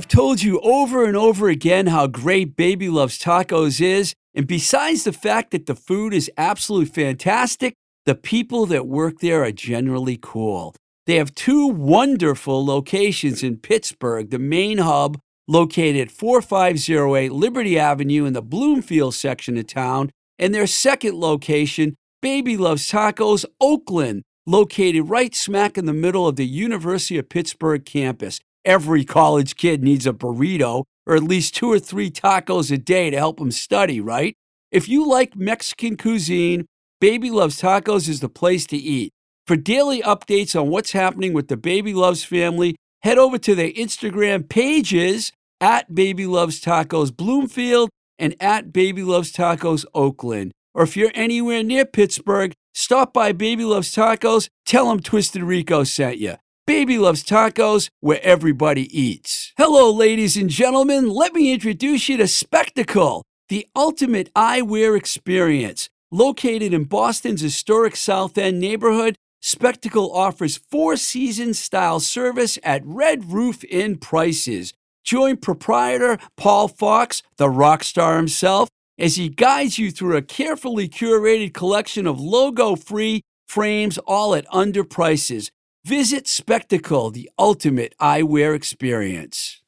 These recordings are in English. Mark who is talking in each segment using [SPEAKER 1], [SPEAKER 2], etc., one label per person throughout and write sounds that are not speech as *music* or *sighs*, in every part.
[SPEAKER 1] I've told you over and over again how great Baby Loves Tacos is. And besides the fact that the food is absolutely fantastic, the people that work there are generally cool. They have two wonderful locations in Pittsburgh, the main hub located at 4508 Liberty Avenue in the Bloomfield section of town, and their second location, Baby Loves Tacos, Oakland, located right smack in the middle of the University of Pittsburgh campus. Every college kid needs a burrito or at least two or three tacos a day to help them study, right? If you like Mexican cuisine, Baby Loves Tacos is the place to eat. For daily updates on what's happening with the Baby Loves family, head over to their Instagram pages at Baby Loves Tacos Bloomfield and at Baby Loves Tacos Oakland. Or if you're anywhere near Pittsburgh, stop by Baby Loves Tacos, tell them Twisted Rico sent you. Baby Loves Tacos, where everybody eats. Hello, ladies and gentlemen. Let me introduce you to Spectacle, the ultimate eyewear experience. Located in Boston's historic South End neighborhood, Spectacle offers four season style service at Red Roof Inn prices. Join proprietor Paul Fox, the rock star himself, as he guides you through a carefully curated collection of logo free frames, all at under prices. Visit Spectacle, the ultimate eyewear experience.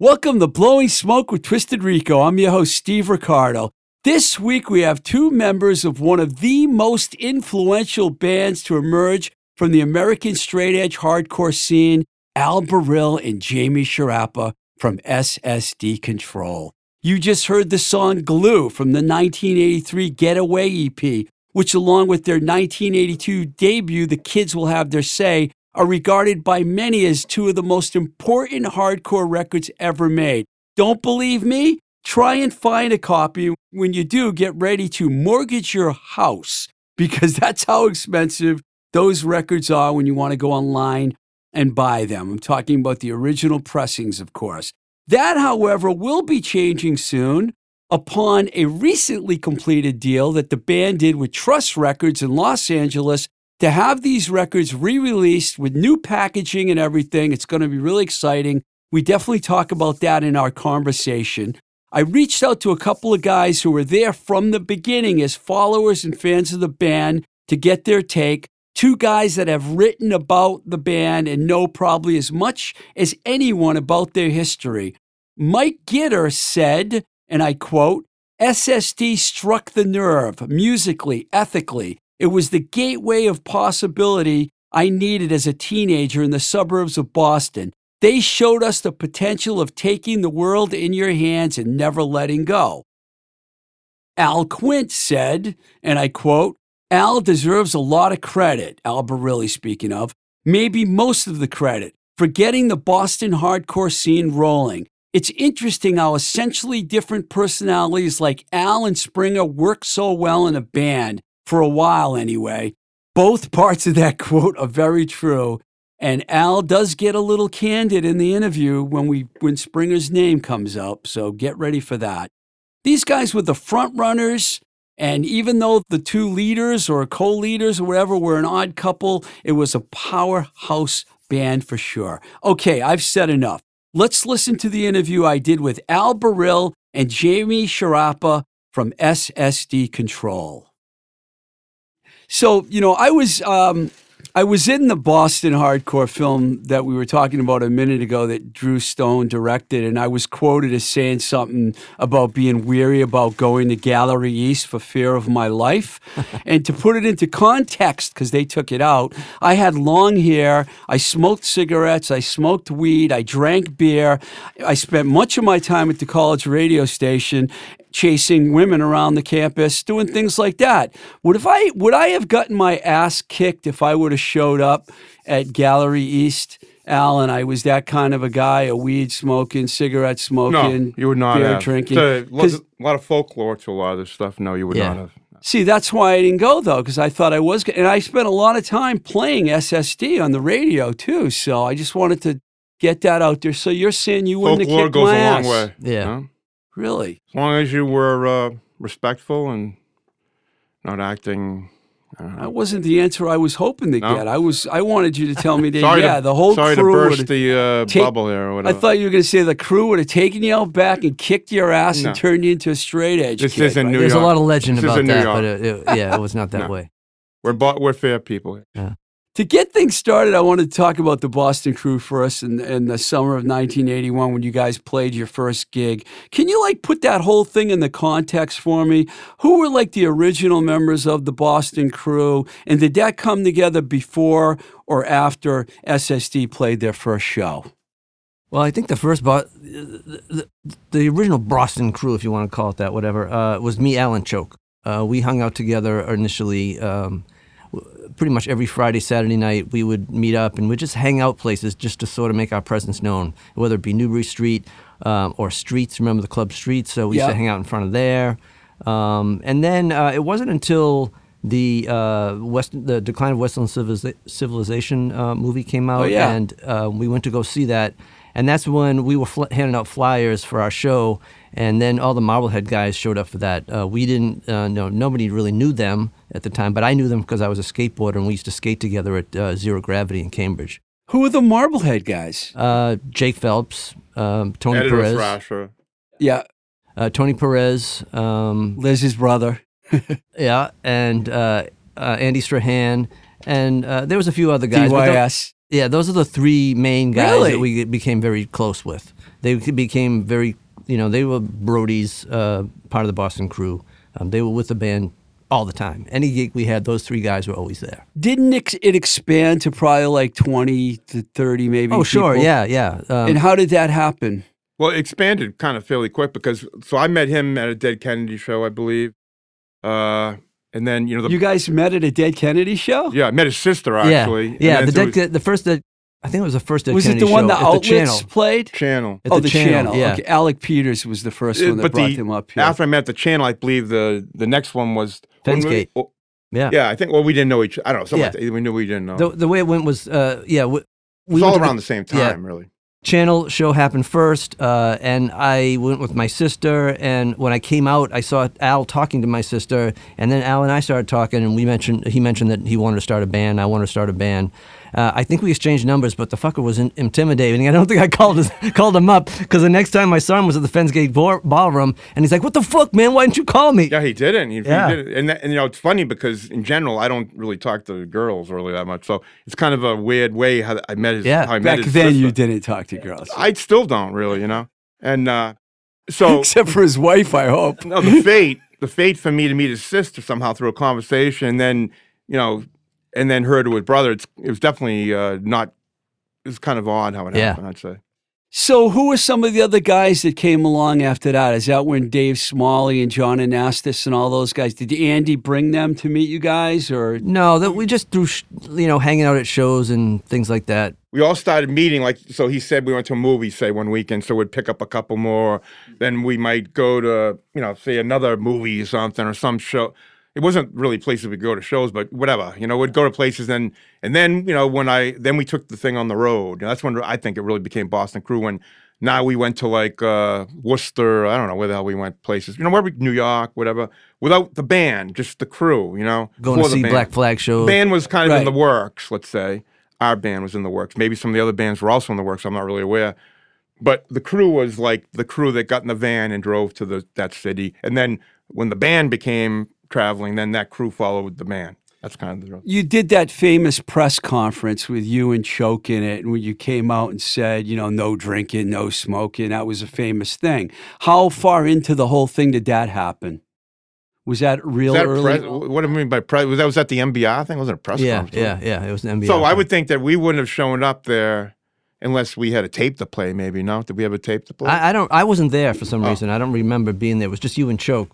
[SPEAKER 1] Welcome to Blowing Smoke with Twisted Rico. I'm your host, Steve Ricardo. This week, we have two members of one of the most influential bands to emerge from the American straight edge hardcore scene, Al Barile and Jamie Sciarappa from SSD Control. You just heard the song Glue from the 1983 Get It Away EP, which, along with their 1982 debut, The Kids Will Have Their Say, are regarded by many as two of the most important hardcore records ever made. Don't believe me? Try and find a copy. When you do, get ready to mortgage your house because *laughs* that's how expensive those records are when you want to go online and buy them. I'm talking about the original pressings, of course. That, however, will be changing soon upon a recently completed deal that the band did with Trust Records in Los Angeles to have these records re released with new packaging and everything. It's going to be really exciting. We definitely talk about that in our conversation. I reached out to a couple of guys who were there from the beginning as followers and fans of the band to get their take. Two guys that have written about the band and know probably as much as anyone about their history. Mike Gitter said, and I quote, SSD struck the nerve musically, ethically, it was the gateway of possibility I needed as a teenager in the suburbs of Boston. They showed us the potential of taking the world in your hands and never letting go. Al Quint said, and I quote, Al deserves a lot of credit, Al Barile speaking of, maybe most of the credit, for getting the Boston hardcore scene rolling. It's interesting how essentially different personalities like Al and Springa work so well in a band for a while anyway. Both *laughs* parts of that quote are very true. And Al does get a little candid in the interview when we when Springa's name comes up, so get ready for that. These guys were the front runners And even though the two leaders or co leaders or whatever were an odd couple, it was a powerhouse band for sure. Okay, I've said enough. Let's listen to the interview I did with Al Barile and Jamie Sciarappa from SSD Control. So, you know, I was um, I was in the Boston hardcore film that we were talking about a minute ago that Drew Stone directed, and I was quoted as saying something about being weary about going to Gallery East for fear of my life. *laughs* and to put it into context, because they took it out, I had long hair, I smoked cigarettes, I smoked weed, I drank beer, I spent much of my time at the college radio station, chasing women around the campus, doing things like that. Would if I would I have gotten my ass kicked if I would have showed up at Gallery East? Alan, I was that kind of a guy, a weed smoking, cigarette smoking,
[SPEAKER 2] no, you would not
[SPEAKER 1] beer
[SPEAKER 2] have.
[SPEAKER 1] drinking.
[SPEAKER 2] A, lot, of folklore to a lot of this stuff. No, you would
[SPEAKER 3] Yeah.
[SPEAKER 2] not have.
[SPEAKER 1] See, that's why I didn't go though, because I thought I was, and I spent a lot of time playing SSD on the radio too. So I just wanted to get that out there. So you're saying you wouldn't have kicked
[SPEAKER 2] goes
[SPEAKER 1] my
[SPEAKER 2] a long
[SPEAKER 1] ass.
[SPEAKER 2] way.
[SPEAKER 3] Yeah.
[SPEAKER 2] no?
[SPEAKER 1] Really?
[SPEAKER 2] As long as you were uh, respectful and not acting. I.
[SPEAKER 1] That wasn't the answer I was hoping to
[SPEAKER 2] No?
[SPEAKER 1] get. I was I wanted you to tell me that *laughs*
[SPEAKER 2] sorry
[SPEAKER 1] yeah,
[SPEAKER 2] to,
[SPEAKER 1] the whole
[SPEAKER 2] sorry
[SPEAKER 1] crew
[SPEAKER 2] to burst the uh,
[SPEAKER 1] take-
[SPEAKER 2] bubble here or
[SPEAKER 1] I thought you were going to say the crew would have taken you out back and kicked your ass
[SPEAKER 2] No.
[SPEAKER 1] and turned you into a straight edge.
[SPEAKER 2] This
[SPEAKER 1] kid,
[SPEAKER 2] isn't
[SPEAKER 1] right?
[SPEAKER 2] New
[SPEAKER 3] There's
[SPEAKER 2] York.
[SPEAKER 3] a lot of legend
[SPEAKER 2] This
[SPEAKER 3] about that,
[SPEAKER 2] York.
[SPEAKER 3] but it, it- yeah, it was not that
[SPEAKER 2] No.
[SPEAKER 3] way.
[SPEAKER 2] we're bo- we're fair people.
[SPEAKER 1] To get things started, I wanted to talk about the Boston Crew first in, in the summer of 1981 when you guys played your first gig. Can you like put that whole thing in the context for me? Who were like the original members of the Boston Crew, and did that come together before or after SSD played their first show?
[SPEAKER 3] Well, I think the first, Bo- the, the, original Boston crew, if you want to call it that, whatever, uh, was me, Alan Choke. Uh, we hung out together initially, um, pretty much every Friday, Saturday night. We would meet up and we'd just hang out places just to sort of make our presence known, whether it be Newbury Street um, or Streets. Remember the club Streets? So we used to hang out in front of there. Um, and then uh, it wasn't until the uh, West, the Decline of Western Civiliza- Civilization uh, movie came out,
[SPEAKER 1] Oh, yeah.
[SPEAKER 3] and uh, we went to go see that. And that's when we were fl- handing out flyers for our show, and then all the Marblehead guys showed up for that. Uh, we didn't uh, know nobody really knew them at the time, but I knew them because I was a skateboarder, and we used to skate together at uh, Zero Gravity in Cambridge.
[SPEAKER 1] Who are the Marblehead guys?
[SPEAKER 3] Uh, Jake Phelps, um, Tony
[SPEAKER 2] Editor
[SPEAKER 3] Perez,
[SPEAKER 2] Thrasher.
[SPEAKER 1] Yeah,
[SPEAKER 3] uh, Tony Perez, um,
[SPEAKER 1] Liz's brother. *laughs*
[SPEAKER 3] yeah, and uh, uh, Andy Strachan, and uh, there was a few other guys.
[SPEAKER 1] DYS.
[SPEAKER 3] Yeah, those are the three main guys
[SPEAKER 1] Really?
[SPEAKER 3] that we became very close with. They became very, you know, they were Brody's uh, part of the Boston crew. Um, they were with the band all the time. Any gig we had, those three guys were always there.
[SPEAKER 1] Didn't it expand to probably like 20 to 30 maybe?
[SPEAKER 3] Oh, sure,
[SPEAKER 1] people?
[SPEAKER 3] yeah, yeah. Um,
[SPEAKER 1] And how did that happen?
[SPEAKER 2] Well, it expanded kind of fairly quick because so I met him at a Dead Kennedy show, I believe. Uh, and then you know the
[SPEAKER 1] You guys met at a Dead Kennedy show?
[SPEAKER 2] yeah, I met his sister actually. and
[SPEAKER 3] yeah. The,
[SPEAKER 2] there
[SPEAKER 3] dead, the first, Dead- I think it was the first Dead
[SPEAKER 1] Was it
[SPEAKER 3] Kennedy
[SPEAKER 1] the one
[SPEAKER 3] show
[SPEAKER 1] the
[SPEAKER 3] at
[SPEAKER 1] outlets
[SPEAKER 3] channel.
[SPEAKER 1] played?
[SPEAKER 2] channel.
[SPEAKER 3] At
[SPEAKER 1] oh,
[SPEAKER 3] the
[SPEAKER 1] the
[SPEAKER 3] channel,
[SPEAKER 1] channel.
[SPEAKER 3] yeah.
[SPEAKER 1] Okay. Alec Peters was the first
[SPEAKER 2] Uh,
[SPEAKER 1] one that
[SPEAKER 2] but
[SPEAKER 1] brought
[SPEAKER 2] the-
[SPEAKER 1] him up here.
[SPEAKER 2] After I met the channel, I believe the the next one was when we- oh,
[SPEAKER 3] Yeah.
[SPEAKER 2] yeah, I think. Well, we didn't know each. I don't know. Something
[SPEAKER 3] Yeah.
[SPEAKER 2] like that. We knew we didn't know.
[SPEAKER 3] The, the way it went was, uh, yeah, we,
[SPEAKER 2] it
[SPEAKER 3] we
[SPEAKER 2] was all
[SPEAKER 3] to the-
[SPEAKER 2] around the same
[SPEAKER 3] yeah.
[SPEAKER 2] time, really.
[SPEAKER 3] channel show happened first, uh, and I went with my sister. And when I came out, I saw Al talking to my sister, and then Al and I started talking, and we mentioned he mentioned that he wanted to start a band. I wanted to start a band. Uh, I think we exchanged numbers, but the fucker was in- intimidating. I don't think I called his, *laughs* called him up because the next time I saw him was at the Fensgate bar- ballroom, and he's like, "What the fuck, man? Why didn't you call me?"
[SPEAKER 2] Yeah, he didn't. He,
[SPEAKER 3] Yeah.
[SPEAKER 2] he did. And, that, and you know, it's funny because in general, I don't really talk to girls really that much. So it's kind of a weird way how I met his.
[SPEAKER 3] Yeah.
[SPEAKER 2] how I met
[SPEAKER 1] Back
[SPEAKER 2] his
[SPEAKER 1] then, you didn't talk to girls.
[SPEAKER 2] I still don't really, you know. And uh, so *laughs*
[SPEAKER 1] Except for his wife, I hope.
[SPEAKER 2] no, the fate, the fate for me to meet his sister somehow through a conversation, and then you know, and then heard to his brother. It's it was definitely uh, not. It was kind of odd how it
[SPEAKER 3] Yeah.
[SPEAKER 2] happened. I'd say.
[SPEAKER 1] So, who were some of the other guys that came along after that? Is that when Dave Smalley and John Anastas and all those guys? Did Andy bring them to meet you guys, or
[SPEAKER 3] No, that we just through sh- you know hanging out at shows and things like that.
[SPEAKER 2] we all started meeting like so he said we went to a movie say one weekend so we'd pick up a couple more then we might go to you know say another movie or something or some show it wasn't really places we go to shows but whatever you know we'd go to places and and then you know when i then we took the thing on the road that's when i think it really became boston crew when Now we went to like uh, Worcester. I don't know where the hell we went. Places, you know, where we New York, whatever. Without the band, just the crew. You know,
[SPEAKER 3] Going to see
[SPEAKER 2] band.
[SPEAKER 3] Black Flag show.
[SPEAKER 2] band was kind of in the works, let's say. Our band was in the works. Maybe some of the other bands were also in the works. I'm not really aware. But the crew was like the crew that got in the van and drove to the that city. And then when the band became traveling, then that crew followed the man. That's kind of the
[SPEAKER 1] You did that famous press conference with you and Choke in it, and when you came out and said, you know, no drinking, no smoking. That was a famous thing. How far into the whole thing did that happen? Was that real
[SPEAKER 2] Is that
[SPEAKER 1] early?
[SPEAKER 2] what do you mean by press? Was that was that the MBR thing? Was it a press
[SPEAKER 3] yeah,
[SPEAKER 2] conference?
[SPEAKER 3] yeah, yeah. It was an NBA.
[SPEAKER 2] So I would think that we wouldn't have shown up there unless we had a tape to play. Maybe no? Did we have a tape to play?
[SPEAKER 3] I, I don't. I wasn't there for some
[SPEAKER 2] Oh.
[SPEAKER 3] reason. I don't remember being there. It was just you and Choke,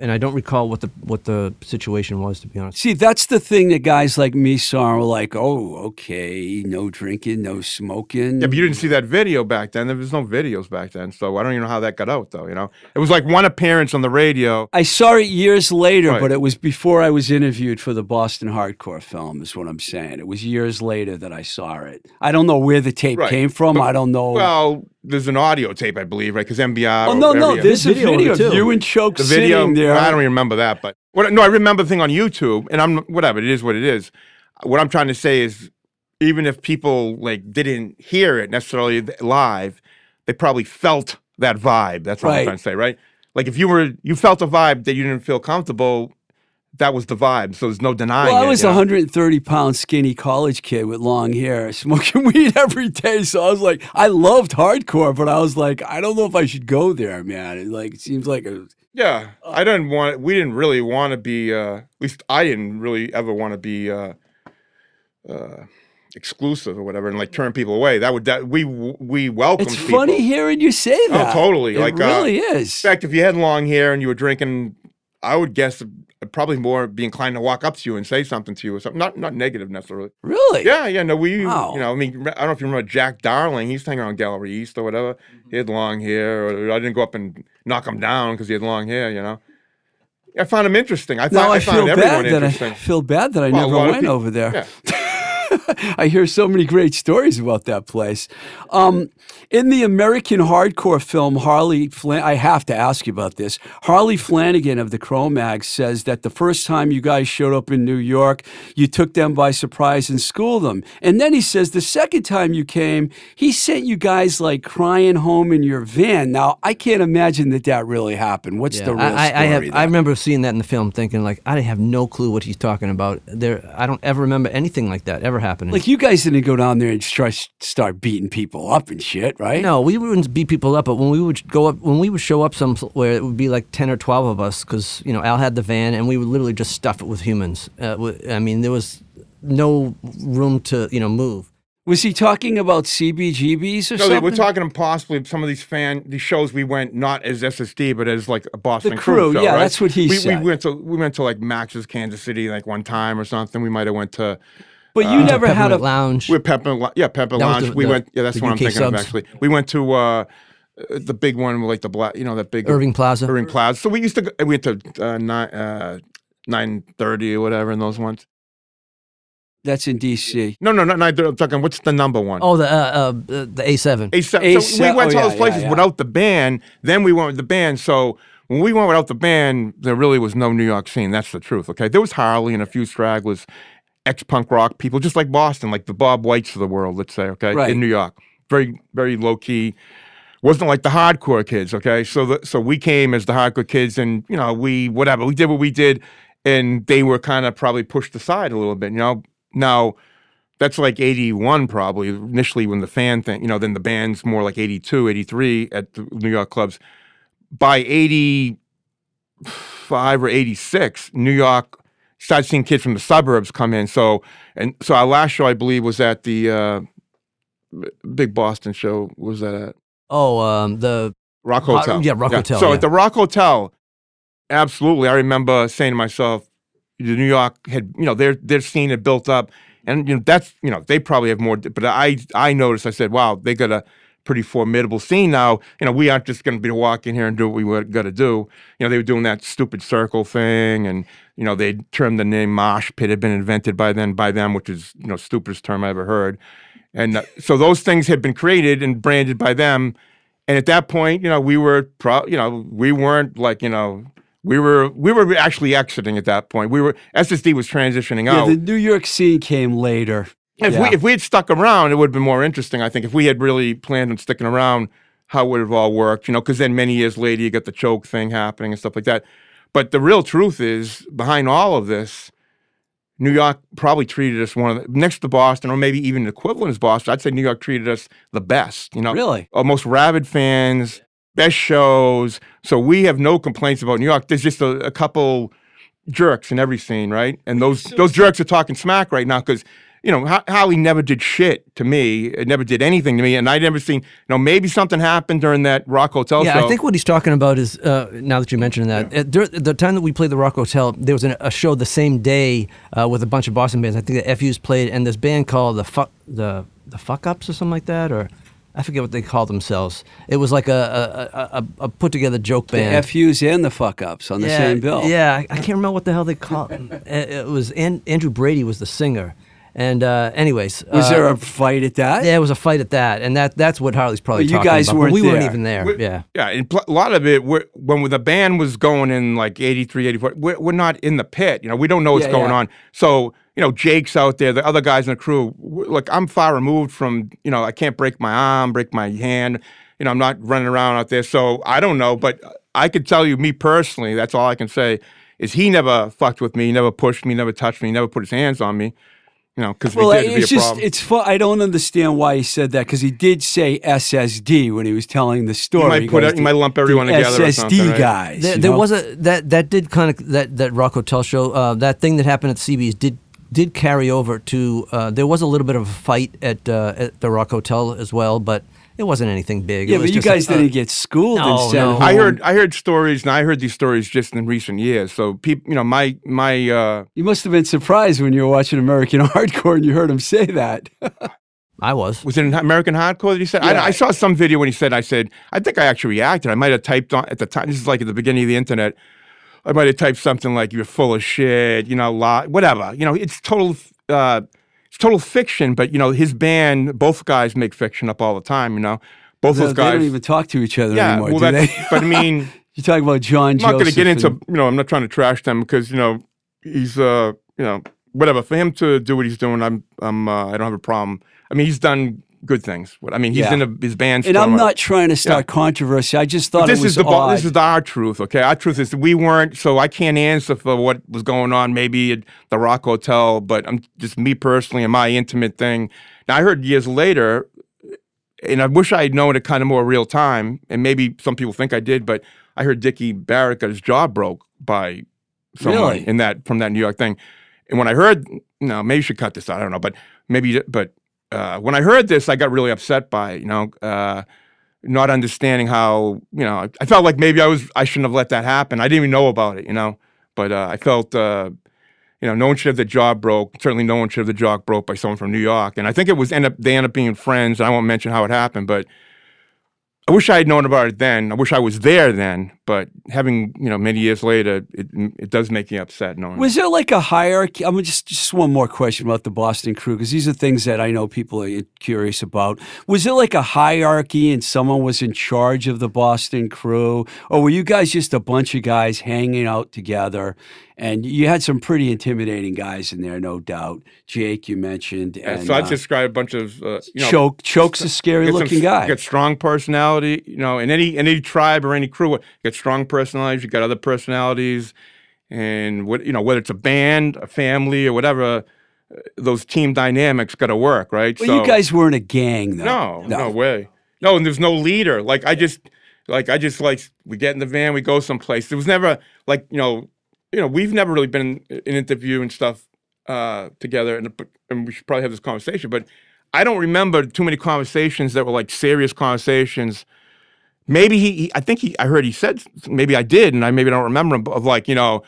[SPEAKER 3] and I don't recall what the what the situation was. To be honest.
[SPEAKER 1] See, that's the thing that guys like me saw and were like, oh, okay, no drinking, no smoking.
[SPEAKER 2] Yeah, but you didn't see that video back then. There was no videos back then, so I don't even know how that got out, though. You know, it was like one appearance on the radio.
[SPEAKER 1] I saw it years later,
[SPEAKER 2] Right.
[SPEAKER 1] but it was before I was interviewed for the Boston Hardcore film, is what I'm saying. It was years later that I saw it. I don't know where the tape
[SPEAKER 2] Right.
[SPEAKER 1] came from.
[SPEAKER 2] But-
[SPEAKER 1] I don't know.
[SPEAKER 2] Well, there's an audio tape, I believe, right? Because MBR.
[SPEAKER 1] oh, no, no,
[SPEAKER 2] yeah.
[SPEAKER 1] there's a
[SPEAKER 3] Video of
[SPEAKER 1] video
[SPEAKER 3] too.
[SPEAKER 1] you and Choke
[SPEAKER 2] the video.
[SPEAKER 1] sitting there.
[SPEAKER 2] I don't even remember that, but what, no, I remember the thing on YouTube, and I'm whatever. It is what it is. What I'm trying to say is, even if people like didn't hear it necessarily live, they probably felt that vibe. That's what
[SPEAKER 1] Right.
[SPEAKER 2] I'm trying to say, right? Like if you were, you felt a vibe that you didn't feel comfortable. That was the vibe. So there's no denying
[SPEAKER 1] Well, I was a
[SPEAKER 2] know?
[SPEAKER 1] 130 pound skinny college kid with long hair, *laughs* smoking weed every day. So I was like, I loved hardcore, but I was like, I don't know if I should go there, man. It like it seems like a
[SPEAKER 2] Yeah, I didn't want. We didn't really want to be. Uh, at least I didn't really ever want to be uh, uh, exclusive or whatever, and like turn people away. That would that we we welcome.
[SPEAKER 1] It's funny hearing you say
[SPEAKER 2] Oh,
[SPEAKER 1] that.
[SPEAKER 2] totally.
[SPEAKER 1] It
[SPEAKER 2] Like, uh,
[SPEAKER 1] really
[SPEAKER 2] In fact, if you had long hair and you were drinking, I would guess probably more be inclined to walk up to you and say something to you or something. Not not negative necessarily.
[SPEAKER 1] Really?
[SPEAKER 2] Yeah, yeah. No, we.
[SPEAKER 1] Wow.
[SPEAKER 2] You know, I mean, I don't know if you remember Jack Darling. He used to hang around Gallery East or whatever. Mm-hmm. He had long hair. Or I didn't go up and knock him down because he had long hair. You know. I found him interesting. I,
[SPEAKER 1] Now
[SPEAKER 2] found,
[SPEAKER 1] I,
[SPEAKER 2] I,
[SPEAKER 1] feel
[SPEAKER 2] found everyone
[SPEAKER 1] bad that I
[SPEAKER 2] interesting.
[SPEAKER 1] feel bad that I
[SPEAKER 2] Well,
[SPEAKER 1] never went
[SPEAKER 2] peop-
[SPEAKER 1] over there.
[SPEAKER 2] Yeah. *laughs* *laughs*
[SPEAKER 1] I hear so many great stories about that place. Um, in the American hardcore film, Harley, Flan- I have to ask you about this. Harley Flanagan of the Cro-Mags says that the first time you guys showed up in New York, you took them by surprise and schooled them. And then he says the second time you came, he sent you guys like crying home in your van. Now, I can't imagine that that really happened. What's the real
[SPEAKER 3] I, I, I have.
[SPEAKER 1] story
[SPEAKER 3] I remember seeing that in the film, thinking like, I have no clue what he's talking about. There, I don't ever remember anything like that ever happening.
[SPEAKER 1] Like you guys didn't go down there and try, start beating people up and shit, right?
[SPEAKER 3] No, we wouldn't beat people up, but when we would go up, when we would show up somewhere, it would be like ten or twelve of us, because you know Al had the van, and we would literally just stuff it with humans. Uh, w- I mean, there was no room to you know move.
[SPEAKER 1] Was he talking about CBGBs or
[SPEAKER 2] No, they
[SPEAKER 1] something?
[SPEAKER 2] were talking possibly some of these fan these shows we went not as SSD but as like a Boston
[SPEAKER 1] crew,
[SPEAKER 2] show,
[SPEAKER 1] yeah,
[SPEAKER 2] right?
[SPEAKER 1] that's what he
[SPEAKER 2] we,
[SPEAKER 1] said.
[SPEAKER 2] We went to we went to like Max's Kansas City like one time or something. We might have went to
[SPEAKER 1] but you never had a.
[SPEAKER 3] Peppermint lounge.
[SPEAKER 2] we Pepper yeah Pepper
[SPEAKER 3] That was
[SPEAKER 2] Lounge.
[SPEAKER 3] the-
[SPEAKER 2] we
[SPEAKER 3] the-
[SPEAKER 2] went yeah that's what I'm
[SPEAKER 3] UK
[SPEAKER 2] thinking of actually. We went to uh, the big one with like the black you know that big
[SPEAKER 3] Irving Plaza.
[SPEAKER 2] Irving Plaza. So we used to go, we went to uh, nine uh, nine thirty or whatever in those ones.
[SPEAKER 1] That's in D.C.
[SPEAKER 2] No no no nine thirty. I'm talking what's the number one?
[SPEAKER 3] Oh, the uh, uh, the A seven.
[SPEAKER 2] A se-
[SPEAKER 1] A
[SPEAKER 2] so we went
[SPEAKER 1] oh,
[SPEAKER 2] to all
[SPEAKER 1] yeah,
[SPEAKER 2] those places
[SPEAKER 1] yeah, yeah.
[SPEAKER 2] without the band. Then we went with the band. So when we went without the band, there really was no New York scene. That's the truth. Okay, there was Harley and a few stragglers, ex punk rock people, just like Boston, like the Bob Whites of the world. Let's say, okay,
[SPEAKER 1] Right.
[SPEAKER 2] in New York, very very low key. Wasn't like the hardcore kids. Okay, so the, so we came as the hardcore kids, and you know we whatever we did what we did, and they were kind of probably pushed aside a little bit. You know now that's like 81 probably initially when the fan thing you know then the band's more like 82 83 at the new york clubs by 85 or 86 new york started seeing kids from the suburbs come in so and so our last show i believe was at the uh, big boston show What was that at
[SPEAKER 3] Oh, um, the
[SPEAKER 2] rock hotel
[SPEAKER 3] yeah, Rock Hotel,
[SPEAKER 2] so
[SPEAKER 3] yeah.
[SPEAKER 2] at the rock hotel absolutely i remember saying to myself the New York had, you know, their their scene had built up, and you know that's, you know, they probably have more. But I I noticed. I said, wow, they got a pretty formidable scene now. You know, we aren't just going to be walking here and do what we were got to do. You know, they were doing that stupid circle thing, and you know, they termed the name mosh pit had been invented by then by them, which is you know stupidest term I ever heard. and uh, so those things had been created and branded by them. And at that point, you know, we were pro, you know, we weren't like, you know, we were we were actually exiting at that point. We were SSD was transitioning
[SPEAKER 1] Yeah,
[SPEAKER 2] out.
[SPEAKER 1] the New York scene came later.
[SPEAKER 2] If
[SPEAKER 1] Yeah.
[SPEAKER 2] we if we had stuck around, it would have been more interesting. I think if we had really planned on sticking around, how would it have all worked? You know, because then many years later, you got the choke thing happening and stuff like that. But the real truth is, behind all of this, New York probably treated us one of the next to Boston, or maybe even equivalent as Boston. I'd say New York treated us the best. You know,
[SPEAKER 1] Really?
[SPEAKER 2] uh, most rabid fans, best shows. So we have no complaints about New York. There's just a, a couple jerks in every scene, right? And those those jerks are talking smack right now because you know Ho- Holly never did shit to me. It never did anything to me, and I'd never seen. You know, maybe something happened during that Rock Hotel
[SPEAKER 3] Yeah,
[SPEAKER 2] show.
[SPEAKER 3] I think what he's talking about is uh, now that you mentioned that at dur- the time that we played the Rock Hotel, there was an, a show the same day uh, with a bunch of Boston bands. I think the FU's played, and this band called the fuck the the fuck ups or something like that, or I forget what they called themselves. It was like a a, a, a put together joke band. The.
[SPEAKER 1] FUs and the fuck ups on the
[SPEAKER 3] yeah,
[SPEAKER 1] same bill.
[SPEAKER 3] Yeah, I, I can't remember what the hell they called. *laughs* it, it was An- Andrew Brady was the singer, and uh, anyways,
[SPEAKER 1] Was
[SPEAKER 3] uh,
[SPEAKER 1] there a fight at that?
[SPEAKER 3] Yeah, it was a fight at that, and that that's what Harley's probably
[SPEAKER 1] But you
[SPEAKER 3] talking
[SPEAKER 1] guys
[SPEAKER 3] about.
[SPEAKER 1] weren't
[SPEAKER 3] we weren't even there.
[SPEAKER 2] We-
[SPEAKER 3] yeah.
[SPEAKER 2] Yeah, and pl- a lot of it, we're, when the band was going in like 83, 84, we're, we're not in the pit. You know, we don't know what's
[SPEAKER 1] Yeah,
[SPEAKER 2] going
[SPEAKER 1] yeah.
[SPEAKER 2] on. So, you know, Jake's out there, the other guys in the crew. w- Look, I'm far removed from, you know, I can't break my arm, break my hand. You know, I'm not running around out there. So I don't know, but I could tell you, me personally, that's all I can say, is he never fucked with me, he never pushed me, never touched me, never put his hands on me. You know, because
[SPEAKER 1] Well,
[SPEAKER 2] if did, it'd be a
[SPEAKER 1] it's just
[SPEAKER 2] problem.
[SPEAKER 1] it's fun. I don't understand why he said that because he did say SSD when he was telling the story.
[SPEAKER 2] you might put
[SPEAKER 1] goes,
[SPEAKER 2] it, you might lump everyone
[SPEAKER 1] the
[SPEAKER 2] together. or
[SPEAKER 1] SSD
[SPEAKER 2] something, right?
[SPEAKER 1] guys.
[SPEAKER 3] There, there was a that that did kind of that that Rock Hotel show. Uh, that thing that happened at CB's did did carry over to. Uh, there was a little bit of a fight at uh, at the Rock Hotel as well, but it wasn't anything big. It
[SPEAKER 1] Yeah,
[SPEAKER 3] was
[SPEAKER 1] but you
[SPEAKER 3] just a-
[SPEAKER 1] guys
[SPEAKER 3] uh,
[SPEAKER 1] didn't get schooled
[SPEAKER 3] no,
[SPEAKER 1] and sent
[SPEAKER 3] no.
[SPEAKER 1] home.
[SPEAKER 2] I heard I heard stories, and I heard these stories just in recent years. So people, you know, my my uh,
[SPEAKER 1] You must have been surprised when you were watching American *laughs* Hardcore and you heard him say that. *laughs*
[SPEAKER 3] I was.
[SPEAKER 2] was it in American Hardcore that he said?
[SPEAKER 1] Yeah.
[SPEAKER 2] I, I saw some video when he said. I said I think I actually reacted. I might have typed on at the time. This is like at the beginning of the internet. I might have typed something like "You're full of shit," you know, lie, whatever. You know, it's total. Uh, it's total fiction, but you know, his band, both guys make fiction up all the time. You know, both
[SPEAKER 1] they
[SPEAKER 2] those guys.
[SPEAKER 1] They don't even talk to each other
[SPEAKER 2] yeah,
[SPEAKER 1] anymore,
[SPEAKER 2] well,
[SPEAKER 1] do they?
[SPEAKER 2] but I mean. *laughs*
[SPEAKER 1] You're talking about John
[SPEAKER 2] I'm not going to get into,
[SPEAKER 1] and-
[SPEAKER 2] you know, I'm not trying to trash them because, you know, he's, uh, you know, whatever. For him to do what he's doing, I'm, I'm, uh, I don't have a problem. I mean, he's done good things. I mean, he's
[SPEAKER 1] Yeah.
[SPEAKER 2] in a, his band.
[SPEAKER 1] And I'm not trying to start controversy. I just thought
[SPEAKER 2] This
[SPEAKER 1] it was
[SPEAKER 2] is the
[SPEAKER 1] odd.
[SPEAKER 2] this is our truth, okay? Our truth is we weren't, so I can't answer for what was going on maybe at the Rock Hotel, but I'm just me personally and my intimate thing. Now I heard years later, and I wish I had known it kind of more real time, and maybe some people think I did, but I heard Dickie Barrett got his jaw broke by someone
[SPEAKER 1] Really?
[SPEAKER 2] in that from that New York thing. And when I heard, no, maybe you should cut this out. I don't know, but maybe, but uh, when I heard this, I got really upset by it, you know, uh, not understanding how, you know, I felt like maybe I was, I shouldn't have let that happen. I didn't even know about it, you know, but uh, I felt, uh, you know, no one should have the jaw broke. Certainly, no one should have the jaw broke by someone from New York. And I think it was end up they end up being friends. And I won't mention how it happened, but I wish I had known about it then. I wish I was there then. But having you know many years later, it it does make me upset knowing.
[SPEAKER 1] Was there like a hierarchy? I'm just just one more question about the Boston crew because these are things that I know people are curious about. Was there like a hierarchy and someone was in charge of the Boston crew, or were you guys just a bunch of guys hanging out together? And you had some pretty intimidating guys in there, no doubt. Jake, you mentioned,
[SPEAKER 2] Yeah, so I
[SPEAKER 1] uh,
[SPEAKER 2] describe a bunch of uh, you know,
[SPEAKER 1] Choke. Choke's a scary
[SPEAKER 2] Get some-
[SPEAKER 1] looking guy.
[SPEAKER 2] Got strong personality, you know, in any in any tribe or any crew, you got strong personalities. You got other personalities, and what you know, whether it's a band, a family, or whatever, uh, those team dynamics got to work, right?
[SPEAKER 1] well, you guys weren't a gang, though.
[SPEAKER 2] no, no, way, no, and there's no leader. Like I just, like I just like we get in the van, we go someplace. There was never like you know, you know, we've never really been in an interview and stuff uh, together, and, and we should probably have this conversation, but. I don't remember too many conversations that were like serious conversations. Maybe he, he I think he, I heard he said, maybe I did, and I maybe don't remember him, of like, you know,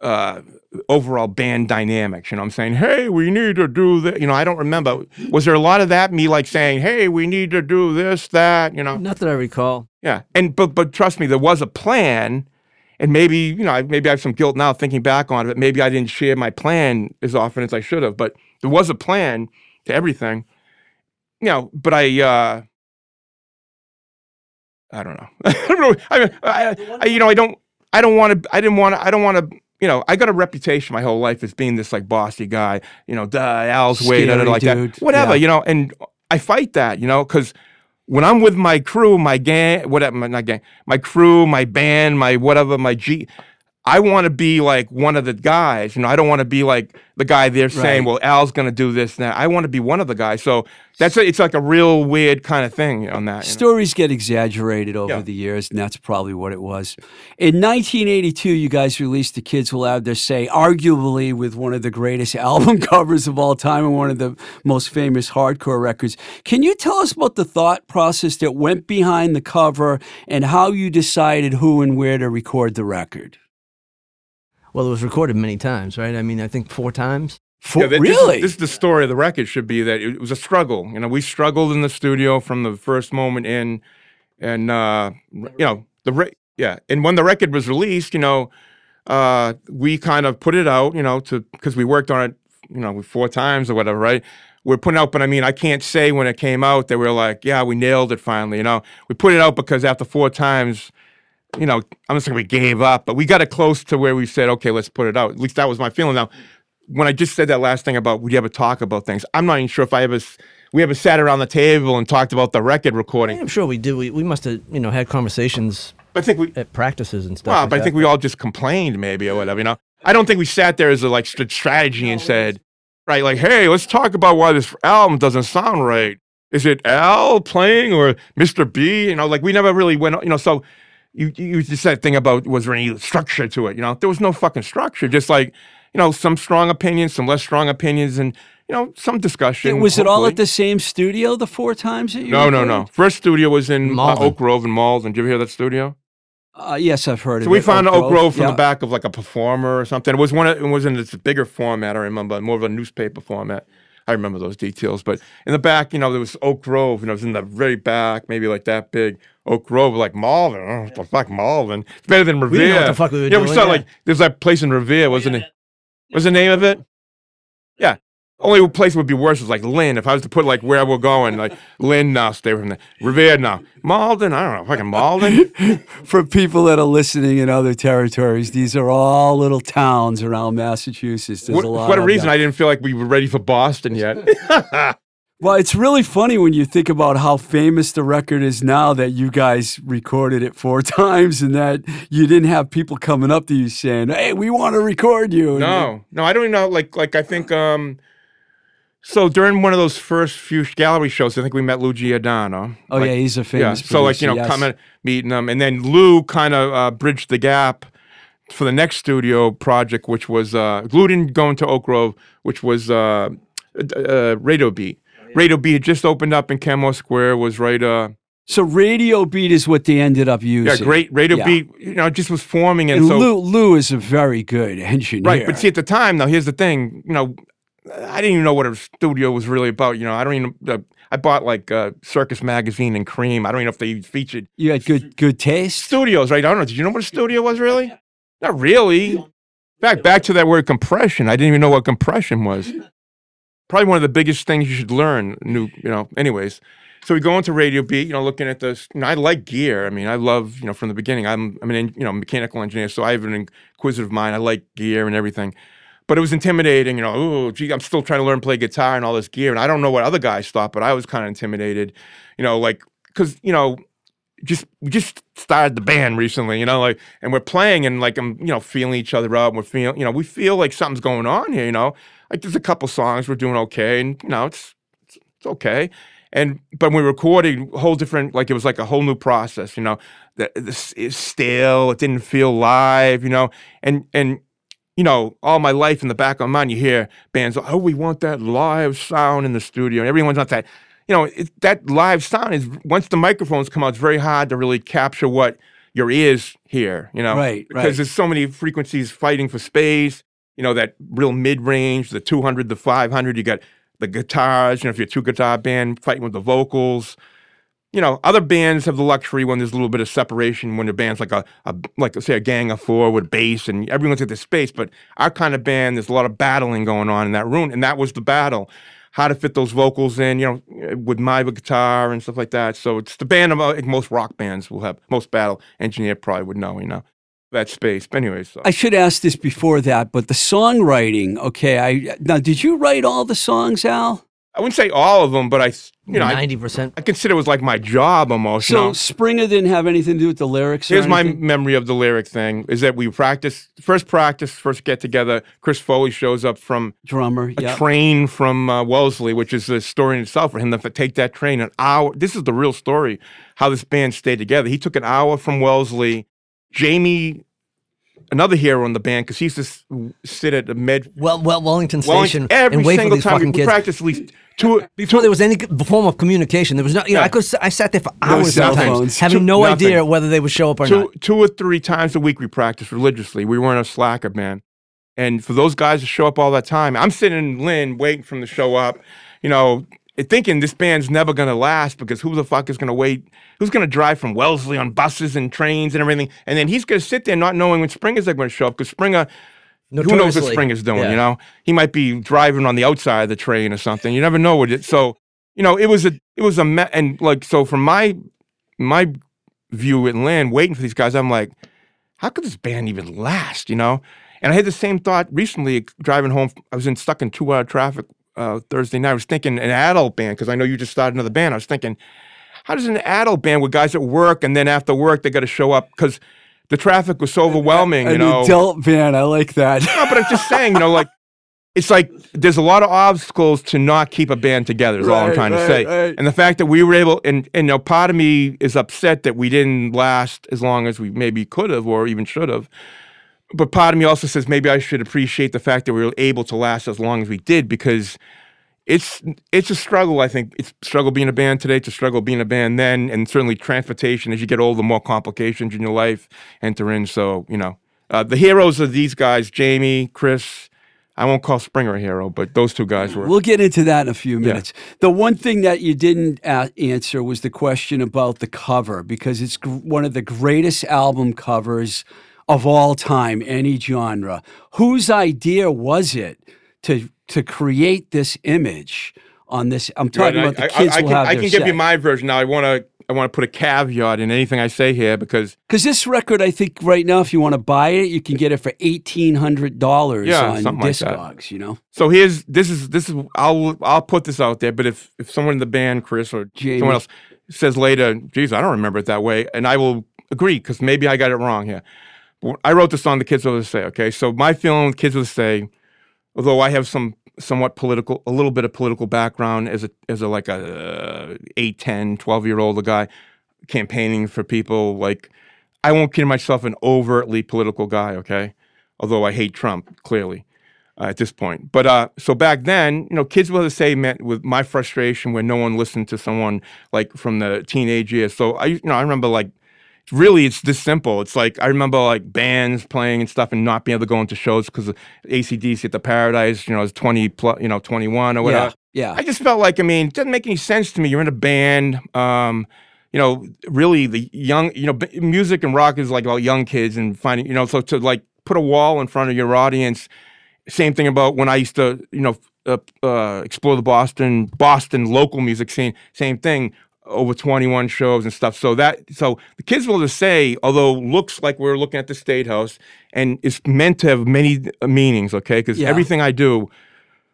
[SPEAKER 2] uh, overall band dynamics. You know, I'm saying, hey, we need to do that. You know, I don't remember. Was there a lot of that? Me like saying, hey, we need to do this, that. You know,
[SPEAKER 3] Not that I recall.
[SPEAKER 2] yeah. And but but trust me, there was a plan, and maybe you know, maybe I have some guilt now thinking back on it. Maybe I didn't share my plan as often as I should have, but there was a plan to everything. you know, but I, uh, I don't know. *laughs* I don't know. I, mean, I, I, you know, I don't, I don't want to, I didn't want to, I don't want to, you know, I got a reputation my whole life as being this like bossy guy, you know, duh, Al's way, da, da, da, like
[SPEAKER 1] dude.
[SPEAKER 2] that, whatever,
[SPEAKER 1] Yeah.
[SPEAKER 2] you know, and I fight that, you know, because when I'm with my crew, my gang, whatever, my, not gang, my crew, my band, my whatever, my G, I want to be like one of the guys. You know, I don't want to be like the guy they're saying,
[SPEAKER 1] Right.
[SPEAKER 2] well, Al's going to do this and that. I want to be one of the guys. So that's a, it's like a real weird kind of thing on that. you know?
[SPEAKER 1] Stories get exaggerated over
[SPEAKER 2] Yeah.
[SPEAKER 1] the years, and that's probably what it was. In 1982, you guys released The Kids Will Have Their Say, arguably with one of the greatest *laughs* album covers of all time and one of the most famous hardcore records. Can you tell us about the thought process that went behind the cover and how you decided who and where to record the record?
[SPEAKER 3] Well, it was recorded many times, right? I mean, I think four times.
[SPEAKER 1] For,
[SPEAKER 2] Yeah, that- this
[SPEAKER 1] really?
[SPEAKER 2] This is, the story of the record should be that it was a struggle. You know, we struggled in the studio from the first moment in, and uh, you know the re- yeah, and when the record was released, you know, uh, we kind of put it out, you know, to because we worked on it, you know, four times or whatever, right? We're putting out, but I mean, I can't say when it came out that we are like, yeah, we nailed it finally. You know, we put it out because after four times, you know, I'm not saying we gave up, but we got it close to where we said, okay, let's put it out. At least that was my feeling. Now, when I just said that last thing about would you ever talk about things, I'm not even sure if I ever we ever sat around the table and talked about the record recording.
[SPEAKER 3] I'm sure we did. We, we must have, you know, had conversations
[SPEAKER 2] I think we
[SPEAKER 3] at practices and stuff.
[SPEAKER 2] well,
[SPEAKER 3] like
[SPEAKER 2] but I think we all just complained maybe or whatever, you know. I don't think we sat there as a like strategy and said, right, like, hey, let's talk about why this album doesn't sound right. Is it Al playing or Mr. B? You know, like we never really went, you know, so you you just said thing about was there any structure to it? You know, there was no fucking structure. Just like, you know, some strong opinions, some less strong opinions, and you know, some discussion.
[SPEAKER 1] was it all at the same studio the four times that you
[SPEAKER 2] No, no, no. First studio was in uh, Oak Grove in Malden. Did you ever hear that studio?
[SPEAKER 1] Uh, yes, I've heard
[SPEAKER 2] So
[SPEAKER 1] of
[SPEAKER 2] we
[SPEAKER 1] it.
[SPEAKER 2] found Oak Grove, from
[SPEAKER 1] yeah.
[SPEAKER 2] the back of like a performer or something. It was one. Of, it was in this bigger format. I remember more of a newspaper format. I remember those details. But in the back, you know, there was Oak Grove, and it was in the very back, maybe like that big. Oak Grove, like Malden. Oh, what the fuck, Malden? It's better than Revere.
[SPEAKER 3] didn't know what the fuck we were
[SPEAKER 2] yeah, we
[SPEAKER 3] doing,
[SPEAKER 2] saw
[SPEAKER 3] yeah.
[SPEAKER 2] like there's that place in Revere, wasn't it? What's the name of it? Yeah. Only place would be worse is like Lynn. If I was to put like where we're going, like *laughs* Lynn now, stay from there. Revere now. Malden, I don't know, fucking Malden. *laughs*
[SPEAKER 1] For people that are listening in other territories, these are all little towns around Massachusetts. There's
[SPEAKER 2] What,
[SPEAKER 1] a lot.
[SPEAKER 2] for what a
[SPEAKER 1] of
[SPEAKER 2] reason
[SPEAKER 1] them.
[SPEAKER 2] I didn't feel like we were ready for Boston yet. *laughs*
[SPEAKER 1] Well, it's really funny when you think about how famous the record is now that you guys recorded it four *laughs* times and that you didn't have people coming up to you saying, "Hey, we want to record you."
[SPEAKER 2] No, no, I don't even know. Like, like I think. um So during one of those first few gallery shows, I think we met Lou Giordano.
[SPEAKER 1] Oh
[SPEAKER 2] Like,
[SPEAKER 1] yeah, he's a famous. yeah.
[SPEAKER 2] So like you know,
[SPEAKER 1] yes.
[SPEAKER 2] coming meeting them, and then Lou kind of uh, bridged the gap for the next studio project, which was uh, Lou didn't go into Oak Grove, which was uh, uh, uh, Radio Beat. Radio Beat had just opened up in Kenmore Square. Was right. Uh,
[SPEAKER 1] So Radio Beat is what they ended up using.
[SPEAKER 2] yeah, great. Radio
[SPEAKER 1] Yeah.
[SPEAKER 2] Beat. You know, it just was forming, and,
[SPEAKER 1] And
[SPEAKER 2] so
[SPEAKER 1] Lou, Lou is a very good engineer.
[SPEAKER 2] Right, but see, at the time, now here's the thing. You know, I didn't even know what a studio was really about. You know, I don't even. Uh, I bought like uh, Circus Magazine and Creem. I don't even know if they featured
[SPEAKER 1] you had good good taste.
[SPEAKER 2] studios. Right? I don't know. Did you know what a studio was really? Not really. Back back to that word compression. I didn't even know what compression was. Probably one of the biggest things you should learn. New, you know. Anyways, so we go into Radio Beat. You know, looking at this. Know, I like gear. I mean, I love. You know, from the beginning. I'm. I'm an. You know, mechanical engineer. So I have an inquisitive mind. I like gear and everything. But it was intimidating. You know, oh, gee, I'm still trying to learn play guitar and all this gear, and I don't know what other guys thought, but I was kind of intimidated. You know, like because you know just we just started the band recently, you know, like and we're playing and like I'm, you know, feeling each other. And we're feeling, you know, we feel like something's going on here, you know. Like there's a couple songs we're doing okay, and you know, it's it's, it's okay. And but when we recorded, recording, whole different, like it was like a whole new process, you know. The, this is stale. It didn't feel live, you know. And and you know, all my life in the back of my mind, you hear bands, oh, we want that live sound in the studio, and everyone wants that. You know, it, that live sound is once the microphones come out, it's very hard to really capture what your ears hear. You know,
[SPEAKER 1] Right,
[SPEAKER 2] Because
[SPEAKER 1] right.
[SPEAKER 2] there's so many frequencies fighting for space. You know, that real mid range, the 200, the 500. You got the guitars. You know, if you're a two guitar band fighting with the vocals you know, other bands have the luxury when there's a little bit of separation when the band's like a, a like say a gang of four with bass and everyone's at their space. But our kind of band, there's a lot of battling going on in that room, and that was the battle. how to fit those vocals in, you know, with my guitar and stuff like that. So it's the band of uh, most rock bands will have most battle engineer probably would know, you know, that space. But anyways, so.
[SPEAKER 1] I should ask this before that, but the songwriting, okay. I now did you write all the songs, Al?
[SPEAKER 2] I wouldn't say all of them, but I, you know,
[SPEAKER 3] ninety percent.
[SPEAKER 2] I consider it was like my job almost. you
[SPEAKER 1] So
[SPEAKER 2] know?
[SPEAKER 1] Springa didn't have anything to do with the lyrics. or
[SPEAKER 2] Here's my memory of the lyric thing: is that we practice first practice, first get together. Chris Foley shows up from
[SPEAKER 1] drummer.
[SPEAKER 2] a
[SPEAKER 1] Yeah.
[SPEAKER 2] train from uh, Wellesley, which is a story in itself for him to take that train an hour. This is the real story how this band stayed together. He took an hour from Wellesley. Jamie, another hero in the band, because he used to s- sit at the med.
[SPEAKER 3] Well, well, Wellington Station
[SPEAKER 2] every
[SPEAKER 3] and wait for
[SPEAKER 2] single
[SPEAKER 3] these
[SPEAKER 2] time we,
[SPEAKER 3] fucking
[SPEAKER 2] we
[SPEAKER 3] kids.
[SPEAKER 2] practiced at least two.
[SPEAKER 3] Before there was any form of communication, there was no. You know,
[SPEAKER 2] Yeah.
[SPEAKER 3] I could. s- I sat there for hours
[SPEAKER 1] cell
[SPEAKER 3] sometimes,
[SPEAKER 1] phones.
[SPEAKER 3] having
[SPEAKER 2] Two-
[SPEAKER 3] no
[SPEAKER 2] nothing.
[SPEAKER 3] idea whether they would show up or
[SPEAKER 2] two,
[SPEAKER 3] not.
[SPEAKER 2] two or three times a week we practiced religiously. We weren't a slacker man. And for those guys to show up all that time, I'm sitting in Lynn waiting for them to show up, you know, thinking this band's never going to last because who the fuck is going to wait? Who's going to drive from Wellesley on buses and trains and everything? And then he's going to sit there not knowing when Springa's going to show up because Springa, who knows what. Springa's doing,
[SPEAKER 3] Yeah.
[SPEAKER 2] you know? He might be driving on the outside of the train or something. You never know what it. So, you know, it was a, it was a, me- and like, so from my, my view in Lynn, waiting for these guys, I'm like, how could this band even last, you know? And I had the same thought recently driving home. I was in stuck in two hour traffic uh, Thursday night. I was thinking an adult band because I know you just started another band. I was thinking, how does an adult band with guys at work and then after work they got to show up because the traffic was so overwhelming, you
[SPEAKER 1] An
[SPEAKER 2] know?
[SPEAKER 1] adult band. I like that.
[SPEAKER 2] No, but I'm just saying, you know, like it's like there's a lot of obstacles to not keep a band together. Is all I'm
[SPEAKER 1] Right,
[SPEAKER 2] trying to say.
[SPEAKER 1] right.
[SPEAKER 2] And the fact that we were able, and and you know, part of me is upset that we didn't last as long as we maybe could have or even should have. But part of me also says maybe I should appreciate the fact that we were able to last as long as we did because it's it's a struggle. I think it's a struggle being a band today. It's a struggle being a band then, and certainly transportation. As you get older, more complications in your life enter in. So you know, uh, the heroes of these guys, Jamie, Chris. I won't call Springa a hero, but those two guys were.
[SPEAKER 1] We'll get into that in a few minutes. The one thing that you didn't answer was the question about the cover because it's one of the greatest album covers of all time, any genre. Whose idea was it to to create this image on this? I'm talking
[SPEAKER 2] Right,
[SPEAKER 1] about the
[SPEAKER 2] I,
[SPEAKER 1] kids
[SPEAKER 2] I, I
[SPEAKER 1] will
[SPEAKER 2] can,
[SPEAKER 1] have
[SPEAKER 2] I can give you my version now. I want to. I want to put a caveat in anything I say here because
[SPEAKER 1] Because this record, I think right now, if you want to buy it, you can get it for eighteen hundred dollars
[SPEAKER 2] Yeah,
[SPEAKER 1] on
[SPEAKER 2] something like.
[SPEAKER 1] Discogs. You know,
[SPEAKER 2] So here's this is this is I'll I'll put this out there, but if if someone in the band, Chris or
[SPEAKER 1] Jamie.
[SPEAKER 2] someone else says later, geez, I don't remember it that way, and I will agree because maybe I got it wrong here. I wrote this song, "The Kids Will Say." Okay, so my feeling with "Kids Will Say," although I have some somewhat political, a little bit of political background as a as a like a uh, 8, 10, 12 year old guy campaigning for people like I won't consider myself an overtly political guy, okay? Although I hate Trump, clearly, uh, at this point. But uh, so back then, you know, kids will say meant with my frustration when no one listened to someone like from the teenage years. So I, you know, I remember like, really, it's this simple. It's like I remember like bands playing and stuff and not being able to go into shows because ACDC at the Paradise, you know, I was 20 plus, you know, 21 or whatever.
[SPEAKER 1] yeah, yeah.
[SPEAKER 2] I just felt like, I mean, it doesn't make any sense to me. You're in a band. Um, you know, really the young, you know, b- music and rock is like about young kids and finding, you know, so to like put a wall in front of your audience. Same thing about when I used to, you know, uh, uh, explore the Boston, Boston local music scene. Same thing, over 21 shows and stuff. So that, so the kids will just say, although looks like we're looking at the State House and it's meant to have many uh, meanings, okay? Because
[SPEAKER 1] Yeah.
[SPEAKER 2] everything I do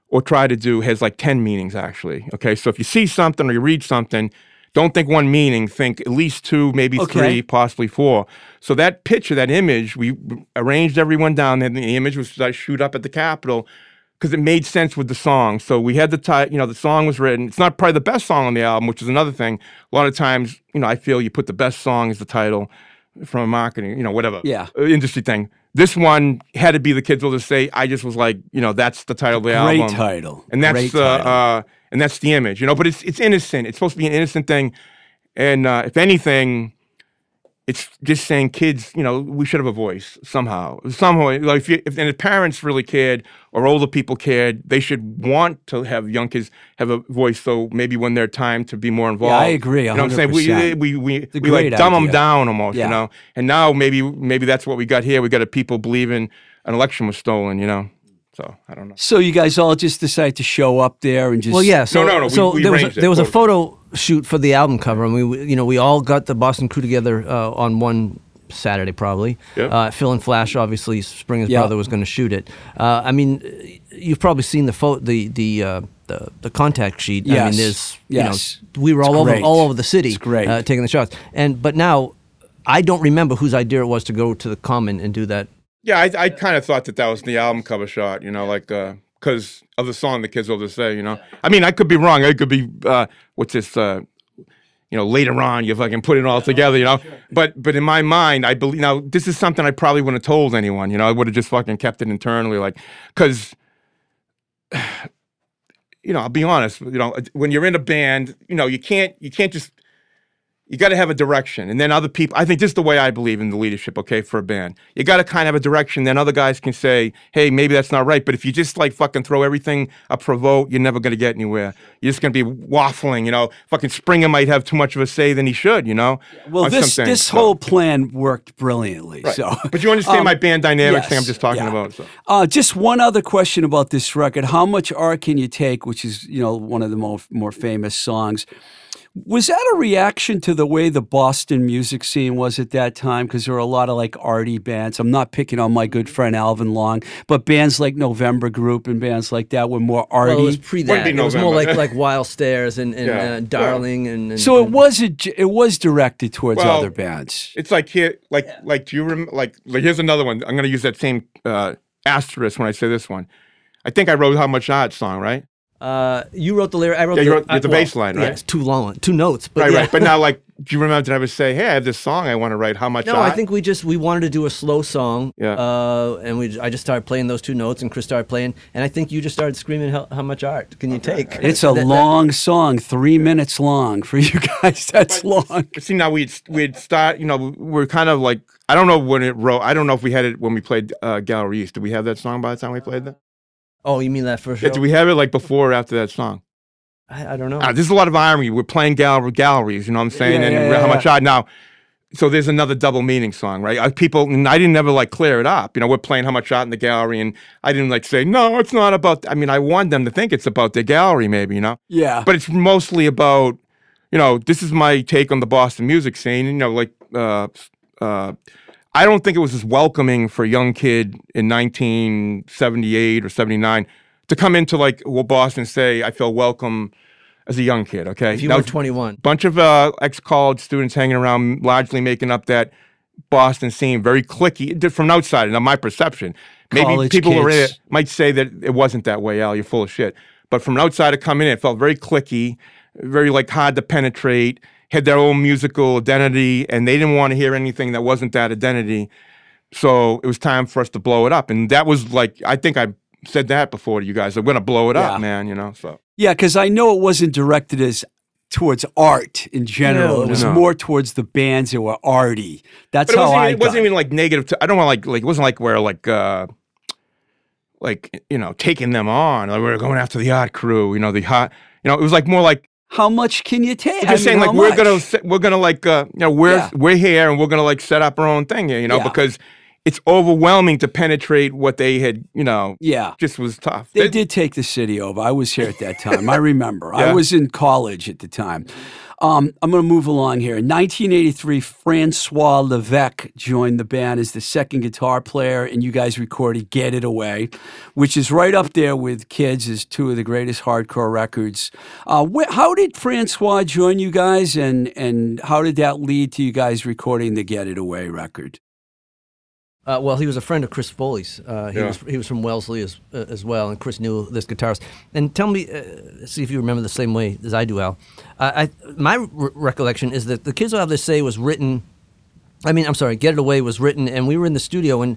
[SPEAKER 2] or try to do has like 10 meanings actually. Okay. So if you see something or you read something, don't think one meaning, think at least two, maybe
[SPEAKER 1] Okay.
[SPEAKER 2] three, possibly four. So that picture, that image, we arranged everyone down there. and The image was I shoot up at the Capitol because it made sense with the song. So we had the title, you know, the song was written. It's not probably the best song on the album, which is another thing. A lot of times, you know, I feel you put the best song as the title from a marketing, you know, whatever
[SPEAKER 1] Yeah.
[SPEAKER 2] uh, industry thing. This one had to be the kids will just say. I just was like, you know, that's the title of the
[SPEAKER 1] Great
[SPEAKER 2] album
[SPEAKER 1] title.
[SPEAKER 2] and that's
[SPEAKER 1] Great
[SPEAKER 2] uh,
[SPEAKER 1] title.
[SPEAKER 2] uh, and that's the image, you know. But it's it's innocent. It's supposed to be an innocent thing, and uh, if anything, it's just saying kids, you know, we should have a voice somehow, somehow. Like if, you, if and if parents really cared or older people cared, they should want to have young kids have a voice. So maybe when their time to be more involved.
[SPEAKER 1] I agree,
[SPEAKER 2] You know what I'm saying? We
[SPEAKER 1] 100%.
[SPEAKER 2] we we, we like dumb them down almost,
[SPEAKER 1] Yeah.
[SPEAKER 2] you know. And now maybe maybe that's what we got here. We got a people believing an election was stolen, you know. So I don't know.
[SPEAKER 1] So you guys all just decide to show up there and just
[SPEAKER 3] Well, yeah. So,
[SPEAKER 2] no, no, we-
[SPEAKER 3] so
[SPEAKER 2] we
[SPEAKER 3] there was a, there was a photo shoot for the album cover, and we, we- you know, we all got the Boston crew together uh, on one Saturday, probably.
[SPEAKER 2] Yep.
[SPEAKER 3] Uh, Phil and Flash, obviously, Springa's
[SPEAKER 1] Yeah.
[SPEAKER 3] brother was going to shoot it. Uh, I mean, you've probably seen the photo, the the. Uh, the, the contact sheet. I
[SPEAKER 1] Yes.
[SPEAKER 3] mean, there's
[SPEAKER 1] Yes.
[SPEAKER 3] you know we were
[SPEAKER 1] It's
[SPEAKER 3] all over all over the city,
[SPEAKER 1] great.
[SPEAKER 3] Uh, taking the shots. And but now, I don't remember whose idea it was to go to the Common and do that.
[SPEAKER 2] Yeah, I, I kind of thought that that was the album cover shot, you know, like because of the song the kids will just say, you know. I mean, I could be wrong. I could be uh, what's this? Uh, you know, later on, you fucking put it all together, you know. But but in my mind, I believe now this is something I probably wouldn't have told anyone, you know. I would have just fucking kept it internally, like because. *sighs* You know, I'll be honest. You know, when you're in a band, you know, you can't you can't just you got to have a direction and then other people i think this is the way i believe in the leadership okay for a band you got to kind of have a direction then other guys can say hey maybe that's not right but if you just like fucking throw everything up for a vote you're never going to get anywhere you're just going to be waffling you know fucking Springa might have too much of a say than he should you know
[SPEAKER 1] Well, this this
[SPEAKER 2] so-
[SPEAKER 1] whole plan worked brilliantly.
[SPEAKER 2] Right.
[SPEAKER 1] So,
[SPEAKER 2] but you understand
[SPEAKER 1] Um,
[SPEAKER 2] my band dynamics thing i'm just talking
[SPEAKER 1] yeah.
[SPEAKER 2] about so.
[SPEAKER 1] Uh, just one other question about this record: How much art can you take? Which is, you know, one of the more more famous songs. Was that a reaction to the way the Boston music scene was at that time? Because there were a lot of like arty bands. I'm not picking on my good friend Alvin Long, but bands like November Group and bands like that were more arty.
[SPEAKER 3] Well, it was pre
[SPEAKER 2] Wouldn't
[SPEAKER 3] that. It was more like like Wild Stairs and, and
[SPEAKER 2] Yeah.
[SPEAKER 3] uh,
[SPEAKER 2] Yeah.
[SPEAKER 3] Darling and, and
[SPEAKER 1] so it
[SPEAKER 3] and-
[SPEAKER 1] was a, it was directed towards
[SPEAKER 2] Well,
[SPEAKER 1] other bands.
[SPEAKER 2] it's like here like like do you rem- like, like here's another one i'm going to use that same uh asterisk when i say this one i think i wrote how much art song right
[SPEAKER 3] Uh, you wrote the lyric. I wrote
[SPEAKER 2] Yeah,
[SPEAKER 3] the,
[SPEAKER 2] you wrote
[SPEAKER 3] I-
[SPEAKER 2] the
[SPEAKER 3] well,
[SPEAKER 2] bass line,
[SPEAKER 3] yeah,
[SPEAKER 2] right?
[SPEAKER 3] it's too long, two notes. But
[SPEAKER 2] right
[SPEAKER 3] yeah.
[SPEAKER 2] right but now *laughs* like do you remember did i ever say hey i have this song i want to write how much
[SPEAKER 3] no,
[SPEAKER 2] art?
[SPEAKER 3] I think we just we wanted to do a slow song.
[SPEAKER 2] Yeah.
[SPEAKER 3] Uh, and we I just started playing those two notes, and Chris started playing, and I think you just started screaming, "How, how much art can you take?" *laughs*
[SPEAKER 1] It's a
[SPEAKER 3] That- that-
[SPEAKER 1] long song, three minutes long for you *laughs* guys. That's long.
[SPEAKER 2] But see, now we'd we'd start. You know, we're kind of like I don't know when it wrote. I don't know if we had it when we played uh, Gallery East. Did we have that song by the time we played that?
[SPEAKER 3] Oh, you mean that first show?
[SPEAKER 2] Yeah, did we have it like before or after that song?
[SPEAKER 3] I, I don't know.
[SPEAKER 2] Uh, there's a lot of irony. We're playing gal- galleries. You know what I'm saying?
[SPEAKER 1] Yeah,
[SPEAKER 2] and
[SPEAKER 1] yeah,
[SPEAKER 2] how much art now. So there's another double meaning song, right? Uh, people, and I didn't ever like clear it up. You know, we're playing how much art in the gallery, and I didn't like say no, it's not about. I mean, I want them to think it's about the gallery, maybe. You know,
[SPEAKER 1] Yeah.
[SPEAKER 2] but it's mostly about you know this is my take on the boston music scene you know like uh, uh, i don't think it was as welcoming for a young kid in 1978 or 79 to come into like well boston say i feel welcome as a young kid okay?
[SPEAKER 3] If you
[SPEAKER 2] That
[SPEAKER 3] were 21,
[SPEAKER 2] bunch of uh, ex-college students hanging around largely making up that boston scene very clicky from outside now my perception. Maybe
[SPEAKER 1] College
[SPEAKER 2] people who are in
[SPEAKER 1] kids.
[SPEAKER 2] it might say that it wasn't that way al you're full of shit. But from an outsider coming in it felt very clicky very like hard to penetrate had their own musical identity and they didn't want to hear anything that wasn't that identity so it was time for us to blow it up and that was like i think i said that before to you guys we're going to blow it
[SPEAKER 1] Yeah.
[SPEAKER 2] up man you know so
[SPEAKER 1] Yeah, because I know it wasn't directed as towards art in general.
[SPEAKER 3] No,
[SPEAKER 1] it was
[SPEAKER 2] no.
[SPEAKER 1] more towards the bands that were arty. That's
[SPEAKER 2] but it
[SPEAKER 1] how
[SPEAKER 2] wasn't,
[SPEAKER 1] I
[SPEAKER 2] even, it wasn't even like negative to, i don't want like like it wasn't like we're like uh like you know taking them on like we're going after the art crew you know the hot you know it was like more like
[SPEAKER 1] How much can you take?
[SPEAKER 2] We're just saying, like we're gonna we're gonna like uh, you know we're
[SPEAKER 1] Yeah.
[SPEAKER 2] we're here and we're gonna like set up our own thing here, you know,
[SPEAKER 1] Yeah.
[SPEAKER 2] because it's overwhelming to penetrate what they had, you know,
[SPEAKER 1] Yeah.
[SPEAKER 2] just was tough.
[SPEAKER 1] They did take the city over. I was here at that time. I *laughs* remember. I was in college at the time. Um, I'm going to move along here. In 1983, Francois Levesque joined the band as the second guitar player, and you guys recorded Get It Away, which is right up there with Kids as two of the greatest hardcore records. Uh, wh- how did Francois join you guys, and, and how did that lead to you guys recording the Get It Away record?
[SPEAKER 3] Uh, well, he was a friend of Chris Foley's. Uh, he
[SPEAKER 2] Yeah.
[SPEAKER 3] was he was from Wellesley as uh, as well, and Chris knew this guitarist. And tell me, uh, see if you remember the same way as I do, Al. Uh, I my re- recollection is that the Kids Will Have Their Say was written. I mean, I'm sorry, Get It Away was written, and we were in the studio, and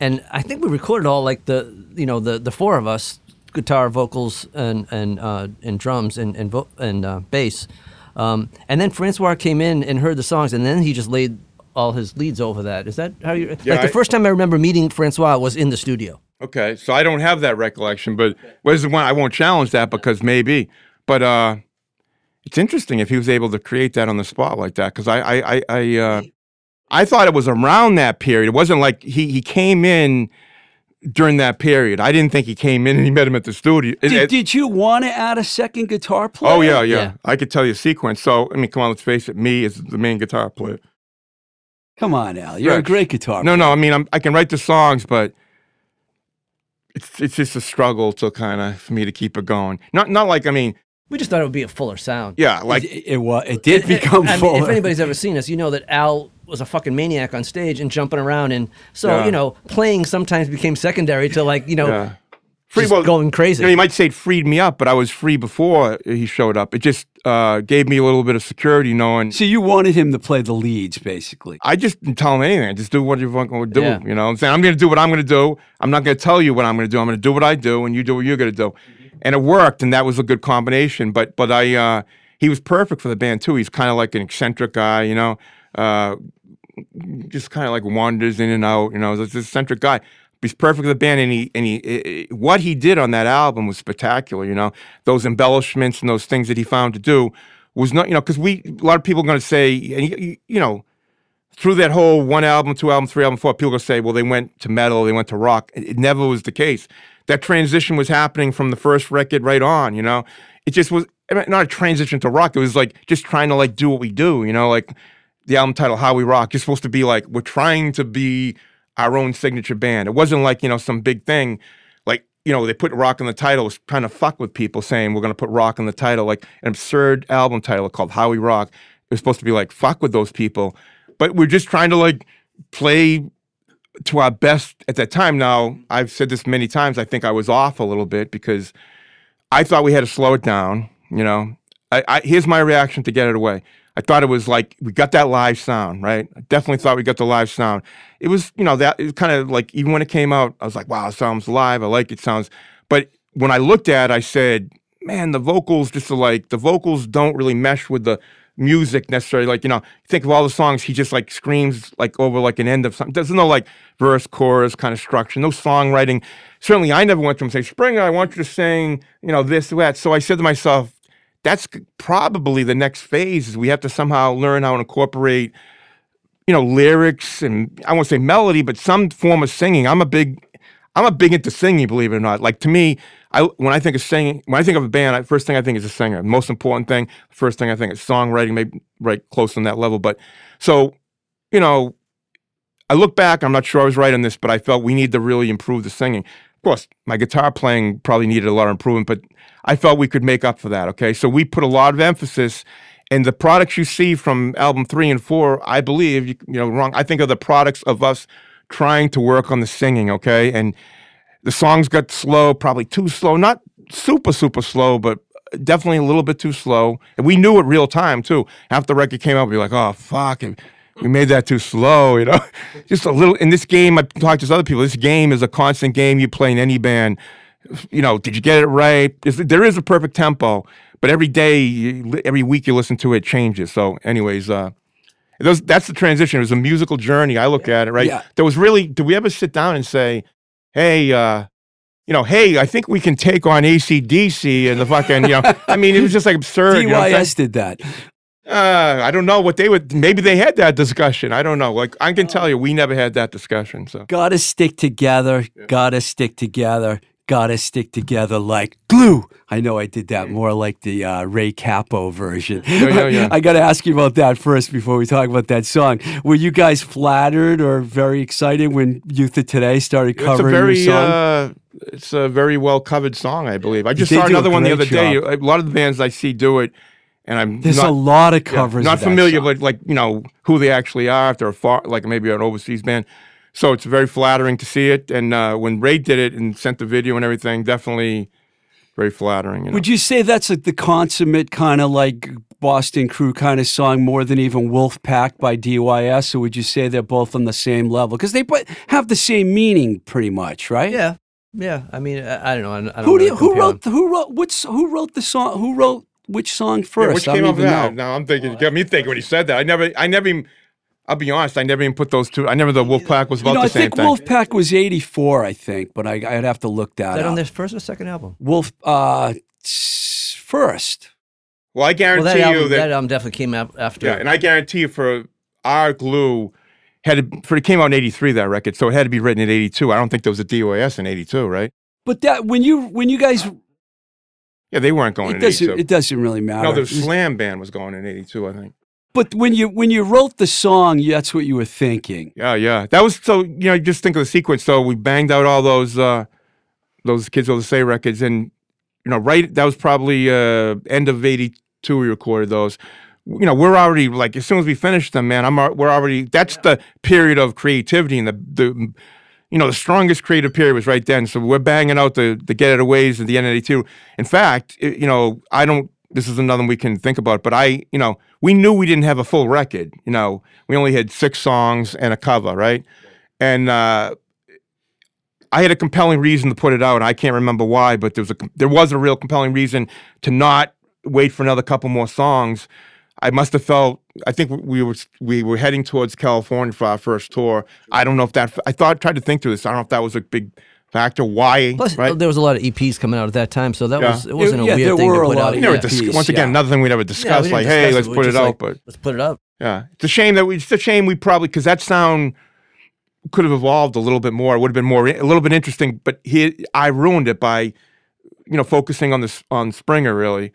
[SPEAKER 3] and I think we recorded all like the you know the the four of us, guitar, vocals, and and uh, and drums and and vo- and uh, bass. Um, and then Francois came in and heard the songs, and then he just laid all his leads over that. Is that how you?
[SPEAKER 2] Yeah,
[SPEAKER 3] like the
[SPEAKER 2] I-
[SPEAKER 3] first time I remember meeting Francois was in the studio.
[SPEAKER 2] Okay, so I don't have that recollection, but where's the one? I won't challenge that because maybe, but uh, it's interesting if he was able to create that on the spot like that because I I I I, uh, I thought it was around that period. It wasn't like he he came in during that period. I didn't think he came in and he met him at the studio. It-
[SPEAKER 1] Did,
[SPEAKER 2] it-
[SPEAKER 1] did you want to add a second guitar player?
[SPEAKER 2] oh yeah, yeah,
[SPEAKER 3] Yeah.
[SPEAKER 2] I could tell you a sequence. So I mean, come on, let's face it. Me is the main guitar player.
[SPEAKER 1] Come on, Al. You're a
[SPEAKER 2] Right.
[SPEAKER 1] great guitar
[SPEAKER 2] No, no. I mean, I'm, I can write the songs, but it's it's just a struggle to kind of for me to keep it going. Not not like I mean,
[SPEAKER 3] We just thought it would be a fuller sound.
[SPEAKER 2] yeah, like
[SPEAKER 1] it, it, wa- it did become
[SPEAKER 3] I mean,
[SPEAKER 1] fuller.
[SPEAKER 3] if anybody's ever seen us, you know that Al was a fucking maniac on stage and jumping around, and so
[SPEAKER 2] Yeah.
[SPEAKER 3] you know, playing sometimes became secondary to like you know,
[SPEAKER 2] yeah. Free,
[SPEAKER 3] just
[SPEAKER 2] well,
[SPEAKER 3] going crazy.
[SPEAKER 2] You know, you might say it freed me up, but I was free before he showed up. It just uh, gave me a little bit of security, knowing
[SPEAKER 1] so you wanted him to play the leads, basically.
[SPEAKER 2] I just didn't tell him anything. I just do what you're fucking would do.
[SPEAKER 3] Yeah.
[SPEAKER 2] You know what I'm saying? I'm going to do what I'm going to do. I'm not going to tell you what I'm going to do. I'm going to do what I do, and you do what you're going to do. And it worked, and that was a good combination. But but I uh, he was perfect for the band too. He's kind of like an eccentric guy, you know, uh, just kind of like wanders in and out. You know, this eccentric guy. He's perfect for the band, and he and he i- i- what he did on that album was spectacular. You know, those embellishments and those things that he found to do was not, you know, because we a lot of people are going to say, and you, you- you know, through that whole one album, two album, three album, four, people gonna say, well, they went to metal, they went to rock. It, it never was the case. That transition was happening from the first record right on. You know, it just was not a transition to rock. It was like just trying to like do what we do. You know, like the album title, "How We Rock," is supposed to be like we're trying to be our own signature band. It wasn't like you know some big thing. Like you know, they put rock in the title, was trying to fuck with people, saying we're gonna put rock in the title, like an absurd album title called "How We Rock." It was supposed to be like fuck with those people, but we're just trying to like play to our best at that time. Now, I've said this many times. I think I was off a little bit because I thought we had to slow it down. You know, I, I here's my reaction to get it away. I thought it was like we got that live sound, right? I definitely thought we got the live sound. It was, you know, that it was kind of like even when it came out, I was like, wow, it sounds live. I like it sounds. But when I looked at, it, I said, man, the vocals just are like the vocals don't really mesh with the music necessarily. Like, you know, think of all the songs, he just like screams like over like an end of something. There's no like verse, chorus kind of structure, no songwriting. Certainly, I never went to him and say, Springa, I want you to sing, you know, this, that. So I said to myself, that's probably the next phase is we have to somehow learn how to incorporate you know lyrics and i won't say melody but some form of singing. I'm a big i'm a big into singing believe it or not. Like to me i when i think of singing when i think of a band I, first thing i think is a singer. Most important thing first thing i think is songwriting maybe right close on that level. But so you know i look back i'm not sure i was right on this but i felt we need to really improve the singing of course my guitar playing probably needed a lot of improvement but I felt we could make up for that. Okay, so we put a lot of emphasis, and the products you see from album three and four, I believe you, you know wrong. I think are the products of us trying to work on the singing. Okay, and the songs got slow, probably too slow, not super super slow, but definitely a little bit too slow. And we knew it real time too. After the record came out, we were like, oh fuck. We made that too slow, you know. *laughs* Just a little. In this game, I talked to other people. This game is a constant game you play in any band you know, did you get it right? Is, there is a perfect tempo, but every day, you- every week you listen to it, changes. So, anyways, uh, those, that's the transition. It was a musical journey. I look at it, right?
[SPEAKER 1] Yeah.
[SPEAKER 2] There was really, did we ever sit down and say, hey, uh, you know, hey, I think we can take on ACDC and the fucking, you know, *laughs* I mean, it was just like absurd. you know?
[SPEAKER 1] DYS did that.
[SPEAKER 2] Uh, I don't know what they would, maybe they had that discussion. I don't know. Like, I can tell you, we never had that discussion. So,
[SPEAKER 1] Gotta stick together. Gotta stick together. Gotta stick together like glue. I know I did that more like the uh, Ray Cappo version.
[SPEAKER 2] yeah, yeah. *laughs* yeah.
[SPEAKER 1] I gotta ask you about that first before we talk about that song. Were you guys flattered or very excited when Youth of Today started
[SPEAKER 2] It's a
[SPEAKER 1] covering
[SPEAKER 2] very,
[SPEAKER 1] your song?
[SPEAKER 2] uh, it's a very well covered song, I believe. I just
[SPEAKER 1] They
[SPEAKER 2] saw another one the other
[SPEAKER 1] great
[SPEAKER 2] day. A lot of the bands I see do it, and I'm
[SPEAKER 1] There's
[SPEAKER 2] not,
[SPEAKER 1] a lot of
[SPEAKER 2] yeah,
[SPEAKER 1] covers.
[SPEAKER 2] not
[SPEAKER 1] of that
[SPEAKER 2] familiar
[SPEAKER 1] song.
[SPEAKER 2] with like you know who they actually are. If they're a far, like maybe an overseas band, so it's very flattering to see it. And uh, when Ray did it and sent the video and everything, definitely very flattering. You know?
[SPEAKER 1] Would you say that's like the consummate kind of like Boston Crew kind of song more than even Wolf Pack by DYS, or would you say they're both on the same level? Because they both have the same meaning, pretty much, right?
[SPEAKER 3] yeah, yeah. I mean, I, I don't know. I, I don't
[SPEAKER 1] Who do
[SPEAKER 3] really
[SPEAKER 1] you, who wrote
[SPEAKER 3] them.
[SPEAKER 1] who wrote which who wrote the song? Who wrote which song first?
[SPEAKER 2] Yeah, which
[SPEAKER 1] I
[SPEAKER 2] came
[SPEAKER 1] don't
[SPEAKER 2] up
[SPEAKER 1] even
[SPEAKER 2] that? Now I'm thinking, you got me thinking when he said that. I never, I never even. I'll be honest, I never even put those two. I never the Wolfpack was about
[SPEAKER 1] You know,
[SPEAKER 2] the
[SPEAKER 1] I
[SPEAKER 2] same
[SPEAKER 1] think
[SPEAKER 2] thing.
[SPEAKER 1] Wolfpack was '84, I think, but I, I'd have to look that,
[SPEAKER 3] Is that
[SPEAKER 1] up.
[SPEAKER 3] on their first or second album?
[SPEAKER 1] Wolf uh, first.
[SPEAKER 2] well, I
[SPEAKER 3] Well,
[SPEAKER 2] guarantee
[SPEAKER 3] that
[SPEAKER 2] you that
[SPEAKER 3] that album definitely came out after.
[SPEAKER 2] Yeah, and I guarantee you for our glue, had to, for it came out in '83 that record, so it had to be written in '82. I don't think there was a DYS in '82, right?
[SPEAKER 1] But that when you when you guys
[SPEAKER 2] Yeah, they weren't going
[SPEAKER 1] it
[SPEAKER 2] in
[SPEAKER 1] doesn't
[SPEAKER 2] '82.
[SPEAKER 1] it doesn't really matter.
[SPEAKER 2] No, the Slam band was going in '82, I think.
[SPEAKER 1] but when you when you wrote the song, that's what you were thinking.
[SPEAKER 2] Yeah, yeah. That was so you know, just think of the sequence. So we banged out all those uh those kids will say records and you know, right that was probably uh end of eighty two we recorded those. You know, we're already like as soon as we finished them, man, I'm we're already that's the period of creativity and the the you know, the strongest creative period was right then. So we're banging out the the Get It Aways at the end of 82. In fact, it- you know, I don't this is another one we can think about, but I, you know, we knew we didn't have a full record. You know, we only had six songs and a cover, right? And uh I had a compelling reason to put it out. I can't remember why, but there was a there was a real compelling reason to not wait for another couple more songs. I must have felt. I think we were we were heading towards California for our first tour. I don't know if that. I thought tried to think through this. I don't know if that was a big factor. Why?
[SPEAKER 3] Plus,
[SPEAKER 2] right?
[SPEAKER 3] there was a lot of EPs coming out at that time, so that
[SPEAKER 2] Yeah.
[SPEAKER 3] was it wasn't
[SPEAKER 1] Yeah,
[SPEAKER 3] a
[SPEAKER 1] there
[SPEAKER 3] weird thing to put out.
[SPEAKER 1] of
[SPEAKER 2] You know,
[SPEAKER 1] Yeah.
[SPEAKER 2] dis-
[SPEAKER 1] piece,
[SPEAKER 2] once again,
[SPEAKER 1] yeah.
[SPEAKER 2] another thing we never
[SPEAKER 3] Yeah, we
[SPEAKER 2] discussed. like,
[SPEAKER 3] discuss
[SPEAKER 2] hey,
[SPEAKER 3] it,
[SPEAKER 2] let's
[SPEAKER 3] we
[SPEAKER 2] put
[SPEAKER 3] just
[SPEAKER 2] it out. But
[SPEAKER 3] let's put it up.
[SPEAKER 2] yeah, it's a shame that we. It's a shame we probably because that sound could have evolved a little bit more. It would have been more a little bit interesting. But he, I ruined it by, you know, focusing on this on Springa really,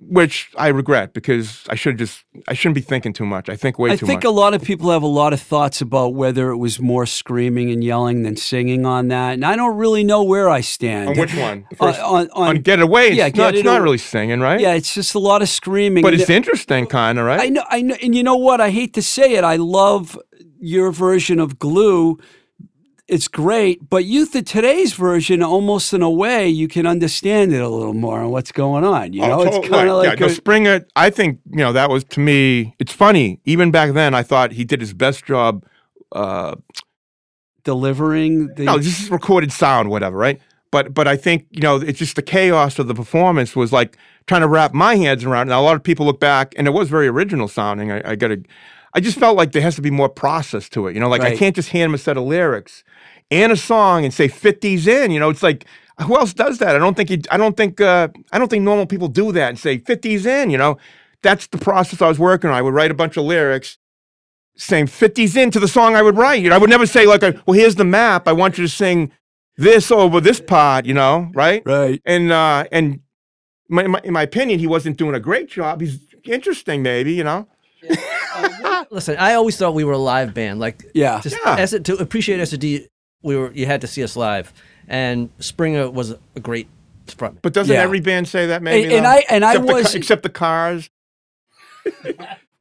[SPEAKER 2] which I regret because I should just I shouldn't be thinking too much. I think way
[SPEAKER 1] I
[SPEAKER 2] too
[SPEAKER 1] think a lot of people have a lot of thoughts about whether it was more screaming and yelling than singing on that, and I don't really know where I stand.
[SPEAKER 2] on which one?
[SPEAKER 1] Uh,
[SPEAKER 2] first-
[SPEAKER 1] on, on,
[SPEAKER 2] on Get Away. It's
[SPEAKER 1] yeah,
[SPEAKER 2] not,
[SPEAKER 1] Get
[SPEAKER 2] it's not really singing, right?
[SPEAKER 1] yeah, it's just a lot of screaming.
[SPEAKER 2] But
[SPEAKER 1] and
[SPEAKER 2] it's interesting, kind of, right?
[SPEAKER 1] I know, I know, and you know what? I hate to say it. I love your version of Glue. It's great, but youth of today's version, almost in a way, you can understand it a little more and what's going on. You know,
[SPEAKER 2] Oh,
[SPEAKER 1] it's kind of
[SPEAKER 2] yeah,
[SPEAKER 1] like
[SPEAKER 2] no,
[SPEAKER 1] a-
[SPEAKER 2] Springa. I think you know that was to me. It's funny. Even back then, I thought he did his best job. Uh,
[SPEAKER 1] delivering the.
[SPEAKER 2] no, this is recorded sound, whatever, right? But but I think you know it's just the chaos of the performance was like trying to wrap my hands around. it. Now a lot of people look back, and it was very original sounding. I, I got to. I just felt like there has to be more process to it. You know, like I can't just hand him a set of lyrics and a song and say fit these in. You know, it's like who else does that? I don't think. You, I don't think. Uh, I don't think normal people do that and say fit these in. You know, that's the process I was working on. I would write a bunch of lyrics saying fit these into the song I would write. You know, I would never say like, well, here's the map. I want you to sing this over this part. You know, right?
[SPEAKER 1] right.
[SPEAKER 2] And uh, and my, my, in my opinion, he wasn't doing a great job. He's interesting, maybe. You know.
[SPEAKER 3] Listen, I always thought we were a live band. Like,
[SPEAKER 1] Yeah.
[SPEAKER 3] just
[SPEAKER 2] Yeah.
[SPEAKER 3] as it, to appreciate SD, we were you had to see us live, and Springa was a great frontman.
[SPEAKER 2] But doesn't
[SPEAKER 1] Yeah.
[SPEAKER 2] every band say that? Maybe.
[SPEAKER 1] And- and? I- and I
[SPEAKER 2] except the
[SPEAKER 1] was-
[SPEAKER 2] except the Cars. *laughs*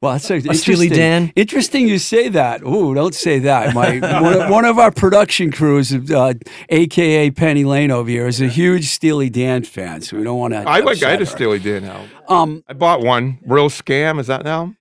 [SPEAKER 1] Well, that's a,
[SPEAKER 3] Steely
[SPEAKER 1] interesting.
[SPEAKER 3] Dan.
[SPEAKER 1] Interesting you say that. Ooh, don't say that. My *laughs* one, of, one of our production crews, uh, AKA Penny Lane over here, is a huge Steely Dan fan. So we don't want to.
[SPEAKER 2] I like. I had a Steely Dan album.
[SPEAKER 1] Um,
[SPEAKER 2] I bought one. Real scam. Is that now?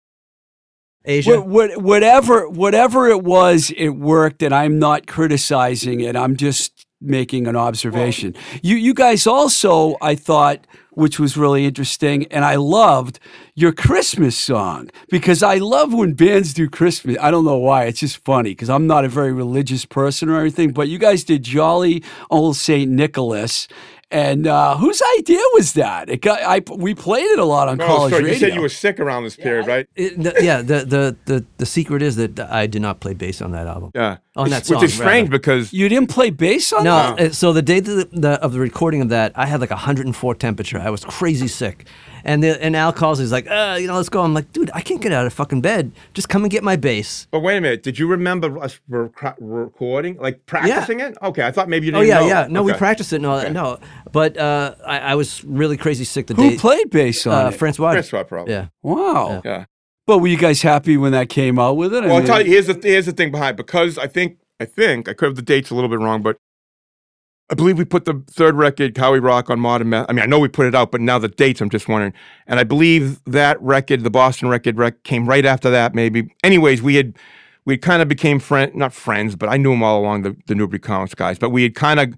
[SPEAKER 3] Aja.
[SPEAKER 1] What, what, whatever, whatever it was, it worked, and I'm not criticizing it. I'm just making an observation. You, you guys also, I thought, which was really interesting, and I loved your Christmas song because I love when bands do Christmas. I don't know why. It's just funny because I'm not a very religious person or anything, but you guys did Jolly Old Saint Nicholas. And uh, whose idea was that? It got I we played it a lot on
[SPEAKER 2] Oh,
[SPEAKER 1] college
[SPEAKER 2] sorry.
[SPEAKER 1] radio.
[SPEAKER 2] You said you were sick around this period, right?
[SPEAKER 3] It- the- yeah, the, the the the secret is that I did not play bass on that album.
[SPEAKER 2] Yeah.
[SPEAKER 3] On
[SPEAKER 2] It's-
[SPEAKER 3] that song,
[SPEAKER 2] which is strange
[SPEAKER 3] rather.
[SPEAKER 2] because
[SPEAKER 1] You didn't play bass on
[SPEAKER 3] No,
[SPEAKER 1] that?
[SPEAKER 3] uh, so the day the, the, of the recording of that, I had like 104 temperature. I was crazy sick, and the, and Al calls. He's like, uh, you know, let's go. I'm like, dude, I can't get out of fucking bed. Just come and get my bass.
[SPEAKER 2] But wait a minute. Did you remember us rec- recording, like practicing it? Okay, I thought maybe you
[SPEAKER 3] Oh
[SPEAKER 2] didn't.
[SPEAKER 3] Oh yeah,
[SPEAKER 2] know.
[SPEAKER 3] yeah. No, we practiced it. and all that. No, but uh, I, I was really crazy sick the
[SPEAKER 1] Who
[SPEAKER 3] day.
[SPEAKER 1] played bass on
[SPEAKER 3] Uh,
[SPEAKER 1] it?
[SPEAKER 3] Francois.
[SPEAKER 2] Francois probably.
[SPEAKER 3] Yeah.
[SPEAKER 1] Wow.
[SPEAKER 2] Yeah.
[SPEAKER 1] But were you guys happy when that came out with it? I
[SPEAKER 2] Well, I'll tell you. Here's the here's the thing behind because I think I think I could have the dates a little bit wrong, but I believe we put the third record, How We Rock, on Modern. I mean, I know we put it out, but now the dates, I'm just wondering. And I believe that record, the Boston record, rec- came right after that, maybe. Anyways, we had we kind of became friend, not friends, but I knew them all along the the Newbury Comics guys. But we had kind of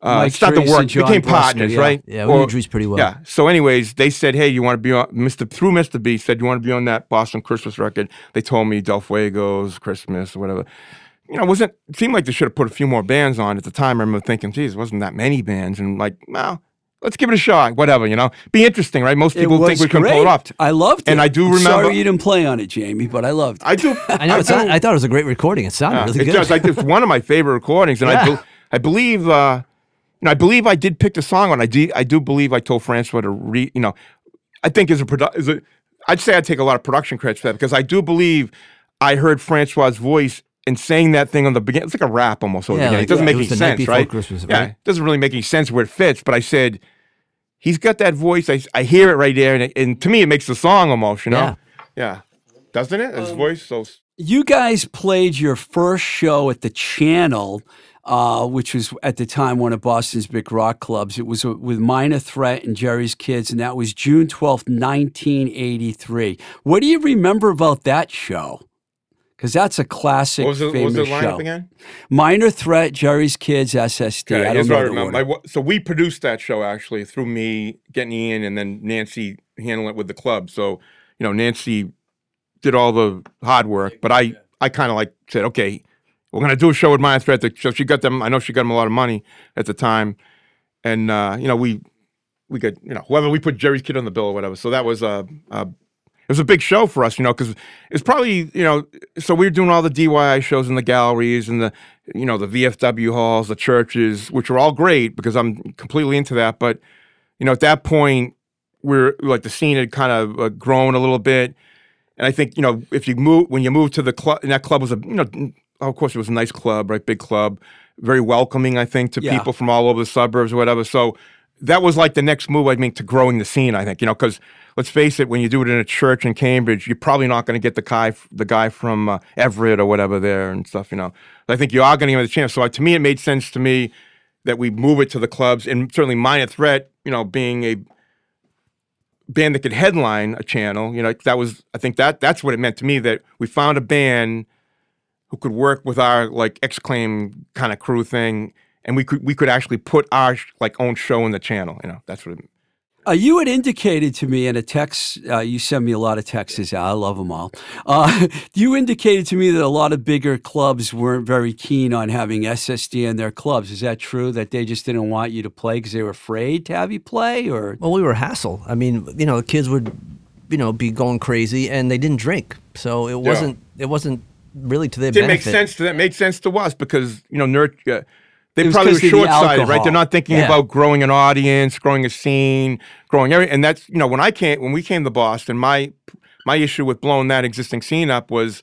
[SPEAKER 2] uh, started
[SPEAKER 1] Treese
[SPEAKER 2] to work, became partners,
[SPEAKER 1] yeah.
[SPEAKER 2] right?
[SPEAKER 3] Yeah, we
[SPEAKER 2] Or-
[SPEAKER 3] knew pretty well.
[SPEAKER 2] Yeah. So, anyways, they said, "Hey, you want to be on Mr. Through Mr. B said you want to be on that Boston Christmas record." They told me Del Fuegos Christmas or whatever. You know, it wasn't it seemed like they should have put a few more bands on at the time. I remember thinking, "Geez, wasn't that many bands," and like, well, let's give it a shot. Whatever, you know, be interesting, right? Most people think we can pull it off.
[SPEAKER 1] I loved it.
[SPEAKER 2] And I do
[SPEAKER 1] I'm
[SPEAKER 2] remember-
[SPEAKER 1] Sorry you didn't play on it, Jamie, but I loved it.
[SPEAKER 2] I do. *laughs*
[SPEAKER 3] I know. It's
[SPEAKER 2] do-
[SPEAKER 3] not, I thought it was a great recording. It sounded
[SPEAKER 2] Yeah,
[SPEAKER 3] really
[SPEAKER 2] it
[SPEAKER 3] good.
[SPEAKER 2] does. Like it's one of my favorite recordings, and I, *laughs* be, I believe, uh, know, I believe I did pick the song, and I do, I do believe I told Francois to read. You know, I think as a produ- as a, I'd say I take a lot of production credit for that because I do believe I heard Francois' voice and saying that thing on the beginning. It's like a rap almost. on the
[SPEAKER 3] Yeah,
[SPEAKER 2] beginning.
[SPEAKER 3] like,
[SPEAKER 2] it doesn't
[SPEAKER 3] yeah,
[SPEAKER 2] make
[SPEAKER 3] it
[SPEAKER 2] any
[SPEAKER 3] the
[SPEAKER 2] sense,
[SPEAKER 3] before
[SPEAKER 2] right?
[SPEAKER 3] Christmas,
[SPEAKER 2] Yeah, it doesn't really make any sense where it fits. But I said. He's got that voice. I, I hear it right there, and, it, and to me, it makes the song almost. You know,
[SPEAKER 3] Yeah.
[SPEAKER 2] yeah, doesn't it?
[SPEAKER 3] Um,
[SPEAKER 2] His voice so
[SPEAKER 1] You guys played your first show at the Channel, uh, which was at the time one of Boston's big rock clubs. It was uh, with Minor Threat and Jerry's Kids, and that was June twelfth, 1983. What do you remember about that show? Because that's a classic,
[SPEAKER 2] What was, the,
[SPEAKER 1] famous
[SPEAKER 2] was the lineup
[SPEAKER 1] show.
[SPEAKER 2] again?
[SPEAKER 1] Minor Threat, Jerry's Kids, SSD.
[SPEAKER 2] Okay,
[SPEAKER 1] I don't know
[SPEAKER 2] I remember.
[SPEAKER 1] order.
[SPEAKER 2] My so we produced that show actually through me getting Ian and then Nancy handling it with the club. So you know Nancy did all the hard work, but I I kind of like said, okay, we're gonna do a show with Minor Threat. So she got them. I know she got them a lot of money at the time, and uh, you know we we got you know whoever we put Jerry's Kid on the bill or whatever. So that was a. Uh, it was a big show for us, you know, because it's probably, you know, so we were doing all the DIY shows in the galleries and the, you know, the VFW halls, the churches, which are all great because I'm completely into that. But, you know, at that point, we're like the scene had kind of uh, grown a little bit. And I think, you know, if you move, when you move to the club, and that club was a, you know, of course it was a nice club, right? Big club, very welcoming, I think, to
[SPEAKER 1] Yeah.
[SPEAKER 2] people from all over the suburbs or whatever. So that was like the next move, I think, to growing the scene, I think, you know, because let's face it, when you do it in a church in Cambridge, you're probably not going to get the guy, the guy from uh, Everett or whatever there and stuff, you know. I think you are going to give it a chance. So uh, to me, it made sense to me that we move it to the clubs, and certainly Minor Threat, you know, being a band that could headline a channel, you know, that was, I think that that's what it meant to me that we found a band who could work with our like X-Claim kind of crew thing, and we could we could actually put our like own show in the channel. You know, that's what. It,
[SPEAKER 1] Uh, you had indicated to me in a text, uh, you send me a lot of texts, I love them all. Uh, *laughs* you indicated to me that a lot of bigger clubs weren't very keen on having SSD in their clubs. Is that true? That they just didn't want you to play because they were afraid to have you play? Or
[SPEAKER 3] Well, we were a hassle. I mean, you know, the kids would, you know, be going crazy, and they didn't drink, so it wasn't. It wasn't really to their
[SPEAKER 2] didn't make sense to that. Made sense to us because you know nerd. Uh, they probably were
[SPEAKER 1] 'cause of the
[SPEAKER 2] short sighted, right? They're not thinking
[SPEAKER 3] Yeah.
[SPEAKER 2] about growing an audience, growing a scene, growing everything. And that's you know when I came when we came to Boston, my my issue with blowing that existing scene up was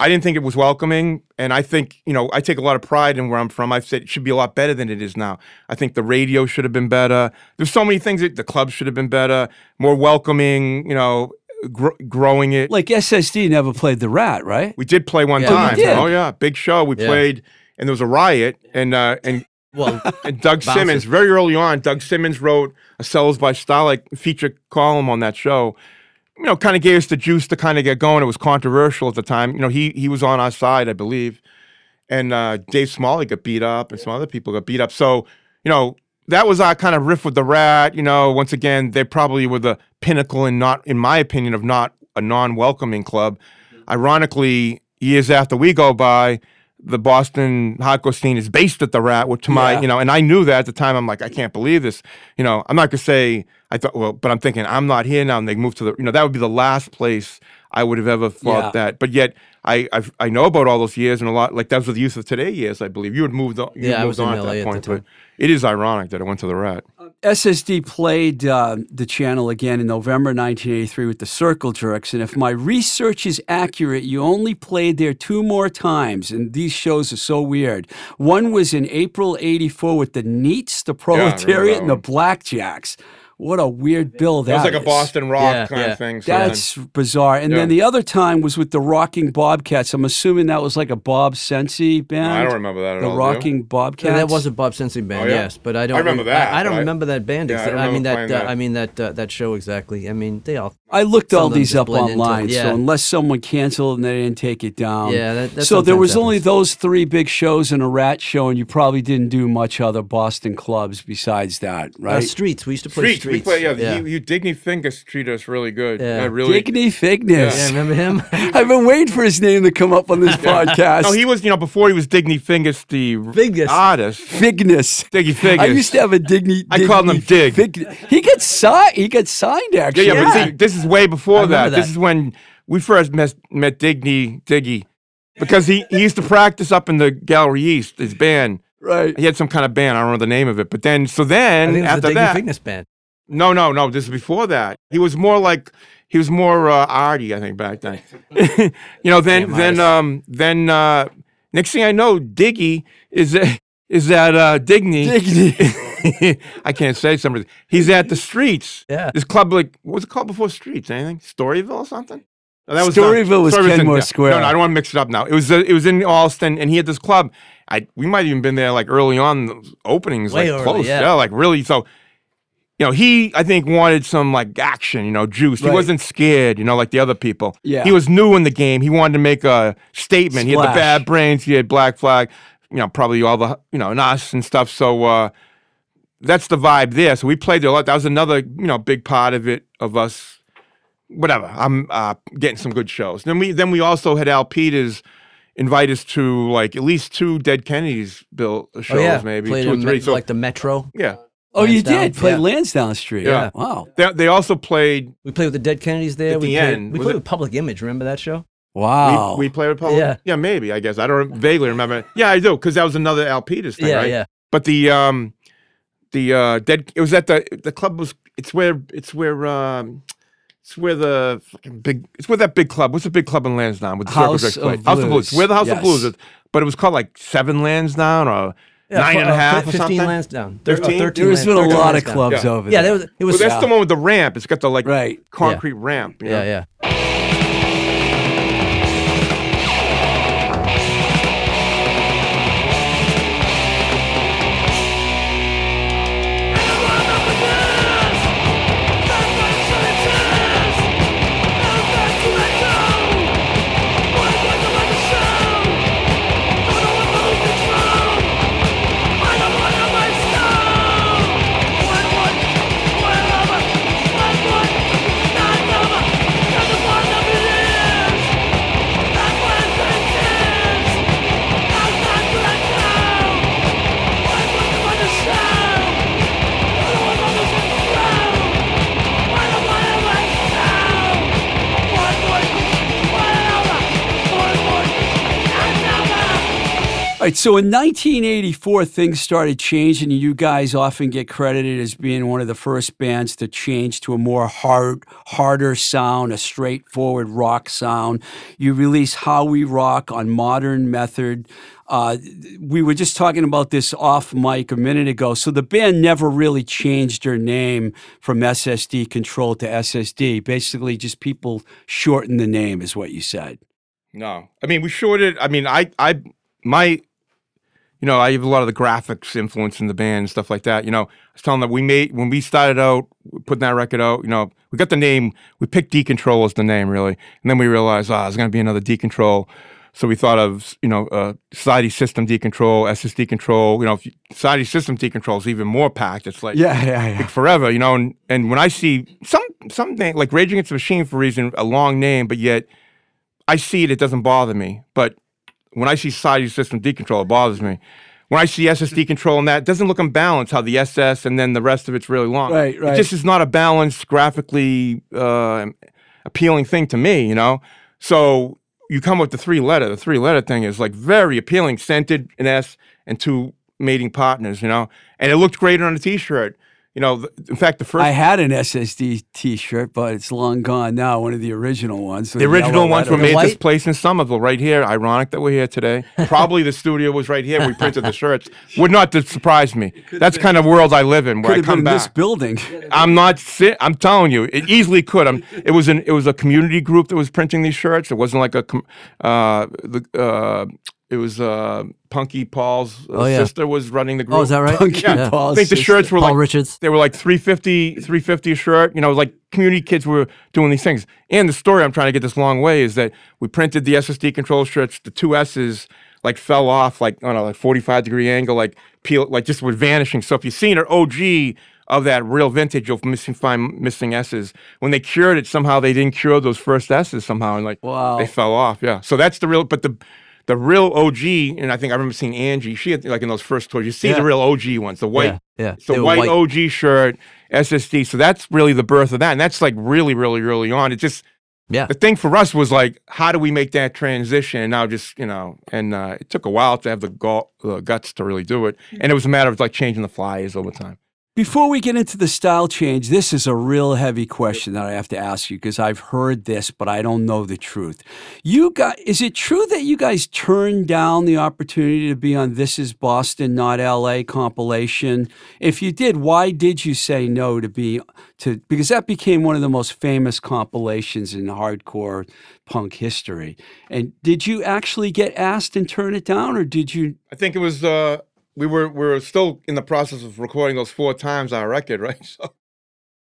[SPEAKER 2] I didn't think it was welcoming, and I think you know I take a lot of pride in where I'm from. I've said it should be a lot better than it is now. I think the radio should have been better. There's so many things that the club should have been better, more welcoming. You know, gr- growing it.
[SPEAKER 1] like SSD never played the Rat, right?
[SPEAKER 2] We did play one
[SPEAKER 3] Yeah. Oh, you
[SPEAKER 2] time.
[SPEAKER 1] did?
[SPEAKER 2] Oh yeah, big show. We
[SPEAKER 3] Yeah.
[SPEAKER 2] played, and there was a riot, and uh, and
[SPEAKER 3] Well,
[SPEAKER 2] and Doug
[SPEAKER 3] Bouncers.
[SPEAKER 2] Simmons very early on. Doug Simmons wrote a Cellars by Starlight feature column on that show. You know, kind of gave us the juice to kind of get going. It was controversial at the time. You know, he he was on our side, I believe, and uh, Dave Smalley got beat up, and some other people got beat up. So you know. That was our kind of riff with the rat. You know, once again, they probably were the pinnacle in not, in my opinion, of not a non-welcoming club. Mm-hmm. Ironically, years after we go by, the Boston hardcore scene is based at the Rat, which to my,
[SPEAKER 1] Yeah.
[SPEAKER 2] you know, and I knew that at the time. I'm like, I can't believe this. You know, I'm not gonna say I thought, well, but I'm thinking I'm not here now, and they moved to the, you know, that would be the last place I would have ever thought
[SPEAKER 1] Yeah.
[SPEAKER 2] that. But yet, I I've, I know about all those years and a lot. Like that was the youth of today years, I believe. You had moved on. You
[SPEAKER 3] Yeah,
[SPEAKER 2] had
[SPEAKER 3] I
[SPEAKER 2] moved
[SPEAKER 3] was in
[SPEAKER 2] on at
[SPEAKER 3] LA
[SPEAKER 2] that
[SPEAKER 3] at the
[SPEAKER 2] point.
[SPEAKER 3] time.
[SPEAKER 2] But it is ironic that I went to the Rat.
[SPEAKER 1] SSD played uh, the channel again in November 1983 with the Circle Jerks, and if my research is accurate, you only played there two more times, and these shows are so weird. One was in April '84 with the Neats, the Proletariat,
[SPEAKER 2] that
[SPEAKER 1] and the. Blackjacks. What a weird bill that
[SPEAKER 2] It was like a. Boston rock
[SPEAKER 3] Yeah,
[SPEAKER 2] kind
[SPEAKER 3] yeah.
[SPEAKER 2] of thing. something.
[SPEAKER 1] That's bizarre. And then the other time was with the Rocking Bobcats. I'm assuming that was like a Bob Sensi band.
[SPEAKER 2] I don't remember that at
[SPEAKER 1] The
[SPEAKER 2] all. do?
[SPEAKER 1] Rocking Bobcats.
[SPEAKER 3] Yeah, that was a Bob Sensi band,
[SPEAKER 2] Oh, yeah?
[SPEAKER 3] yes, but I don't.
[SPEAKER 2] I remember that,
[SPEAKER 3] I, I don't
[SPEAKER 2] but I-
[SPEAKER 3] remember that band.
[SPEAKER 2] Yeah, I
[SPEAKER 3] exa- I, mean
[SPEAKER 2] remember
[SPEAKER 3] that. Uh,
[SPEAKER 2] that.
[SPEAKER 3] I mean that uh, that show exactly. I mean they all.
[SPEAKER 1] I looked all these up
[SPEAKER 3] blend into-
[SPEAKER 1] online, so unless someone canceled and they didn't take it down.
[SPEAKER 3] Yeah, that- that
[SPEAKER 1] so there
[SPEAKER 3] sometimes
[SPEAKER 1] was only those three big shows and a rat show, and you probably didn't do much other Boston clubs besides that,
[SPEAKER 3] Uh,
[SPEAKER 1] right?
[SPEAKER 3] streets. We used to play
[SPEAKER 2] Streets.
[SPEAKER 3] Streets.
[SPEAKER 2] play, yeah,
[SPEAKER 3] yeah.
[SPEAKER 2] You, you Digny Fingers treat us really good.
[SPEAKER 3] Yeah.
[SPEAKER 2] Yeah, really.
[SPEAKER 1] Digny Figness.
[SPEAKER 3] Yeah, remember him? *laughs*
[SPEAKER 1] I've been waiting for his name to come up on this *laughs* podcast.
[SPEAKER 2] No, he was, you know, before he was Digny Fingers, the
[SPEAKER 3] Figgis.
[SPEAKER 2] artist.
[SPEAKER 1] Figness.
[SPEAKER 2] Diggy Fingers.
[SPEAKER 1] I used to have a Digny.
[SPEAKER 2] I called him Dig.
[SPEAKER 1] Fig- he gets signed. He gets signed
[SPEAKER 2] Yeah,
[SPEAKER 1] actually.
[SPEAKER 2] yeah, but see, this is way before
[SPEAKER 3] remember
[SPEAKER 2] that. This is when we first met, met Digny, Diggy. Because he, he used to practice up in the Gallery East, his band.
[SPEAKER 1] right.
[SPEAKER 2] He had some kind of band, I don't know the name of it. But then, so
[SPEAKER 3] I
[SPEAKER 2] then,
[SPEAKER 3] think it was
[SPEAKER 2] after
[SPEAKER 3] the Diggy
[SPEAKER 2] that,
[SPEAKER 3] Fitness Band.
[SPEAKER 2] No, no, no, this is before that. He was more like, he was more uh, arty, I think, back then. *laughs* you know, then,
[SPEAKER 3] Damn
[SPEAKER 2] then,
[SPEAKER 3] artist.
[SPEAKER 2] um, then, uh, next thing I know, Diggy is, *laughs* is at uh, Digny.
[SPEAKER 1] Digny. *laughs*
[SPEAKER 2] I can't say something. He's at the streets.
[SPEAKER 3] Yeah.
[SPEAKER 2] This club, like, what was it called before Streets? Anything? Storyville or something? No, that
[SPEAKER 1] Storyville was
[SPEAKER 2] in-
[SPEAKER 1] Kenmore
[SPEAKER 2] yeah.
[SPEAKER 1] Square.
[SPEAKER 2] No, no, I don't want to mix it up now. It was uh, it was in Allston, and he had this club. I we might have even been there like early on the openings,
[SPEAKER 3] Way
[SPEAKER 2] like
[SPEAKER 3] early,
[SPEAKER 2] close,
[SPEAKER 3] yeah.
[SPEAKER 2] like really. So, you know, he I think wanted some like action, you know, juice. He wasn't scared, you know, like the other people.
[SPEAKER 1] Yeah.
[SPEAKER 2] he was new in the game. He wanted to make a statement. He had the bad brains. He had Black Flag. You know, probably all the you know, and us and stuff. So. uh that's the vibe there. So we played there a lot. That was another, you know, big part of it of us. Whatever. I'm uh, getting some good shows. Then we then we also had Al Peters invite us to like at least two Dead Kennedys built shows,
[SPEAKER 3] Oh, yeah.
[SPEAKER 2] maybe
[SPEAKER 3] Played
[SPEAKER 2] two or three.
[SPEAKER 3] Me-
[SPEAKER 2] So
[SPEAKER 3] like the Metro.
[SPEAKER 2] yeah,
[SPEAKER 1] Oh, you
[SPEAKER 3] Lansdowne,
[SPEAKER 1] did play
[SPEAKER 3] yeah.
[SPEAKER 1] Lansdowne Street.
[SPEAKER 2] Yeah.
[SPEAKER 1] Wow.
[SPEAKER 2] they, they also played.
[SPEAKER 3] We played with the Dead Kennedys there.
[SPEAKER 2] At
[SPEAKER 3] we
[SPEAKER 2] the
[SPEAKER 3] played,
[SPEAKER 2] end,
[SPEAKER 3] we
[SPEAKER 2] was
[SPEAKER 3] played
[SPEAKER 2] it-
[SPEAKER 3] with Public Image. Remember that show?
[SPEAKER 1] Wow.
[SPEAKER 2] We, we played with Public.
[SPEAKER 3] Yeah.
[SPEAKER 2] yeah, maybe. I guess I don't vaguely remember. Yeah, I do because that was another Al Peters thing,
[SPEAKER 3] yeah,
[SPEAKER 2] right?
[SPEAKER 3] yeah.
[SPEAKER 2] But the um, the uh, dead. It was at the the club was. It's where it's where um, it's where the fucking big. It's where that big club. What's the big club in Lansdowne with the
[SPEAKER 1] House
[SPEAKER 2] Circle
[SPEAKER 1] of
[SPEAKER 2] play? House of
[SPEAKER 1] Blues.
[SPEAKER 2] Blues. Where the House
[SPEAKER 1] Yes.
[SPEAKER 2] of Blues is. But it was called like Seven Lansdowne or
[SPEAKER 3] yeah
[SPEAKER 2] nine
[SPEAKER 3] fu- uh,
[SPEAKER 2] or
[SPEAKER 3] 15
[SPEAKER 2] something.
[SPEAKER 3] lands down. Thir- uh,
[SPEAKER 2] 13?
[SPEAKER 3] 13
[SPEAKER 1] There's
[SPEAKER 3] lands-
[SPEAKER 1] been a
[SPEAKER 3] 13
[SPEAKER 1] lot of
[SPEAKER 3] lands down.
[SPEAKER 1] clubs
[SPEAKER 2] Yeah.
[SPEAKER 1] over
[SPEAKER 3] Yeah,
[SPEAKER 1] there.
[SPEAKER 3] there was, it was.
[SPEAKER 2] Well, that's the one with the ramp. It's got the like
[SPEAKER 1] Right.
[SPEAKER 2] concrete ramp. you know?
[SPEAKER 3] yeah, yeah.
[SPEAKER 1] All right, so in 1984, things started changing, you guys often get credited as being one of the first bands to change to a more hard, harder sound, a straightforward rock sound. You released "How We Rock" on Modern Method. Uh, we were just talking about this off mic a minute ago. So the band never really changed their name from SSD Control to SSD. Basically, just people shortened the name, is what you said.
[SPEAKER 2] No, I mean we shorted. I mean, I, I, my, you know, I have a lot of the graphics influence in the band and stuff like that. You know, I was telling them we made when we started out putting that record out. You know, we got the name. We picked Decontrol as the name really, and then we realized, ah, there's going to be another Decontrol. So we thought of, you know, uh, Society System Decontrol, SSD Control. You know, if you, Society System Decontrol is even more packed. It's like
[SPEAKER 1] Yeah, yeah, yeah.
[SPEAKER 2] like forever, you know. And, and when I see some something like Rage Against the Machine for a reason, a long name, but yet I see it, it doesn't bother me. But when I see Society System D control, it bothers me. When I see SSD control and that, it doesn't look unbalanced how the SS and then the rest of it's really long.
[SPEAKER 1] Right, right.
[SPEAKER 2] It just is not a balanced, graphically uh, appealing thing to me, you know? So you come with the three letter. The three letter thing is like very appealing, scented, an S, and two mating partners, you know? And it looked great on a t shirt. You know, th- in fact, the first
[SPEAKER 1] I had an SSD T-shirt, but it's long gone now. One of the original ones. with
[SPEAKER 2] The original
[SPEAKER 1] yellow
[SPEAKER 2] ones were made at this place in Somerville, right here. Ironic that we're here today. Probably the studio was right here. We printed the shirts. Would not surprise me. That's the kind of world I live in, where
[SPEAKER 1] Could
[SPEAKER 2] I
[SPEAKER 1] have been
[SPEAKER 2] come
[SPEAKER 1] in this building.
[SPEAKER 2] I'm not. Si- I'm telling you, it easily could. I'm, it was an. It was a community group that was printing these shirts. It wasn't like a. Uh, the. Uh, it was uh, Punky Paul's uh,
[SPEAKER 3] Oh, yeah.
[SPEAKER 2] sister was running the group.
[SPEAKER 3] Oh, is that right?
[SPEAKER 1] Punky
[SPEAKER 2] Yeah.
[SPEAKER 1] Paul's
[SPEAKER 2] I think the
[SPEAKER 1] sister.
[SPEAKER 2] shirts were
[SPEAKER 3] Paul
[SPEAKER 2] like
[SPEAKER 3] Richards.
[SPEAKER 2] they were like 350 350 a shirt you know like community kids were doing these things and the story i'm trying to get this long way is that we printed the ssd control shirts the two s's like fell off like on a like 45 degree angle like peel like just were vanishing so if you've seen an og of that real vintage of missing fine missing S's. When they cured it, somehow they didn't cure those first S's somehow, and like
[SPEAKER 1] Wow.
[SPEAKER 2] they fell off. Yeah, so that's the real. But the the real OG, and I think I remember seeing Angie. She had like in those first tours. You see
[SPEAKER 3] Yeah.
[SPEAKER 2] the real OG ones, the white.
[SPEAKER 3] yeah, yeah.
[SPEAKER 2] The
[SPEAKER 3] They were
[SPEAKER 2] white, OG shirt, SSD. So that's really the birth of that, and that's like really, really early on. It just
[SPEAKER 3] Yeah.
[SPEAKER 2] the thing for us was like, how do we make that transition? And now just you know, and uh, it took a while to have the, gu- the guts to really do it, and it was a matter of like changing the flyers over time.
[SPEAKER 1] Before we get into the style change, this is a real heavy question that I have to ask you because I've heard this, but I don't know the truth. You got is it true that you guys turned down the opportunity to be on This Is Boston, Not LA compilation? If you did, why did you say no to be to because that became one of the most famous compilations in hardcore punk history. And did you actually get asked and turn it down or did you
[SPEAKER 2] I think it was uh, we were we were still in the process of recording those four times our record, *laughs* right? So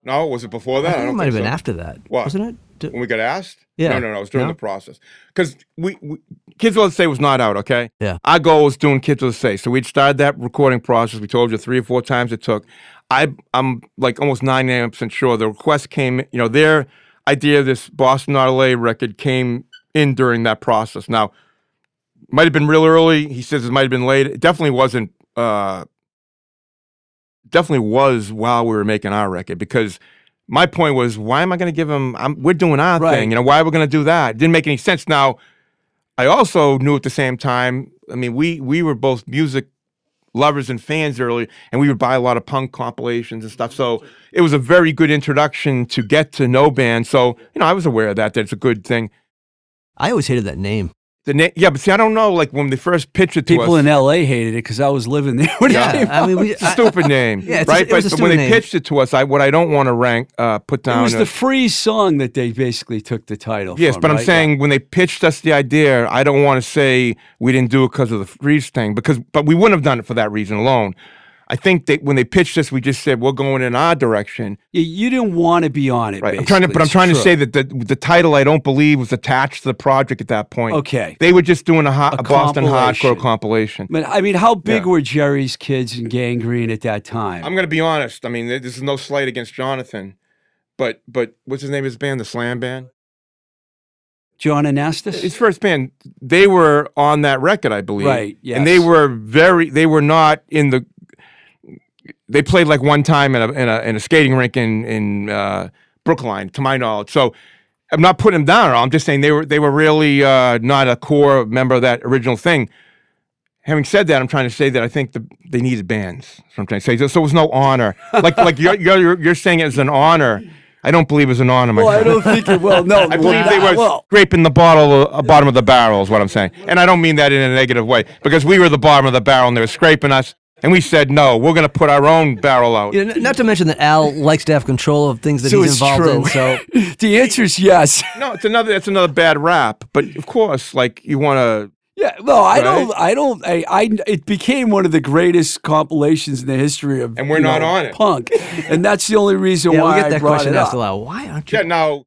[SPEAKER 2] no, was it before
[SPEAKER 3] I
[SPEAKER 2] that?
[SPEAKER 3] think it
[SPEAKER 2] don't
[SPEAKER 3] might have been
[SPEAKER 2] so.
[SPEAKER 3] after that,
[SPEAKER 2] What?
[SPEAKER 3] wasn't it? D-
[SPEAKER 2] when we got asked.
[SPEAKER 3] Yeah.
[SPEAKER 2] No, no, no. It was during
[SPEAKER 3] No?
[SPEAKER 2] the process because we, we Kids Will Say was not out. Okay.
[SPEAKER 3] Yeah.
[SPEAKER 2] Our goal was doing Kids Will Say, so we'd started that recording process. We told you three or four times it took. I I'm like almost ninety nine percent sure the request came. You know, their idea of this Boston Not LA record came in during that process. Now, might have been real early. He says it might have been late. It definitely wasn't. Uh, definitely was while we were making our record because my point was, why am I going to give him? I'm, we're doing our
[SPEAKER 1] Right.
[SPEAKER 2] thing. You know, why are we going to do that? It didn't make any sense. Now, I also knew at the same time. I mean, we we were both music lovers and fans early, and we would buy a lot of punk compilations and stuff. So it was a very good introduction to get to know bands. So you know, I was aware of that. That it's a good thing.
[SPEAKER 3] I always hated that name.
[SPEAKER 2] The na- yeah, but see, I don't know. Like when they first pitched it to
[SPEAKER 1] people
[SPEAKER 2] us,
[SPEAKER 1] in LA hated it because I was living there *laughs* when it
[SPEAKER 3] Yeah,
[SPEAKER 1] came
[SPEAKER 3] I mean, we,
[SPEAKER 2] it's a
[SPEAKER 3] I-
[SPEAKER 2] stupid name, *laughs*
[SPEAKER 3] Yeah, it's a-
[SPEAKER 2] right?
[SPEAKER 3] it was a
[SPEAKER 2] but when they
[SPEAKER 3] name.
[SPEAKER 2] pitched it to us, I what I don't want to rank, uh, put down.
[SPEAKER 1] It was
[SPEAKER 2] a-
[SPEAKER 1] the freeze song that they basically took the title
[SPEAKER 2] Yes,
[SPEAKER 1] from,
[SPEAKER 2] but I'm
[SPEAKER 1] right?
[SPEAKER 2] saying when they pitched us the idea, I don't want to say we didn't do it because of the freeze thing, because but we wouldn't have done it for that reason alone. I think that when they pitched us, we just said we're going in our direction.
[SPEAKER 1] Yeah, you didn't want to be on it.
[SPEAKER 2] Right. I'm trying to, but I'm trying to say that the the title I don't believe was attached to the project at that point.
[SPEAKER 1] Okay.
[SPEAKER 2] They were just doing a, hot,
[SPEAKER 1] A
[SPEAKER 2] a Boston hardcore compilation.
[SPEAKER 1] But I mean, how big
[SPEAKER 2] Yeah.
[SPEAKER 1] were Jerry's kids and Gang Green at that time?
[SPEAKER 2] I'm going to be honest. I mean, this is no slight against Jonathan, but but what's his name? His band, the Slam Band.
[SPEAKER 1] John Anastas?
[SPEAKER 2] his first band, they were on that record, I believe.
[SPEAKER 1] Right,
[SPEAKER 2] And they were very. They were not in the. They played like one time in a in a, in a skating rink in in uh, Brookline, to my knowledge. So. I'm not putting them down. at all. I'm just saying they were they were really uh, not a core member of that original thing. Having said that, I'm trying to say that I think the, they needed bands. What I'm trying to say. So, so it was no honor. Like like you're, you're you're saying it as an honor. I don't believe it's an honor.
[SPEAKER 1] Well, I don't think it. will. no. *laughs*
[SPEAKER 2] I believe they were
[SPEAKER 1] well,
[SPEAKER 2] scraping the bottle, uh, bottom of the barrel, is what I'm saying. And I don't mean that in a negative way, because we were the bottom of the barrel and they were scraping us, and we said no, we're going to put our own barrel out.
[SPEAKER 3] You know, not to mention that Al likes to have control of things that
[SPEAKER 1] so
[SPEAKER 3] he's involved
[SPEAKER 1] true.
[SPEAKER 3] in. So *laughs*
[SPEAKER 1] the answer is yes. *laughs*
[SPEAKER 2] No, it's another. That's another bad rap. But of course, like you want to.
[SPEAKER 1] Yeah, no, I
[SPEAKER 2] Right?
[SPEAKER 1] don't. I don't. I, I. It became one of the greatest compilations in the history of.
[SPEAKER 2] And we're not
[SPEAKER 1] know,
[SPEAKER 2] on it.
[SPEAKER 1] punk, and that's the only reason
[SPEAKER 3] yeah,
[SPEAKER 1] why
[SPEAKER 3] we get
[SPEAKER 1] I
[SPEAKER 3] that
[SPEAKER 1] brought
[SPEAKER 3] question
[SPEAKER 1] it
[SPEAKER 3] asked a lot. Why aren't you?
[SPEAKER 2] Yeah. Now,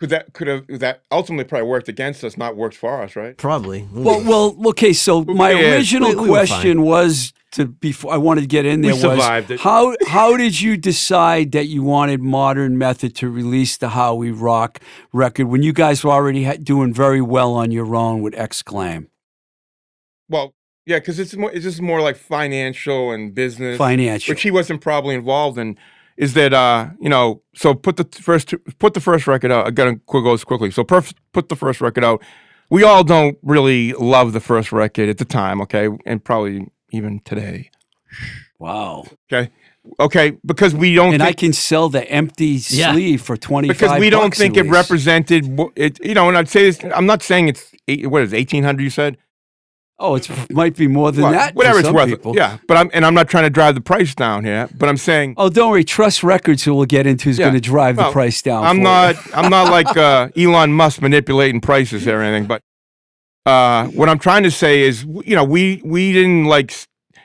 [SPEAKER 2] could that could have that ultimately probably worked against us, not worked for us, right?
[SPEAKER 3] Probably.
[SPEAKER 1] Well, well, okay. So my
[SPEAKER 2] cares?
[SPEAKER 1] original
[SPEAKER 3] We- we were
[SPEAKER 1] question was to before I wanted to get in there was
[SPEAKER 2] survived it.
[SPEAKER 1] how how did you decide that you wanted Modern Method to release the How We Rock record when you guys were already ha- doing very well on your own with X-Claim
[SPEAKER 2] Well, yeah, because it's more. It's just more like financial and business.
[SPEAKER 1] financial?
[SPEAKER 2] which he wasn't probably involved in, is that uh, you know, so put the first put the first record out. I gotta quick goes quickly. So perf- put the first record out. We all don't really love the first record at the time, okay, and probably even today,
[SPEAKER 1] Wow!
[SPEAKER 2] okay, okay, because we don't
[SPEAKER 1] And I can sell the empty
[SPEAKER 3] Yeah.
[SPEAKER 1] sleeve for twenty.
[SPEAKER 2] because we don't think it represented wh- it. You know, and I'd say this. I'm not saying it's eight, what is eighteen hundred. You said
[SPEAKER 1] Oh, it might be more than
[SPEAKER 2] Well,
[SPEAKER 1] that.
[SPEAKER 2] whatever it's worth.
[SPEAKER 1] people.
[SPEAKER 2] Yeah, but I'm and I'm not trying to drive the price down here, but I'm saying
[SPEAKER 1] Oh, don't worry. Trust Records, who we'll get into, is
[SPEAKER 2] Yeah.
[SPEAKER 1] going to drive the price down.
[SPEAKER 2] I'm not. I'm not like *laughs* uh, Elon Musk manipulating prices or anything. But uh, what I'm trying to say is, you know, we we didn't like.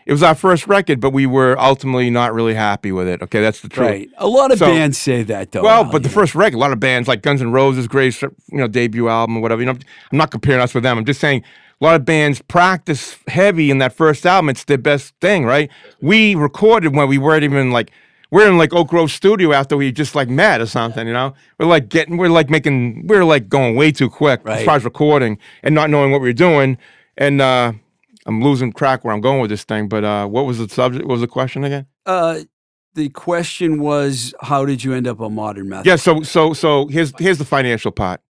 [SPEAKER 2] It was our first record, but we were ultimately not really happy with it. Okay, that's the truth.
[SPEAKER 1] Right. A lot of
[SPEAKER 2] So-
[SPEAKER 1] bands say that, though.
[SPEAKER 2] Well,
[SPEAKER 1] Al,
[SPEAKER 2] but the
[SPEAKER 1] you
[SPEAKER 2] first record, a lot of bands like Guns N' Roses, great, you know, debut album or whatever. You know, I'm not comparing us with them. I'm just saying a lot of bands practice heavy in that first album. It's their best thing, right? We recorded when we weren't even like we're in like Oak Grove Studio after we just like met or something, you know. We're like getting, we're like making, we're like going way too quick as far as recording and not knowing what we are doing. And uh, I'm losing track where I'm going with this thing. But uh, what was the subject? What was the question again?
[SPEAKER 1] Uh, the question was, how did you end up on Modern Method?
[SPEAKER 2] Yeah. So so so here's here's the financial part.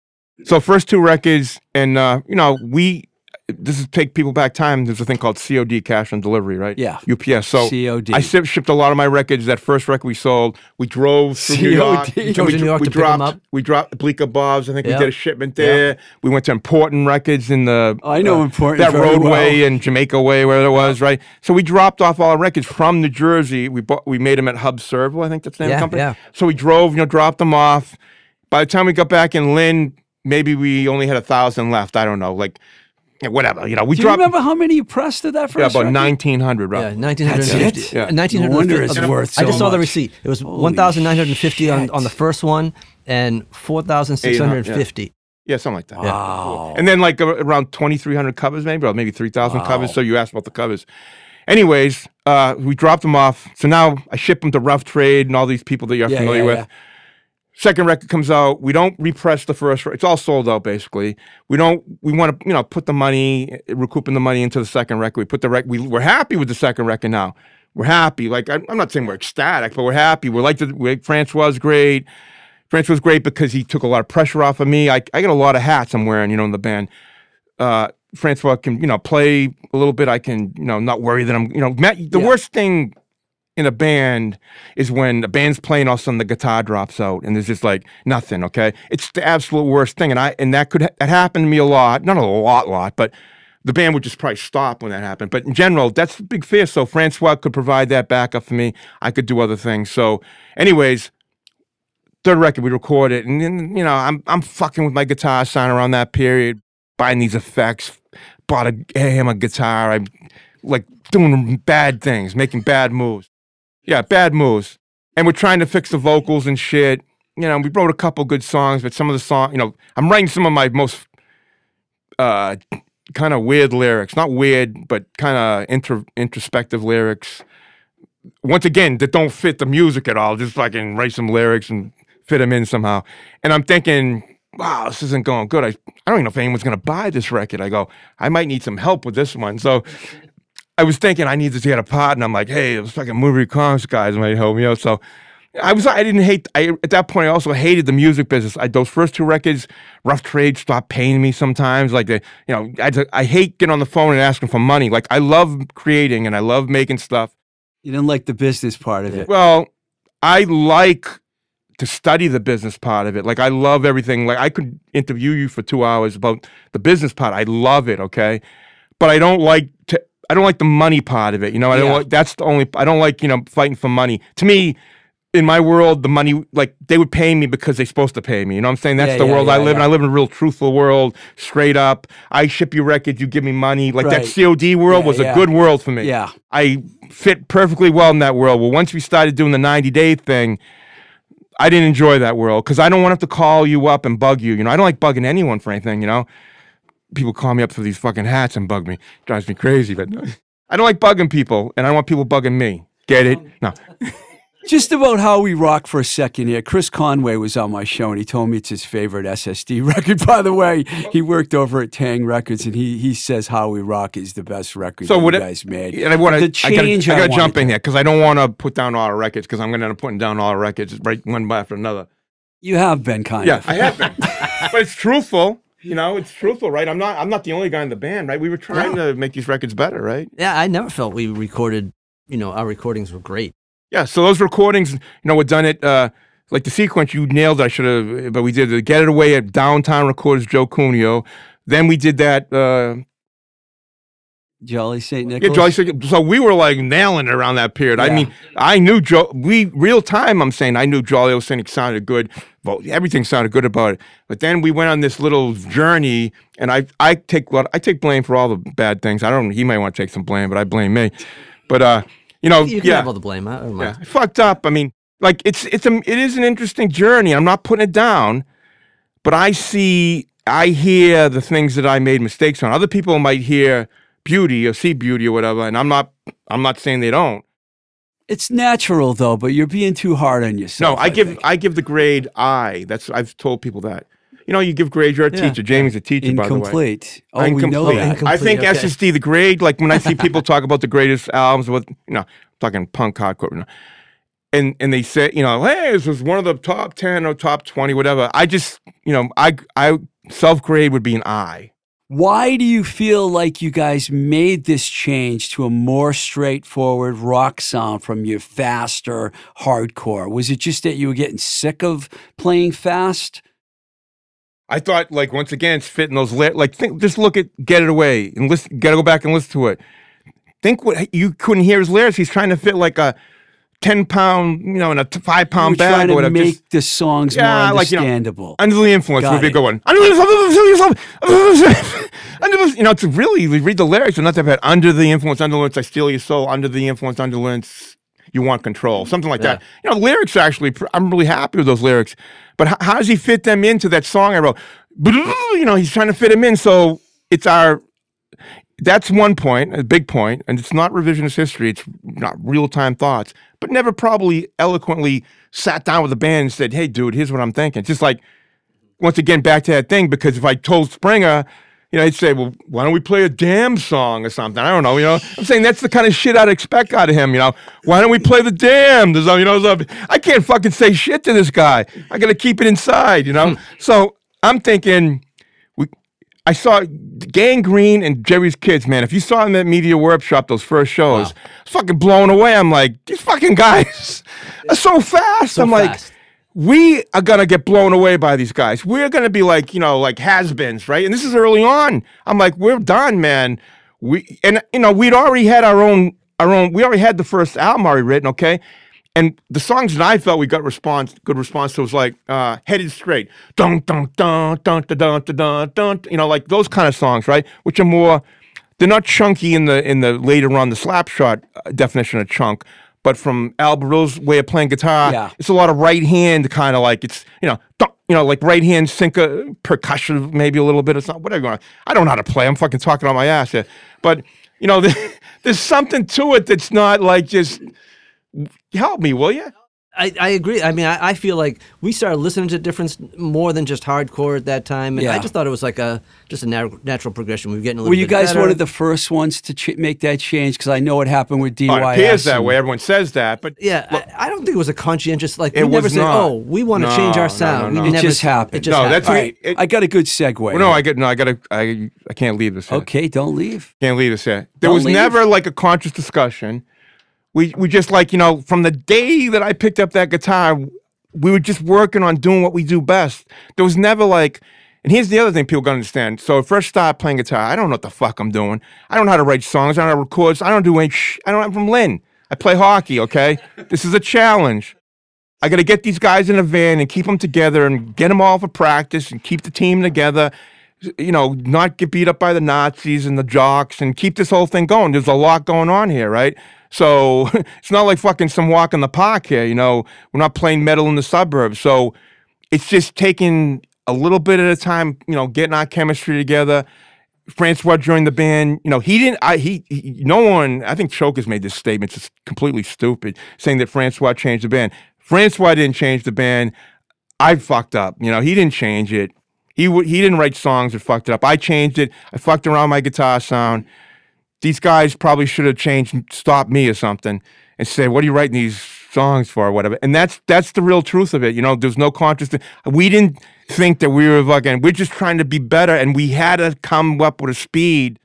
[SPEAKER 2] So first two records, and uh, you know we. This is take people back time. There's a thing called COD, cash on delivery, right?
[SPEAKER 1] Yeah.
[SPEAKER 2] UPS. So
[SPEAKER 1] COD.
[SPEAKER 2] I shipped, shipped a lot of my records. That first record we sold, we drove through New York. *laughs*
[SPEAKER 1] COD.
[SPEAKER 2] and
[SPEAKER 3] Drove
[SPEAKER 2] we,
[SPEAKER 3] to New York
[SPEAKER 2] we
[SPEAKER 3] to
[SPEAKER 2] dropped.
[SPEAKER 3] up?
[SPEAKER 2] We dropped Bleecker Bob's. I think
[SPEAKER 3] Yeah.
[SPEAKER 2] we did a shipment there. We went to Important Records in the
[SPEAKER 1] Oh, I know
[SPEAKER 2] uh,
[SPEAKER 1] Important
[SPEAKER 2] that roadway
[SPEAKER 1] well.
[SPEAKER 2] in Jamaica Way, where it was, right? So we dropped off all our records from New Jersey. We bought, we made them at Hub Servo, I think that's the name of the company.
[SPEAKER 3] yeah.
[SPEAKER 2] So we drove, you know, dropped them off. By the time we got back in Lynn, maybe we only had a thousand left. I don't know, like yeah, whatever. You know, we
[SPEAKER 1] Do you
[SPEAKER 2] dropped
[SPEAKER 1] remember how many you pressed of that first
[SPEAKER 2] yeah, about
[SPEAKER 1] record?
[SPEAKER 2] nineteen hundred.
[SPEAKER 3] Yeah,
[SPEAKER 2] Right?
[SPEAKER 3] nineteen hundred
[SPEAKER 1] That's
[SPEAKER 3] fifty.
[SPEAKER 1] it?
[SPEAKER 2] Yeah.
[SPEAKER 3] Nineteen
[SPEAKER 1] No
[SPEAKER 3] hundred.
[SPEAKER 1] wonder it's worth
[SPEAKER 3] I just saw the receipt. It was
[SPEAKER 1] Holy
[SPEAKER 3] one thousand nine hundred fifty on, on the first one, and four thousand six hundred fifty.
[SPEAKER 2] Yeah, something like that.
[SPEAKER 1] Wow.
[SPEAKER 2] And then like around 2,300 covers, maybe, or maybe 3,000
[SPEAKER 1] Wow.
[SPEAKER 2] covers. So you asked about the covers. Anyways, uh, we dropped them off. So now I ship them to Rough Trade and all these people that you're
[SPEAKER 1] Yeah,
[SPEAKER 2] familiar
[SPEAKER 1] yeah,
[SPEAKER 2] with.
[SPEAKER 1] yeah.
[SPEAKER 2] Second record comes out. We don't repress the first. It's all sold out basically. We don't. We want to, you know, put the money, recouping the money into the second record. We put the rec. We, we're happy with the second record now. We're happy. Like I'm, I'm not saying we're ecstatic, but we're happy. We're like the. We, Francois was great. Francois was great because he took a lot of pressure off of me. I, I got a lot of hats I'm wearing, you know, in the band. Uh, Francois can, you know, play a little bit. I can, you know, not worry that I'm, you know, Matt, the
[SPEAKER 1] Yeah.
[SPEAKER 2] worst thing in a band is when the band's playing, all of a sudden the guitar drops out and there's just like nothing. Okay, it's the absolute worst thing, and I and that could ha- that happened to me a lot, not a lot, lot, but the band would just probably stop when that happened. But in general, that's the big fear. So Francois could provide that backup for me. I could do other things. So, anyways, third record we recorded, and then you know I'm I'm fucking with my guitar sound around that period, buying these effects, bought a hammer guitar. I'm like doing bad things, making bad moves. Yeah, bad moves. And we're trying to fix the vocals and shit. You know, we wrote a couple good songs, but some of the song, you know, I'm writing some of my most uh kind of weird lyrics. Not weird, but kind of introspective lyrics. Once again, that don't fit the music at all. Just fucking write some lyrics and fit them in somehow. And I'm thinking, wow, this isn't going good. I, I don't even know if anyone's going to buy this record. I go, I might need some help with this one. So I was thinking I need to get a part, and I'm like, hey, those fucking movie comics guys might help me out. So I was, I didn't hate. I at that point I also hated the music business. I, those first two records, Rough Trade stopped paying me sometimes. Like, they, you know, I, I hate getting on the phone and asking for money. Like, I love creating and I love making stuff.
[SPEAKER 1] You didn't like the business part of it.
[SPEAKER 2] Well, I like to study the business part of it. Like I love everything. Like I could interview you for two hours about the business part. I love it. Okay, but I don't like to. I don't like the money part of it. You know, I don't
[SPEAKER 1] Yeah.
[SPEAKER 2] like. That's the only. I don't like you know fighting for money. To me. In my world, the money, like they would pay me because they're supposed to pay me. You know what I'm saying? That's
[SPEAKER 1] Yeah,
[SPEAKER 2] the
[SPEAKER 1] yeah,
[SPEAKER 2] world I live in. I live in a real truthful world, straight up. I ship you records, you give me money. Like
[SPEAKER 1] Right.
[SPEAKER 2] that COD world was a good world for me.
[SPEAKER 1] Yeah.
[SPEAKER 2] I fit perfectly well in that world. Well, once we started doing the 90 day thing, I didn't enjoy that world because I don't want to have to call you up and bug you. You know, I don't like bugging anyone for anything, you know. People call me up for these fucking hats and bug me. Drives me crazy, but I don't like bugging people and I don't want people bugging me. Get it? Um, no. *laughs*
[SPEAKER 1] Just about how we rock for a second here. Chris Conway was on my show and he told me it's his favorite SSD *laughs* record. By the way, he worked over at Taang Records and he he says How We Rock is the best record
[SPEAKER 2] So
[SPEAKER 1] that you
[SPEAKER 2] it-
[SPEAKER 1] guys made.
[SPEAKER 2] And I want
[SPEAKER 1] The
[SPEAKER 2] to. I gotta,
[SPEAKER 1] change
[SPEAKER 2] I gotta
[SPEAKER 1] wanted
[SPEAKER 2] jump in
[SPEAKER 1] to-
[SPEAKER 2] here because I don't want to put down all the records because I'm going to end up putting down all the records right one by after another.
[SPEAKER 1] You have been kind
[SPEAKER 2] Yeah,
[SPEAKER 1] of.
[SPEAKER 2] I have been, *laughs* but it's truthful. You know, it's truthful, right? I'm not. I'm not the only guy in the band, right? We were trying to make these records better, right?
[SPEAKER 3] Yeah, I never felt we recorded. You know, our recordings were great.
[SPEAKER 2] Yeah. So those recordings, you know, were done at uh, like the sequence. You nailed. I should have, but we did the Get It Away at Downtown Recorders, Joe Cuneo. Then we did that. Uh,
[SPEAKER 1] Jolly St. Nicholas.
[SPEAKER 2] yeah, Jolly Sig- So we were like nailing it around that period. I mean, I knew Joe. We real time. I'm saying I knew Jolly Oceanic sounded good. Well, everything sounded good about it. But then we went on this little journey, and I I take what I take blame for all the bad things. I don't. He might want to take some blame, but I blame me. But uh, you know,
[SPEAKER 3] You can
[SPEAKER 2] yeah,
[SPEAKER 3] have all the blame. I don't
[SPEAKER 2] yeah. I fucked up. I mean, like it's it's a it is an interesting journey. I'm not putting it down, but I see I hear the things that I made mistakes on. Other people might hear beauty or see beauty or whatever, and I'm not I'm not saying they don't.
[SPEAKER 1] It's natural though, but you're being too hard on yourself.
[SPEAKER 2] No,
[SPEAKER 1] yourself.
[SPEAKER 2] I give
[SPEAKER 1] think.
[SPEAKER 2] I give the grade I. That's I've told people that. You know, you give grades. You're a
[SPEAKER 3] Yeah.
[SPEAKER 2] teacher. Jamie's a teacher, by the way.
[SPEAKER 1] incomplete. Oh, we know
[SPEAKER 2] Incomplete.
[SPEAKER 1] that.
[SPEAKER 3] Incomplete,
[SPEAKER 2] I think
[SPEAKER 3] okay.
[SPEAKER 2] SSD, the grade, like when I see *laughs* people talk about the greatest albums, with you know, talking punk hardcore, you know, and and they say, you know, hey, this was one of the top ten or top twenty, whatever. I just, you know, I I self grade would be an I.
[SPEAKER 1] Why do you feel like you guys made this change to a more straightforward rock sound from your faster hardcore? Was it just that you were getting sick of playing fast?
[SPEAKER 2] I thought, like, once again, it's fitting those lit. Like, think, just look at "Get It Away" and listen. Got to go back and listen to it. Think what you couldn't hear his lyrics. He's trying to fit like a ten pound, you know, in a t- five pound bag
[SPEAKER 1] trying
[SPEAKER 2] or
[SPEAKER 1] to make
[SPEAKER 2] Just
[SPEAKER 1] the songs
[SPEAKER 2] Yeah,
[SPEAKER 1] more
[SPEAKER 2] like, you know,
[SPEAKER 1] understandable.
[SPEAKER 2] under the influence
[SPEAKER 1] Got
[SPEAKER 2] would be a good one. Under the influence, under the, you know, to really read the lyrics and not that bad. under the influence, under the influence, I steal your soul. Under the influence, under the influence, you want control, something like that. You know, the lyrics actually, I'm really happy with those lyrics. But how, how does he fit them into that song I wrote? You know, he's trying to fit them in. So it's our that's one point, a big point, and it's not revisionist history. It's not real time thoughts, but never probably eloquently sat down with the band and said, "Hey, dude, here's what I'm thinking." Just like once again, back to that thing. Because if I told Springa, you know, he'd say, "Well, why don't we play a damn song or something?" I don't know. You know, I'm saying that's the kind of shit I'd expect out of him. You know, why don't we play the damn? There's, you know, I can't fucking say shit to this guy. I got to keep it inside. You know, hmm. so I'm thinking. I saw Gang Green and Jerry's Kids, man. If you saw them at Media Workshop, those first shows, I was fucking blown away. I'm like, these fucking guys *laughs* are so fast. I'm like, we are gonna get blown away by these guys. We're gonna be like, you know, like has-beens, right? And this is early on. I'm like, we're done, man. We and you know, we'd already had our own our own. We already had the first album already written, okay. And the songs that I felt we got response, good response to was like uh, "Headed Straight," dun dun dun dun dun dun dun dun, dun you know, like those kind of songs, right? Which are more, they're not chunky in the in the later on the slapshot uh, definition of chunk, but from Al Barile's way of playing guitar,
[SPEAKER 1] Yeah.
[SPEAKER 2] it's a lot of right hand kind of like it's you know, dun, you know, like right hand sync percussion, maybe a little bit of something, whatever. You want. I don't know how to play. I'm fucking talking on my ass here, but you know, *laughs* there's something to it that's not like just help me, will you?
[SPEAKER 3] I, I agree. I mean, I, I feel like we started listening to difference more than just hardcore at that time, and I just thought it was like a just a nat- natural progression. We were getting a little
[SPEAKER 1] Were you guys
[SPEAKER 3] better.
[SPEAKER 1] one of the first ones to ch- make that change? Because I know what happened with DYS.
[SPEAKER 2] Oh, it appears that way. Everyone says that, but
[SPEAKER 3] Yeah, I, I don't think it was a conscientious like.
[SPEAKER 2] It
[SPEAKER 3] we never
[SPEAKER 2] was
[SPEAKER 3] said,
[SPEAKER 2] not.
[SPEAKER 3] "Oh, we want to
[SPEAKER 2] No,
[SPEAKER 3] change
[SPEAKER 2] no,
[SPEAKER 3] our
[SPEAKER 2] no,
[SPEAKER 3] sound."
[SPEAKER 2] no.
[SPEAKER 3] We
[SPEAKER 1] It
[SPEAKER 3] never
[SPEAKER 1] just
[SPEAKER 3] s-
[SPEAKER 1] happened.
[SPEAKER 3] It just
[SPEAKER 2] No,
[SPEAKER 3] happened.
[SPEAKER 2] that's
[SPEAKER 1] All right,
[SPEAKER 2] it-
[SPEAKER 1] I got a good segue.
[SPEAKER 2] Well, no. I get no, I gotta, I, I can't leave this. Here.
[SPEAKER 1] Okay, don't leave.
[SPEAKER 2] Can't leave this yet. There
[SPEAKER 1] Don't
[SPEAKER 2] was
[SPEAKER 1] leave.
[SPEAKER 2] never like a conscious discussion. We we just like you know from the day that I picked up that guitar, we were just working on doing what we do best. There was never like. And here's the other thing people gotta understand. So, if I first started playing guitar, I don't know what the fuck I'm doing. I don't know how to write songs. I don't know how to record. I don't do any sh- I don't. I'm from Lynn. I play hockey. Okay, *laughs* this is a challenge. I got to get these guys in a van and keep them together and get them all for practice and keep the team together. You know, not get beat up by the Nazis and the jocks and keep this whole thing going. There's a lot going on here, right? So *laughs* it's not like fucking some walk in the park here. You know, we're not playing metal in the suburbs. So it's just taking a little bit at a time. You know, getting our chemistry together. Francois joined the band. You know, he didn't. I he, he no one. I think Choke has made this statement. It's completely stupid, saying that Francois changed the band. Francois didn't change the band. I fucked up. You know, he didn't change it. He w- he didn't write songs that fucked it up. I changed it. I fucked around my guitar sound. These guys probably should have changed, stopped me or something, and said, "What are you writing these songs for?" or whatever. And that's that's the real truth of it. You know, there's no conscious. We didn't think that we were fucking. We're just trying to be better, and we had to come up with a speed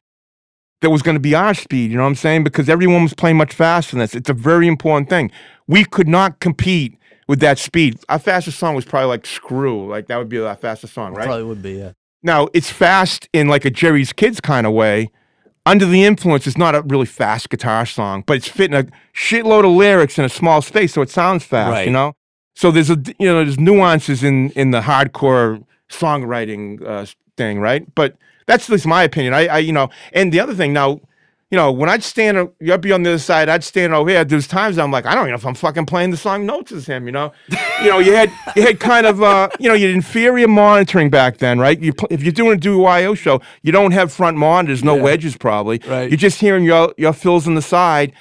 [SPEAKER 2] that was going to be our speed. You know what I'm saying? Because everyone was playing much faster than us. It's a very important thing. We could not compete with that speed. Our fastest song was probably like "Screw." Like that would be our fastest song, right?
[SPEAKER 3] Probably would be. Yeah.
[SPEAKER 2] Now it's fast in like a Jerry's Kids kind of way. Under the Influence is not a really fast guitar song, but it's fitting a shitload of lyrics in a small space, so it sounds fast,
[SPEAKER 1] Right.
[SPEAKER 2] you know. So there's a you know there's nuances in in the hardcore songwriting uh, thing, right? But that's at least my opinion. I, I you know, and the other thing now, you know, when I'd stand, up, you'd be on the other side, I'd stand over here. There's times I'm like, I don't even know if I'm fucking playing the song notes as him, you know. you know, you had you had kind of uh, you know, you had inferior monitoring back then, right? You pl- if you're doing a DYO show, you don't have front monitors, no
[SPEAKER 1] Yeah.
[SPEAKER 2] wedges probably.
[SPEAKER 1] Right.
[SPEAKER 2] You're just hearing your your fills on the side.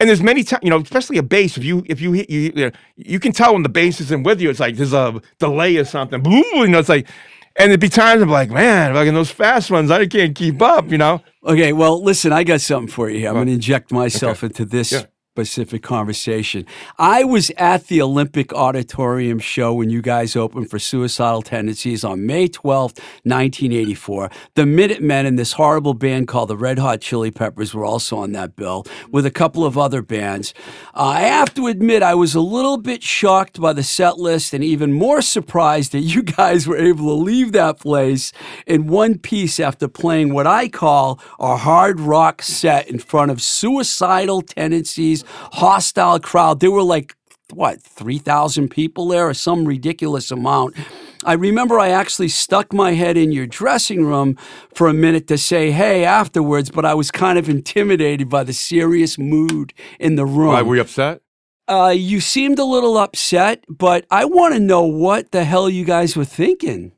[SPEAKER 2] And there's many times, you know, especially a bass. If you if you hit you you, you can tell when the bass isn't with you. It's like there's a delay or something. Boom, you know, it's like, and there'd be times I'm like, man, like in those fast ones, I can't keep up. You know.
[SPEAKER 1] Okay, well, listen, I got something for you here. I'm going to inject myself into this
[SPEAKER 2] Yeah.
[SPEAKER 1] Specific conversation. I was at the Olympic Auditorium show when you guys opened for Suicidal Tendencies on May 12th, 1984. The Minutemen and this horrible band called the Red Hot Chili Peppers were also on that bill, with a couple of other bands. Uh, I have to admit, I was a little bit shocked by the set list and even more surprised that you guys were able to leave that place in one piece after playing what I call a hard rock set in front of suicidal tendencies, hostile crowd. There were like what, 3,000 people there or some ridiculous amount. I remember I actually stuck my head in your dressing room for a minute to say hey afterwards, but I was kind of intimidated by the serious mood in the room.
[SPEAKER 2] Why were you upset?
[SPEAKER 1] Uh, you seemed a little upset, but I want to know what the hell you guys were thinking.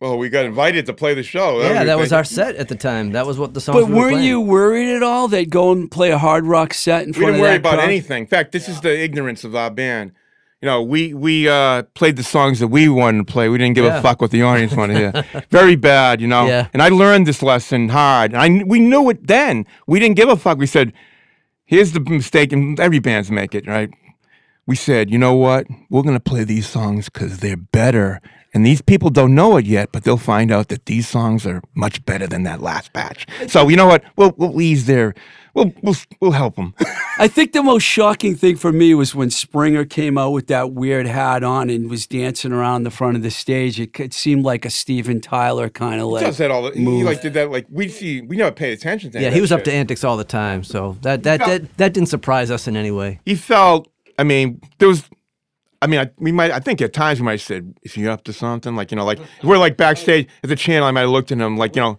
[SPEAKER 2] Well, we got invited to play the show.
[SPEAKER 3] Yeah, that was our set at the time. That was what the songs
[SPEAKER 1] But
[SPEAKER 3] we were
[SPEAKER 1] weren't
[SPEAKER 3] playing.
[SPEAKER 1] you worried at all that go and play a hard rock set in
[SPEAKER 2] We
[SPEAKER 1] front
[SPEAKER 2] didn't
[SPEAKER 1] of
[SPEAKER 2] worry
[SPEAKER 1] that
[SPEAKER 2] about
[SPEAKER 1] crowd?
[SPEAKER 2] anything. In fact, this is the ignorance of our band. You know, we we uh, played the songs that we wanted to play. We didn't give
[SPEAKER 3] Yeah.
[SPEAKER 2] a fuck what the audience wanted to hear. *laughs* Very bad, you know.
[SPEAKER 3] Yeah.
[SPEAKER 2] And I learned this lesson hard. And I kn- we knew it then. We didn't give a fuck. We said, "Here's the mistake," and every band's make it, right? We said, "You know what? We're gonna play these songs because they're better." And these people don't know it yet, but they'll find out that these songs are much better than that last batch. So you know what? We'll we'll ease their, we'll we'll we'll help them. *laughs*
[SPEAKER 1] I think the most shocking thing for me was when Springa came out with that weird hat on and was dancing around the front of the stage. It, it seemed like a Steven Tyler kind of
[SPEAKER 2] He
[SPEAKER 1] like.
[SPEAKER 2] does that all the, he like did that like we see we never paid attention to
[SPEAKER 3] Yeah, he was up to antics all the time. So that that, that that didn't surprise us in any way.
[SPEAKER 2] he felt I mean there was I mean I, we might I think at times we might have said is he up to something like you know like we're like backstage at the channel I might have looked at him like you know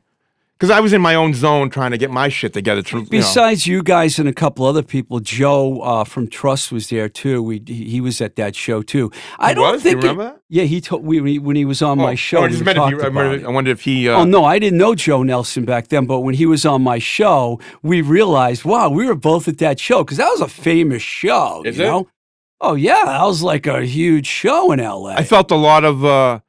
[SPEAKER 2] because I was in my own zone trying to get my shit together to, you know.
[SPEAKER 1] Besides you guys and a couple other people, Joe uh, from Trust was there too. We he he was at that show too. I
[SPEAKER 2] He
[SPEAKER 1] don't
[SPEAKER 2] was? Do you
[SPEAKER 1] think. it-
[SPEAKER 2] that?
[SPEAKER 1] yeah, he told we when he- when he was on my show.
[SPEAKER 2] oh, I
[SPEAKER 1] we
[SPEAKER 2] just meant if you, I, wondered. I wondered if he uh,
[SPEAKER 1] Oh no, I didn't know Joe Nelson back then, but when he was on my show, we realized, wow, we were both at that show because that was a famous show.
[SPEAKER 2] Is
[SPEAKER 1] you
[SPEAKER 2] it?
[SPEAKER 1] know? Oh yeah, that was like a huge show in L.A.
[SPEAKER 2] I felt a lot of, uh,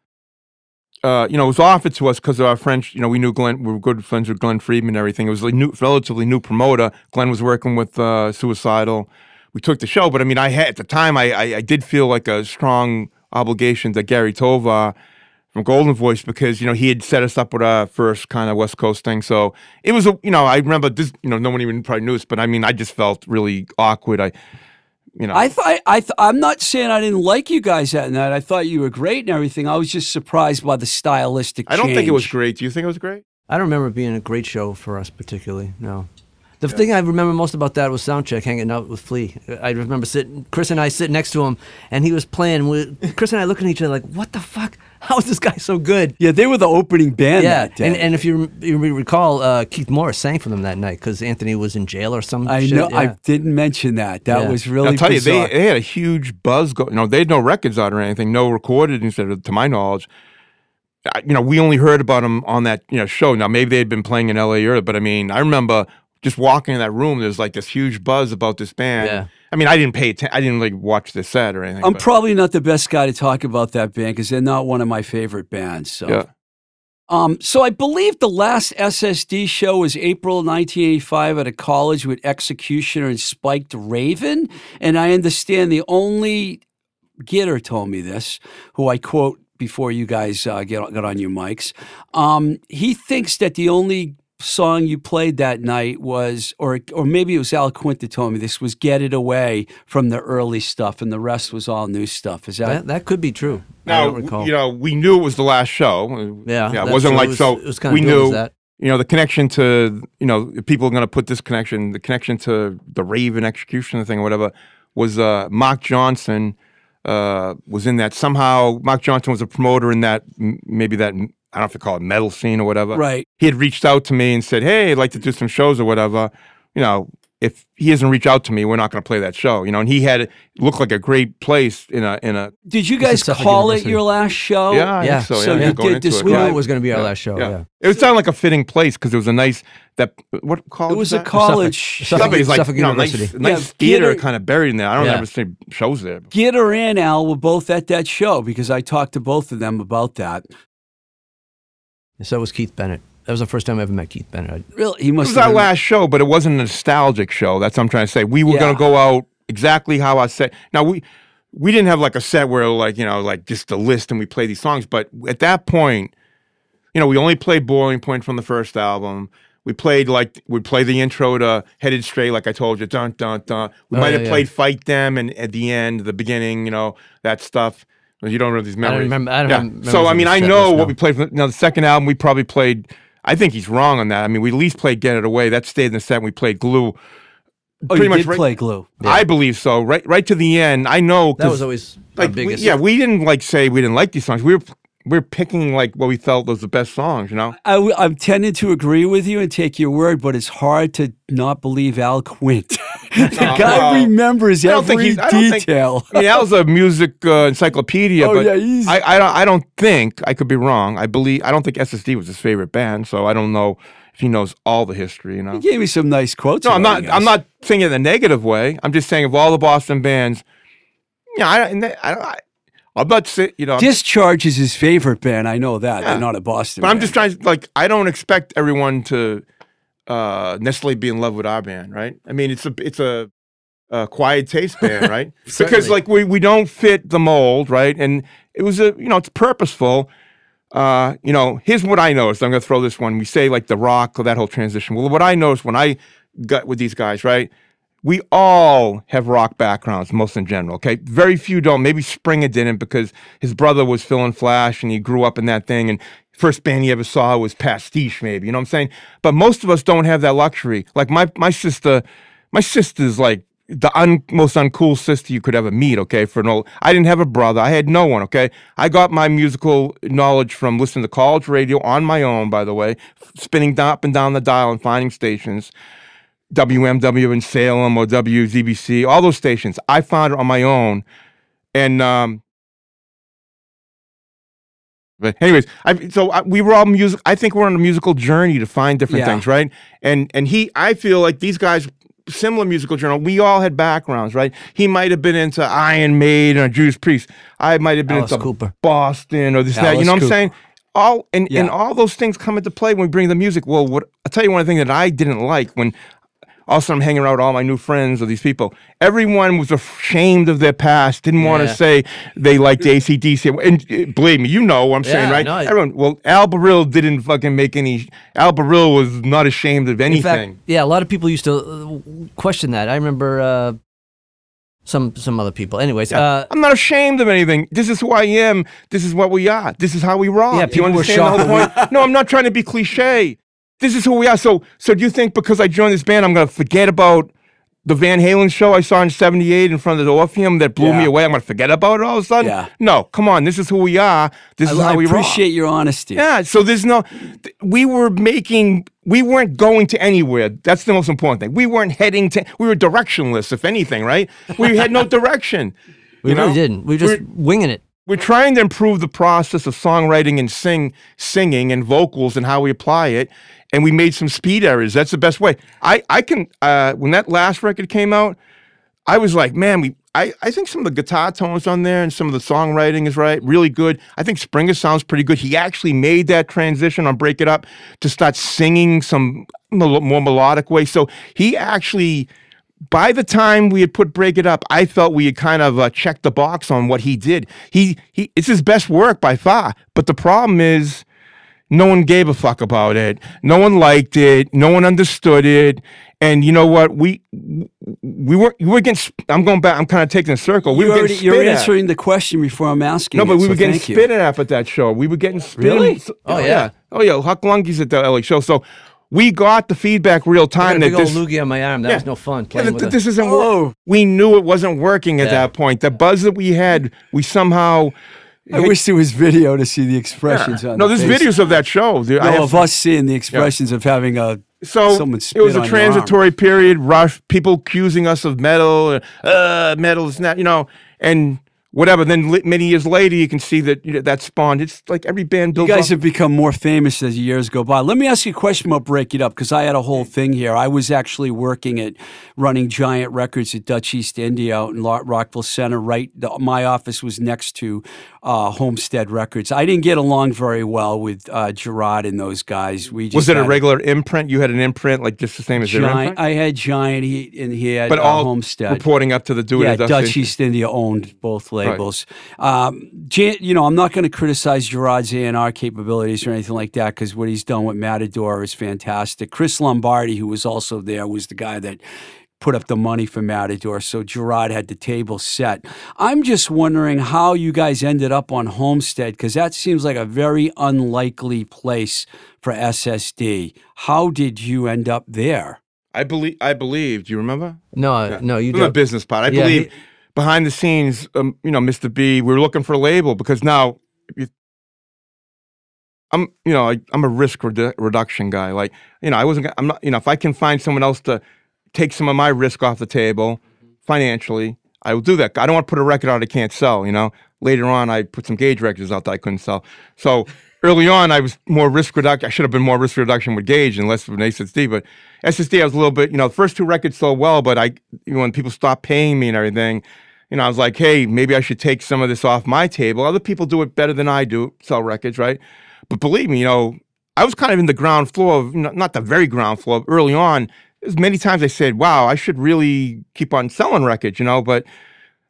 [SPEAKER 2] uh, you know, it was offered to us because of our French. You know, we knew Glenn. We were good friends with Glen Friedman and everything. It was a new, relatively new promoter. Glenn was working with uh, Suicidal. We took the show, but I mean, I had at the time, I, I I did feel like a strong obligation to Gary Tovar from Goldenvoice because you know he had set us up with our first kind of West Coast thing. So it was a, you know, I remember this. You know, no one even probably knew this, but I mean, I just felt really awkward. I, you know,
[SPEAKER 1] I thought I th- I'm not saying I didn't like you guys that night. I thought you were great and everything. I was just surprised by the stylistic.
[SPEAKER 2] I don't think it was great. Do you think it was great?
[SPEAKER 3] I don't remember it being a great show for us particularly. No. The thing I remember most about that was soundcheck, hanging out with Flea. I remember sitting, Chris and I sitting next to him, and he was playing. We, Chris and I looking at each other like, "What the fuck? How is this guy so good?"
[SPEAKER 1] Yeah, they were the opening band.
[SPEAKER 3] yeah,
[SPEAKER 1] that day.
[SPEAKER 3] and, and if you, you recall, uh, Keith Morris sang for them that night because Anthony was in jail or some shit.
[SPEAKER 1] I
[SPEAKER 3] shit.
[SPEAKER 1] know I didn't mention that. That
[SPEAKER 3] Yeah.
[SPEAKER 1] was really.
[SPEAKER 2] I'll tell you, they, they had a huge buzz. Go- you know, they had no records out or anything, no recorded, instead of, to my knowledge. You know, we only heard about them on that you know show. Now, maybe they had been playing in L.A. earlier, but I mean, I remember just walking in that room. There's like this huge buzz about this band.
[SPEAKER 3] Yeah.
[SPEAKER 2] I mean, I didn't pay attention. I didn't like watch the set or anything.
[SPEAKER 1] I'm
[SPEAKER 2] but-
[SPEAKER 1] probably not the best guy to talk about that band because they're not one of my favorite bands. So.
[SPEAKER 2] yeah.
[SPEAKER 1] Um, so I believe the last SSD show was April 1985 at a college with Executioner and Spiked Raven, and I understand the only Gitter told me this, who I quote before you guys uh, get got on your mics. Um, he thinks that the only song you played that night was, or or maybe it was Al Quint that told me this was "Get It Away" from the early stuff, and the rest was all new stuff. Is that?
[SPEAKER 3] That, that could be true. I
[SPEAKER 2] Now,
[SPEAKER 3] don't recall.
[SPEAKER 2] you know, we knew it was the last show.
[SPEAKER 3] yeah,
[SPEAKER 2] yeah. It wasn't
[SPEAKER 3] true.
[SPEAKER 2] like
[SPEAKER 3] it was,
[SPEAKER 2] so.
[SPEAKER 3] It was kind
[SPEAKER 2] we
[SPEAKER 3] of
[SPEAKER 2] knew.
[SPEAKER 3] that.
[SPEAKER 2] you know the connection to you know people are going to put this connection the connection to the raven execution thing or whatever was uh mark johnson uh was in that somehow mark johnson was a promoter in that maybe that m- i don't know if they call it metal scene or whatever
[SPEAKER 1] Right.
[SPEAKER 2] he had reached out to me and said hey i'd like to do some shows or whatever you know if he doesn't reach out to me, we're not going to play that show. You know, and he had it looked like a great place in a in a
[SPEAKER 1] Did you guys
[SPEAKER 3] Suffolk
[SPEAKER 1] call it your last show?
[SPEAKER 2] yeah, I
[SPEAKER 3] yeah.
[SPEAKER 2] think so,
[SPEAKER 1] So
[SPEAKER 2] yeah,
[SPEAKER 1] you
[SPEAKER 2] yeah,
[SPEAKER 1] did this-
[SPEAKER 2] it,
[SPEAKER 3] We knew it was going to be our last show. Yeah.
[SPEAKER 2] It was sounded like a fitting place because it was a nice that what college
[SPEAKER 1] It was
[SPEAKER 2] is
[SPEAKER 1] a college.
[SPEAKER 3] Suffolk-
[SPEAKER 2] Suffolk is like
[SPEAKER 3] Suffolk
[SPEAKER 2] you know, nice,
[SPEAKER 3] University.
[SPEAKER 2] nice
[SPEAKER 1] Yeah,
[SPEAKER 2] theater
[SPEAKER 1] Gator-
[SPEAKER 2] kind of buried in there. I don't
[SPEAKER 3] Yeah.
[SPEAKER 2] ever see shows there.
[SPEAKER 1] Gitter and Al were both at that show because I talked to both of them about that.
[SPEAKER 3] So was Keith Bennett. That was the first time I ever met Keith Bennett. I-
[SPEAKER 1] Really, he
[SPEAKER 2] It
[SPEAKER 1] must
[SPEAKER 2] was
[SPEAKER 1] have
[SPEAKER 2] our
[SPEAKER 1] been-
[SPEAKER 2] last show, but it wasn't a nostalgic show. That's what I'm trying to say. We were
[SPEAKER 1] Yeah.
[SPEAKER 2] going to go out exactly how I said. Now we we didn't have like a set where like you know like just a list and we play these songs. But at that point, you know, we only played Boiling Point from the first album. We played like we'd play the intro to Headed Straight, like I told you, dun dun dun. We
[SPEAKER 3] Oh,
[SPEAKER 2] might
[SPEAKER 3] yeah,
[SPEAKER 2] have
[SPEAKER 3] yeah.
[SPEAKER 2] played Fight Them and at the end, the beginning, you know, that stuff. Well, You don't remember these
[SPEAKER 3] I
[SPEAKER 2] memories.
[SPEAKER 3] don't remember. I don't
[SPEAKER 2] Yeah.
[SPEAKER 3] remember.
[SPEAKER 2] So I mean, I know what
[SPEAKER 3] we.
[SPEAKER 2] we played. From, now the second album, we probably played. I think he's wrong on that. I mean, we at least played "Get It Away." That stayed in the set. And we played "Glue."
[SPEAKER 1] Oh,
[SPEAKER 2] pretty
[SPEAKER 1] you
[SPEAKER 2] much
[SPEAKER 1] did
[SPEAKER 2] right-
[SPEAKER 1] play glue.
[SPEAKER 2] I believe so. Right, right to the end. I know
[SPEAKER 3] That
[SPEAKER 2] 'cause,
[SPEAKER 3] was always our
[SPEAKER 2] like, we,
[SPEAKER 3] biggest.
[SPEAKER 2] yeah, we didn't like say we didn't like these songs. We were we were picking like what we felt was the best songs. You know.
[SPEAKER 1] I, am tending to agree with you and take your word, but it's hard to not believe Al Quint. *laughs* the *laughs* guy remembers
[SPEAKER 2] I don't think
[SPEAKER 1] every
[SPEAKER 2] I don't think-
[SPEAKER 1] detail.
[SPEAKER 2] I mean, that was a music uh, encyclopedia.
[SPEAKER 1] Oh,
[SPEAKER 2] but
[SPEAKER 1] yeah, he's-
[SPEAKER 2] I, I don't. I don't think I could be wrong. I believe. I don't think SSD was his favorite band. So I don't know if he knows all the history. You know.
[SPEAKER 1] He gave me some nice quotes.
[SPEAKER 2] No, I'm not.
[SPEAKER 1] you
[SPEAKER 2] I'm not saying it in a negative way. I'm just saying of all the Boston bands, yeah, I, and I, I, I'm not saying you know.
[SPEAKER 1] Discharge is his favorite band. I know that.
[SPEAKER 2] Yeah.
[SPEAKER 1] They're not a Boston.
[SPEAKER 2] but I'm just trying. to Like, I don't expect everyone to uh, necessarily be in love with our band, right? I mean, it's a it's a, a quiet taste *laughs* band, right? because like we we don't fit the mold, right? And it was a you know it's purposeful. Uh, you know, here's what I noticed. I'm gonna throw this one. We say like the rock or that whole transition. Well, what I noticed when I got with these guys, right? We all have rock backgrounds, most in general. Okay, very few don't. Maybe Springa didn't because his brother was Phil and Flash, and he grew up in that thing. And first band he ever saw was Pastiche, maybe. You know what I'm saying? But most of us don't have that luxury. Like my my sister, my sister's like the un, most uncool sister you could ever meet. Okay, for an old, I didn't have a brother. I had no one. Okay, I got my musical knowledge from listening to college radio on my own. By the way, spinning up and down the dial and finding stations. WMW in Salem or WZBC, all those stations. I found it on my own, and um, but anyways, I so I, we were all music. I think we're on a musical journey to find different
[SPEAKER 1] Yeah.
[SPEAKER 2] things, right? And and he, I feel like these guys. Similar musical journal. We all had backgrounds, right? He might have been into Iron Maiden or Judas Priest. I might have been
[SPEAKER 3] Alice
[SPEAKER 2] into
[SPEAKER 3] Cooper.
[SPEAKER 2] Boston or this that. You know what I'm saying? All and, and all those things come into play when we bring the music. Well, what I'll tell you one thing that I didn't like when also I'm hanging around with all my new friends or these people. Everyone was ashamed of their past, didn't want to
[SPEAKER 3] Yeah.
[SPEAKER 2] say they liked ACDC. And uh, believe me, you know what I'm saying,
[SPEAKER 3] Yeah,
[SPEAKER 2] right?
[SPEAKER 3] no, I-
[SPEAKER 2] Everyone, well, Al Barile didn't fucking make any, Al Barile was not ashamed of anything.
[SPEAKER 3] In fact, yeah, a lot of people used to uh, question that. I remember uh, some some other people. Anyways, uh,
[SPEAKER 2] I'm not ashamed of anything. This is who I am. This is what we are. This is how we rock.
[SPEAKER 3] Yeah,
[SPEAKER 2] Do you
[SPEAKER 3] people were
[SPEAKER 2] understand the whole point? no, I'm not trying to be cliche. This is who we are. So, so do you think because I joined this band, I'm going to forget about the Van Halen show I saw in '78 in front of the Orpheum that blew me away? I'm going to forget about it all of a sudden?
[SPEAKER 1] Yeah.
[SPEAKER 2] No, come on. This is who we are. This
[SPEAKER 1] I,
[SPEAKER 2] is
[SPEAKER 1] I
[SPEAKER 2] how we rock.
[SPEAKER 1] appreciate your honesty.
[SPEAKER 2] Yeah, so there's no, th- we were making, we weren't going to anywhere. That's the most important thing. We weren't heading to, we were directionless, if anything, right? We had no *laughs* direction.
[SPEAKER 3] we
[SPEAKER 2] you
[SPEAKER 3] really
[SPEAKER 2] know?
[SPEAKER 3] didn't. We were just winging it.
[SPEAKER 2] We're trying to improve the process of songwriting and sing, singing and vocals and how we apply it. And we made some speed errors. That's the best way. I, I can, uh, when that last record came out, I was like, man, we. I, I think some of the guitar tones on there and some of the songwriting is right, really good. I think Springa sounds pretty good. He actually made that transition on Break It Up to start singing some more melodic way. So he actually, by the time we had put Break It Up, I felt we had kind of uh, checked the box on what he did. He he, it's his best work by far. But the problem is, no one gave a fuck about it. No one liked it. No one understood it. And you know what? We we were we were getting. I'm going back. I'm kind of taking a circle. We
[SPEAKER 1] you
[SPEAKER 2] were
[SPEAKER 1] already, you're
[SPEAKER 2] at.
[SPEAKER 1] answering the question before I'm asking.
[SPEAKER 2] No, but
[SPEAKER 1] it,
[SPEAKER 2] we
[SPEAKER 1] so
[SPEAKER 2] were getting spit at at that show. We were getting spit.
[SPEAKER 1] Really?
[SPEAKER 3] Oh, yeah.
[SPEAKER 2] Oh yeah. Huck Lunky's at the LA show. So we got the feedback real
[SPEAKER 3] I got
[SPEAKER 2] time
[SPEAKER 3] a
[SPEAKER 2] that
[SPEAKER 3] big old
[SPEAKER 2] this.
[SPEAKER 3] loogie on my arm. That
[SPEAKER 2] Yeah.
[SPEAKER 3] was no fun
[SPEAKER 2] Yeah,
[SPEAKER 3] playing
[SPEAKER 2] that-
[SPEAKER 3] with
[SPEAKER 2] that
[SPEAKER 3] it.
[SPEAKER 2] this isn't
[SPEAKER 1] Oh.
[SPEAKER 2] work. We knew it wasn't working at
[SPEAKER 3] Yeah.
[SPEAKER 2] that point. The buzz that we had, we somehow.
[SPEAKER 1] I wish there was video to see the expressions on
[SPEAKER 2] no,
[SPEAKER 1] the
[SPEAKER 2] there's
[SPEAKER 1] face.
[SPEAKER 2] videos of that show. There- I
[SPEAKER 1] No,
[SPEAKER 2] have-
[SPEAKER 1] of us seeing the expressions of having a
[SPEAKER 2] So
[SPEAKER 1] Someone
[SPEAKER 2] it was a
[SPEAKER 1] on your arm.
[SPEAKER 2] transitory period. Rush people accusing us of metal, uh, metal is not, you know, and whatever. Then li- many years later, you can see that you know, that spawned. It's like every band
[SPEAKER 1] You
[SPEAKER 2] builds.
[SPEAKER 1] guys
[SPEAKER 2] up-
[SPEAKER 1] have become more famous as years go by. Let me ask you a question about Break It Up because I had a whole thing here. I was actually working at running Giant Records at Dutch East India out in Lo- Rockville Center. Right, the, my office was next to uh, Homestead Records. I didn't get along very well with uh, Gerard and those guys. We just
[SPEAKER 2] was it a
[SPEAKER 1] had
[SPEAKER 2] regular imprint? You had an imprint like just the same as their
[SPEAKER 1] Giant?
[SPEAKER 2] imprint,
[SPEAKER 1] I had Giant, he, and he had
[SPEAKER 2] but
[SPEAKER 1] uh,
[SPEAKER 2] all
[SPEAKER 1] Homestead.
[SPEAKER 2] reporting up to the do
[SPEAKER 1] yeah,
[SPEAKER 2] it.
[SPEAKER 1] Dutch East India owned both labels. Um, Jan- you know, I'm not going to criticize Gerard's A&R capabilities or anything like that because what he's done with Matador is fantastic. Chris Lombardi, who was also there, was the guy that put up the money for Matador. So Gerard had the table set. I'm just wondering how you guys ended up on Homestead because that seems like a very unlikely place for SSD. How did you end up there?
[SPEAKER 2] I believe. I believe. Do you remember?
[SPEAKER 3] No, uh, no, you
[SPEAKER 2] From the
[SPEAKER 3] don't.
[SPEAKER 2] business part. I
[SPEAKER 3] Yeah,
[SPEAKER 2] believe
[SPEAKER 3] he-
[SPEAKER 2] behind the scenes, um, you know, Mr. B, we were looking for a label because now, you, I'm, you know, I, I'm a risk redu- reduction guy. Like, you know, I wasn't, I'm not, you know, if I can find someone else to take some of my risk off the table financially, I will do that. I don't want to put a record out I can't sell, you know. Later on, I put some Gauge records out that I couldn't sell. So early on, I was more risk reduction. I should have been more risk reduction with Gauge and less with SSD. But SSD, I was a little bit, you know, the first two records sold well, but I, you know, when people stopped paying me and everything, you know, I was like, hey, maybe I should take some of this off my table. Other people do it better than I do, sell records, right? But believe me, you know, I was kind of in the ground floor of, you know, not the very ground floor, early on. There's many times I said, wow, I should really keep on selling records, you know, but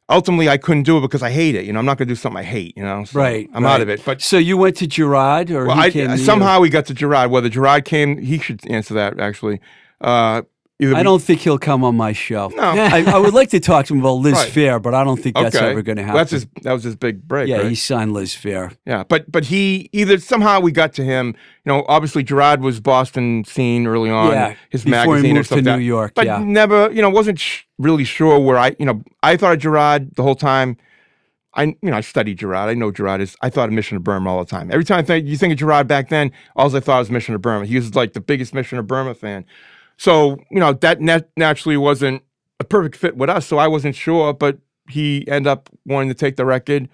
[SPEAKER 2] ultimately I couldn't do it because I hate it. You know, I'm not going to do something I hate, you know. so
[SPEAKER 1] Right.
[SPEAKER 2] I'm
[SPEAKER 1] right.
[SPEAKER 2] out of it. But
[SPEAKER 1] so you went to Gerard, or
[SPEAKER 2] well,
[SPEAKER 1] he
[SPEAKER 2] I,
[SPEAKER 1] came to you?
[SPEAKER 2] somehow we got to Gerard. Whether Gerard came, he should answer that actually. Uh, either
[SPEAKER 1] I
[SPEAKER 2] we-
[SPEAKER 1] don't think he'll come on my show.
[SPEAKER 2] No. *laughs*
[SPEAKER 1] I, I would like to talk to him about Liz
[SPEAKER 2] Right.
[SPEAKER 1] Fair, but I don't think that's ever going to
[SPEAKER 2] Well,
[SPEAKER 1] happen.
[SPEAKER 2] that's his, that was his big break.
[SPEAKER 1] yeah,
[SPEAKER 2] right?
[SPEAKER 1] he signed Liz Phair.
[SPEAKER 2] Yeah, but but he either somehow we got to him. You know, obviously Gerard was Boston scene early on.
[SPEAKER 1] Yeah,
[SPEAKER 2] his
[SPEAKER 1] before he
[SPEAKER 2] magazine or
[SPEAKER 1] moved to New York,
[SPEAKER 2] But
[SPEAKER 1] yeah.
[SPEAKER 2] never, you know, wasn't sh- really sure where I. You know, I thought of Gerard the whole time. I you know I studied Gerard. I know Gerard is. I thought of Mission of Burma all the time. Every time I think you think of Gerard back then, all I thought was Mission of Burma. He was like the biggest Mission of Burma fan. So you know that nat- naturally wasn't a perfect fit with us. So I wasn't sure, but he ended up wanting to take the record,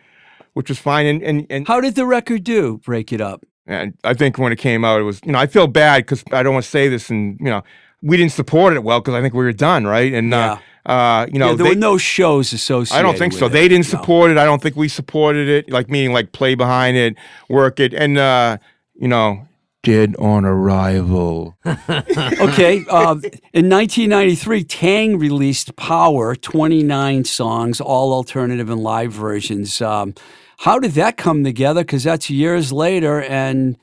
[SPEAKER 2] which was fine. And and and
[SPEAKER 1] How did the record do? Break it up.
[SPEAKER 2] and I think when it came out, it was, you know, I feel bad because I don't want to say this and, you know, we didn't support it well because I think we were done, right? And, uh, uh, you know,
[SPEAKER 1] yeah, there
[SPEAKER 2] they,
[SPEAKER 1] were no shows associated.
[SPEAKER 2] I don't think so.
[SPEAKER 1] with
[SPEAKER 2] They didn't
[SPEAKER 1] No.
[SPEAKER 2] support it. I don't think we supported it, like meaning like play behind it, work it. And, uh, you know, dead on arrival. *laughs*
[SPEAKER 1] Okay. Um, in 1993, Taang released Power, 29 songs, all alternative and live versions. Um, how did that come together? Because that's years later. And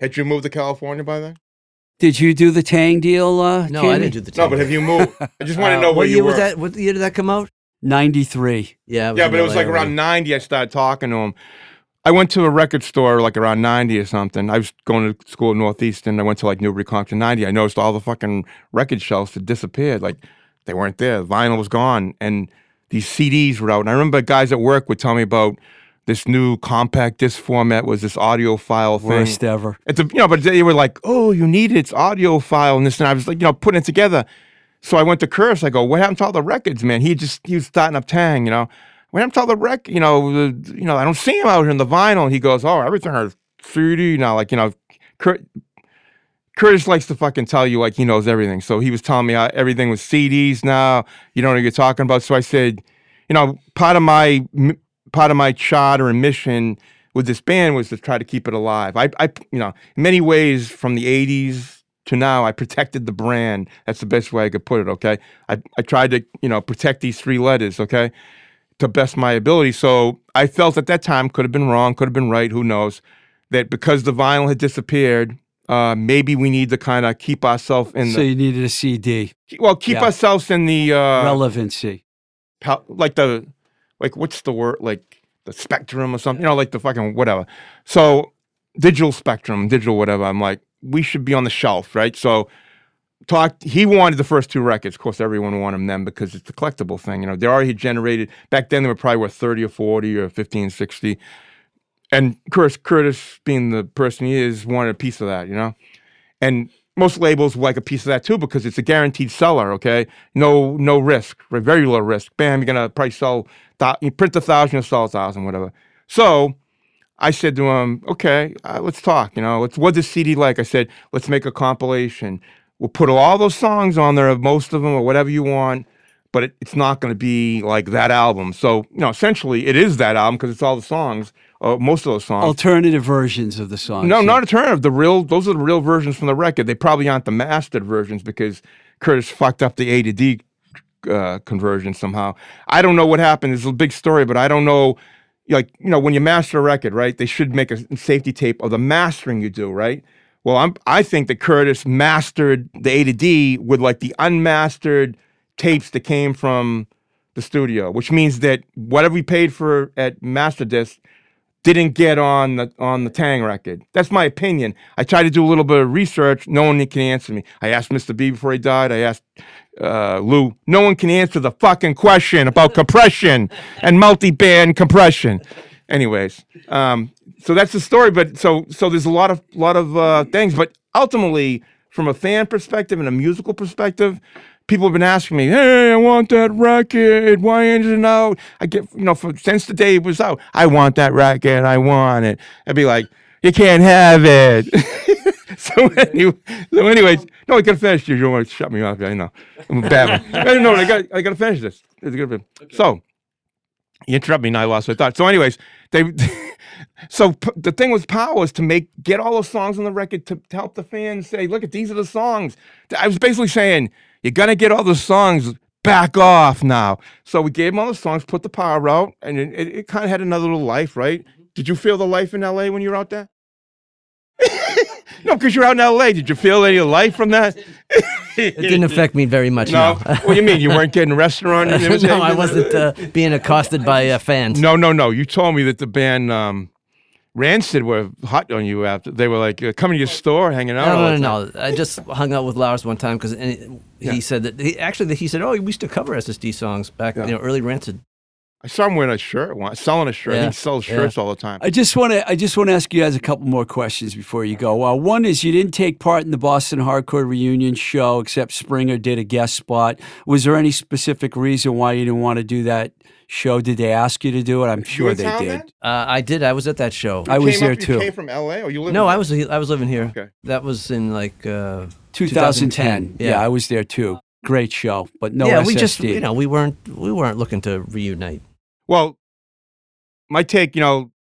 [SPEAKER 2] Had you moved to California by then?
[SPEAKER 1] did you do the Taang deal? Uh,
[SPEAKER 3] No, I didn't do the.
[SPEAKER 2] Taang.
[SPEAKER 3] No,
[SPEAKER 2] but have you moved? *laughs* I just want to
[SPEAKER 3] Uh,
[SPEAKER 2] know where
[SPEAKER 3] what
[SPEAKER 2] you
[SPEAKER 3] year
[SPEAKER 2] were.
[SPEAKER 3] was that? What year did that come out?
[SPEAKER 1] 93.
[SPEAKER 3] Yeah,
[SPEAKER 2] Yeah,
[SPEAKER 3] in
[SPEAKER 2] but it was like around 90 I started talking to him. I went to a record store like around 90 or something. I was going to school in Northeastern. I went to like Newbury Comics 90. I noticed all the fucking record shelves had disappeared. Like they weren't there. Vinyl was gone. And these CDs were out. And I remember guys at work would tell me about this new compact disc format was this audiophile thing.
[SPEAKER 1] Worst ever.
[SPEAKER 2] It's a, you know, but they were like, "Oh, you need it. It's audiophile and this." And I was like, you know, putting it together. So I went to Curtis. I go, "What happened to all the records, man?" He just he was starting up Taang, you know. Happened to all the rec? You know, the, you know, I don't see him out here in the vinyl. He goes, "Oh, everything is 3D now." Like you know, Cur- Curtis likes to fucking tell you like he knows everything. So he was telling me how everything was CDs now. You know what you're talking about. So I said, you know, part of my part of my charter and mission with this band was to try to keep it alive. I, I, you know, in many ways from the '80s to now, I protected the brand. That's the best way I could put it. Okay, I, I tried to, you know, protect these three letters. Okay, to best my ability. So I felt at that time could have been wrong, could have been right. Who knows? That because the vinyl had disappeared, uh, maybe we need to kind of keep ourselves in
[SPEAKER 1] So
[SPEAKER 2] the
[SPEAKER 1] you needed a CD.
[SPEAKER 2] well, keep
[SPEAKER 1] Yeah.
[SPEAKER 2] ourselves in the uh,
[SPEAKER 1] Relevancy.
[SPEAKER 2] like the like what's the word like the spectrum or something you know like the fucking whatever so digital spectrum digital whatever i'm like we should be on the shelf right so talked he wanted the first two records of course everyone wanted them then because it's a collectible thing you know they already generated back then they were probably worth 30 or 40 or 15 60 and curtis curtis being the person he is wanted a piece of that you know and most labels like a piece of that too because it's a guaranteed seller. Okay, no no risk, very low risk. Bam, you're gonna probably sell. You print a thousand, you sell a thousand, whatever. So I said to him, okay, uh, let's talk. You know, let's what's the CD like? I said, let's make a compilation. We'll put all those songs on there, most of them, or whatever you want. But it, it's not going to be like that album. So you know, essentially, it is that album because it's all the songs, uh, most of those songs.
[SPEAKER 1] Alternative versions of the song.
[SPEAKER 2] No, not alternative. The real, those are the real versions from the record. They probably aren't the mastered versions because Curtis fucked up the A to D uh, conversion somehow. I don't know what happened. It's a big story, but I don't know. Like you know, when you master a record, right? They should make a safety tape of the mastering you do, right? Well, I'm I think that Curtis mastered the A to D with like the unmastered tapes that came from the studio, which means that whatever we paid for at Masterdisk didn't get on the on the Taang record. That's my opinion. I tried to do a little bit of research. No one can answer me. I asked Mr. B before he died. I asked uh, Lou. No one can answer the fucking question about compression and multi-band compression. Anyways, um, so that's the story. But so so there's a lot of lot of uh, things. But ultimately, from a fan perspective and a musical perspective, people have been asking me, "Hey, I want that record. Why isn't it out?" I get, you know, for, since the day it was out, I want that record. I want it. I'd be like, "You can't have it." *laughs* so anyway, so anyways, no, I gotta finish. You don't want to shut me off. I know. I'm a bad one. *laughs* I know. I got. I gotta finish this. It's gonna be- So you interrupt me, and I lost my thought. So, anyways, they. *laughs* so p- the thing with Power was to make get all those songs on the record to, to help the fans say, look at these are the songs. I was basically saying you're gonna get all the songs. Back off now. So we gave them all the songs, put the power out, and it, it, it kind of had another little life, right? Mm-hmm. Did you feel the life in LA when you were out there? No, because you're out in LA. Did you feel any life from that?
[SPEAKER 3] It didn't affect me very much.
[SPEAKER 2] No. What do you mean? You weren't getting a restaurant? *laughs*
[SPEAKER 3] no, I wasn't uh, being accosted by uh, fans.
[SPEAKER 2] No, no, no. You told me that the band um, Rancid were hot on you after they were like uh, coming to your store, hanging out.
[SPEAKER 3] No, no, no. I just hung out with Lars one time because he
[SPEAKER 2] Yeah.
[SPEAKER 3] said that he actually that he said, "Oh, we used to cover SSD songs back,
[SPEAKER 2] Yeah.
[SPEAKER 3] you know, early Rancid."
[SPEAKER 2] I saw him wearing a shirt, once, selling a shirt.
[SPEAKER 3] Yeah,
[SPEAKER 2] He sells
[SPEAKER 3] yeah.
[SPEAKER 2] shirts all the time.
[SPEAKER 1] I just want to I just want to ask you guys a couple more questions before you go. Uh, one is you didn't take part in the Boston Hardcore reunion show, except Springa did a guest spot. Was there any specific reason why you didn't want to do that show? Did they ask you to do it? I'm sure
[SPEAKER 2] in
[SPEAKER 1] they did.
[SPEAKER 3] Uh, I did. I was at that show.
[SPEAKER 1] I was
[SPEAKER 2] Came
[SPEAKER 1] there
[SPEAKER 2] up-
[SPEAKER 1] too.
[SPEAKER 2] You came from LA, or you live?
[SPEAKER 3] no,
[SPEAKER 2] in
[SPEAKER 3] I was I was living here.
[SPEAKER 2] Okay.
[SPEAKER 3] That was in like uh,
[SPEAKER 1] 2010. Yeah.
[SPEAKER 3] Yeah.
[SPEAKER 1] I was there too. Great show, but no
[SPEAKER 3] yeah,
[SPEAKER 1] SSD.
[SPEAKER 3] we just you know we weren't we weren't looking to reunite.
[SPEAKER 2] Well, my take, you know,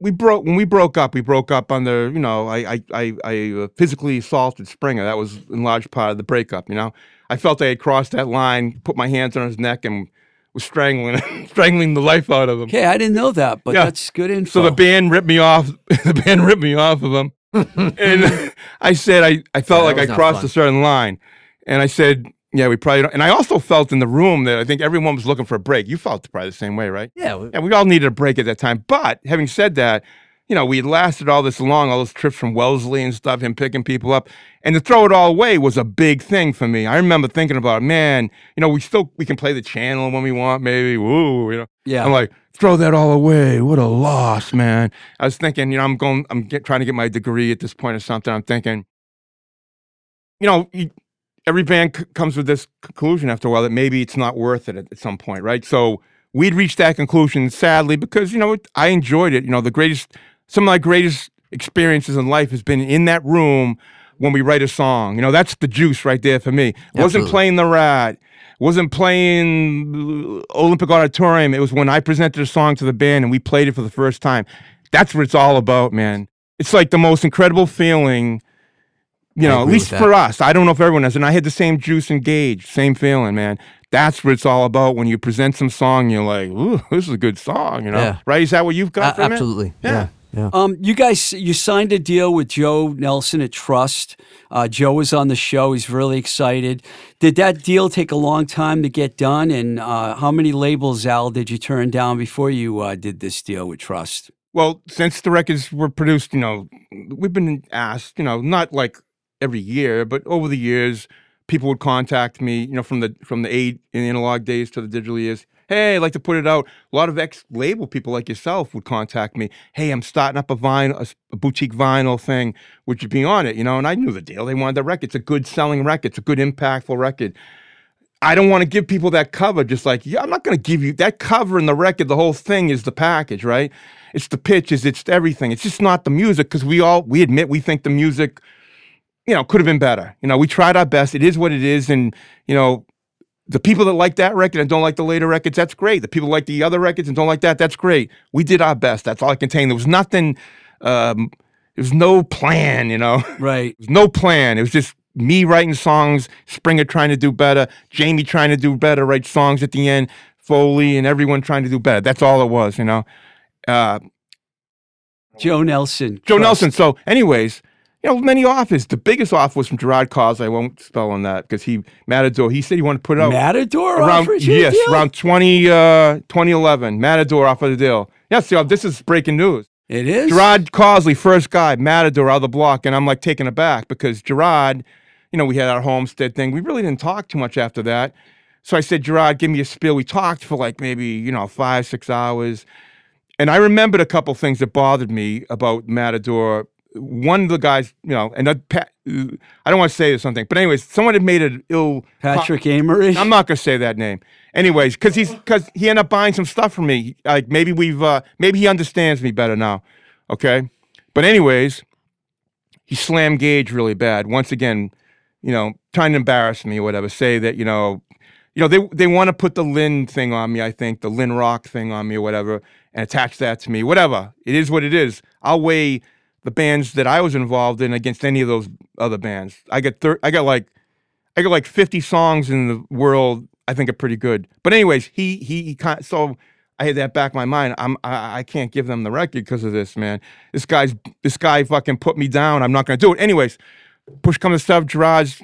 [SPEAKER 2] we broke when we broke up. We broke up under, you know, I I I, I uh, physically assaulted Springa. That was in large part of the breakup. You know, I felt I had crossed that line, put my hands on his neck, and was strangling *laughs* strangling the life out of him.
[SPEAKER 1] Okay, I didn't know that, but
[SPEAKER 2] Yeah.
[SPEAKER 1] that's good info.
[SPEAKER 2] So the band ripped me off. *laughs* the band ripped me off of him, *laughs* and I said I, I felt
[SPEAKER 3] Yeah,
[SPEAKER 2] like I crossed
[SPEAKER 3] fun.
[SPEAKER 2] a certain line, and I said, yeah, we probably. Don't. And I also felt in the room that I think everyone was looking for a break. You felt probably the same way, right?
[SPEAKER 3] Yeah, we-
[SPEAKER 2] Yeah, we all needed a break at that time. But having said that, you know, we had lasted all this long, all those trips from Wellesley and stuff, him picking people up. And to throw it all away was a big thing for me. I remember thinking about, man, you know, we still we can play the channel when we want, maybe. Woo, you know.
[SPEAKER 1] yeah.
[SPEAKER 2] I'm like, throw that all away. What a loss, man. I was thinking, you know, I'm going, I'm get, trying to get my degree at this point or something. I'm thinking, you know, you, every band c- comes with this conclusion after a while that maybe it's not worth it at, at some point, right? So we'd reached that conclusion, sadly, because, you know, it, I enjoyed it. You know, the greatest, some of my greatest experiences in life has been in that room when we write a song. You know, that's the juice right there for me. Wasn't playing the rat, wasn't playing Olympic Auditorium. It was when I presented a song to the band and we played it for the first time. That's what it's all about, man. It's like the most incredible feeling, you know, at least for us. I don't know if everyone has. And I had the same juice and gauge, same feeling, man. That's what it's all about when you present some song, you're like, ooh, *laughs* this is a good song, you know?
[SPEAKER 3] Yeah.
[SPEAKER 2] Right? Is that what you've got
[SPEAKER 3] a-
[SPEAKER 2] from it?
[SPEAKER 3] absolutely.
[SPEAKER 2] Yeah.
[SPEAKER 3] Yeah. yeah.
[SPEAKER 1] Um, you guys, you signed a deal with Joe Nelson at Trust. Uh, Joe was on the show. He's really excited. Did that deal take a long time to get done? And uh, how many labels, Al, did you turn down before you uh, did this deal with Trust?
[SPEAKER 2] Well, since the records were produced, you know, we've been asked, you know, not like every year, but over the years, people would contact me, you know, from the from the eight and analog days to the digital years. Hey, I'd like to put it out. A lot of ex-label people like yourself would contact me. Hey, I'm starting up a vinyl, a, a boutique vinyl thing. Would you be on it? You know, and I knew the deal. They wanted the record. It's a good selling record. It's a good impactful record. I don't want to give people that cover. Just like, yeah, I'm not going to give you that cover and the record. The whole thing is the package, right? It's the pitches. It's everything. It's just not the music because we all we admit we think the music you know, could have been better. You know, we tried our best. It is what it is. And, you know, the people that like that record and don't like the later records, that's great. The people like the other records and don't like that, that's great. We did our best. That's all I can tell you. There was nothing, um, there was no plan, you know, *laughs*
[SPEAKER 1] Right.
[SPEAKER 2] was no plan. It was just me writing songs, Springa trying to do better, Jamie trying to do better, write songs at the end, Foley and everyone trying to do better. That's all it was, you know. Uh,
[SPEAKER 1] Joe Nelson.
[SPEAKER 2] Joe
[SPEAKER 1] Trust.
[SPEAKER 2] Nelson. So, anyways, you know, many offers. The biggest offer was from Gerard Cos. I won't spell on that because he Matador. He said he wanted to put it out
[SPEAKER 1] Matador
[SPEAKER 2] around yes, around 20, uh, 2011. Matador offered the deal. Yes, see, this is breaking news.
[SPEAKER 1] It is.
[SPEAKER 2] Gerard Cosloy, first guy, Matador out of the block, and I'm like taken aback because Gerard, you know, we had our homestead thing. We really didn't talk too much after that. So I said, Gerard, give me a spiel. We talked for like maybe, you know, five, six hours. And I remembered a couple things that bothered me about Matador. One of the guys, you know, and I I don't want to say something, but anyways, someone had made an ill.
[SPEAKER 1] Patrick Amory.
[SPEAKER 2] I'm not gonna say that name. Anyways, because he's because he ended up buying some stuff from me. Like maybe we've uh, maybe he understands me better now. Okay, but anyways, he slammed Gage really bad. Once again, you know, trying to embarrass me or whatever. Say that you know, you know they they want to put the Lynn thing on me. I think the Lynn Rock thing on me or whatever, and attach that to me. Whatever it is, what it is. I'll weigh the bands that I was involved in against any of those other bands. I got thir- I got like I got like 50 songs in the world I think are pretty good. But anyways, he he, he kind so I had that back in my mind. I'm I, I can't give them the record because of this, man. This guy's this guy fucking put me down. I'm not gonna do it. Anyways, push come to shove, Gerard's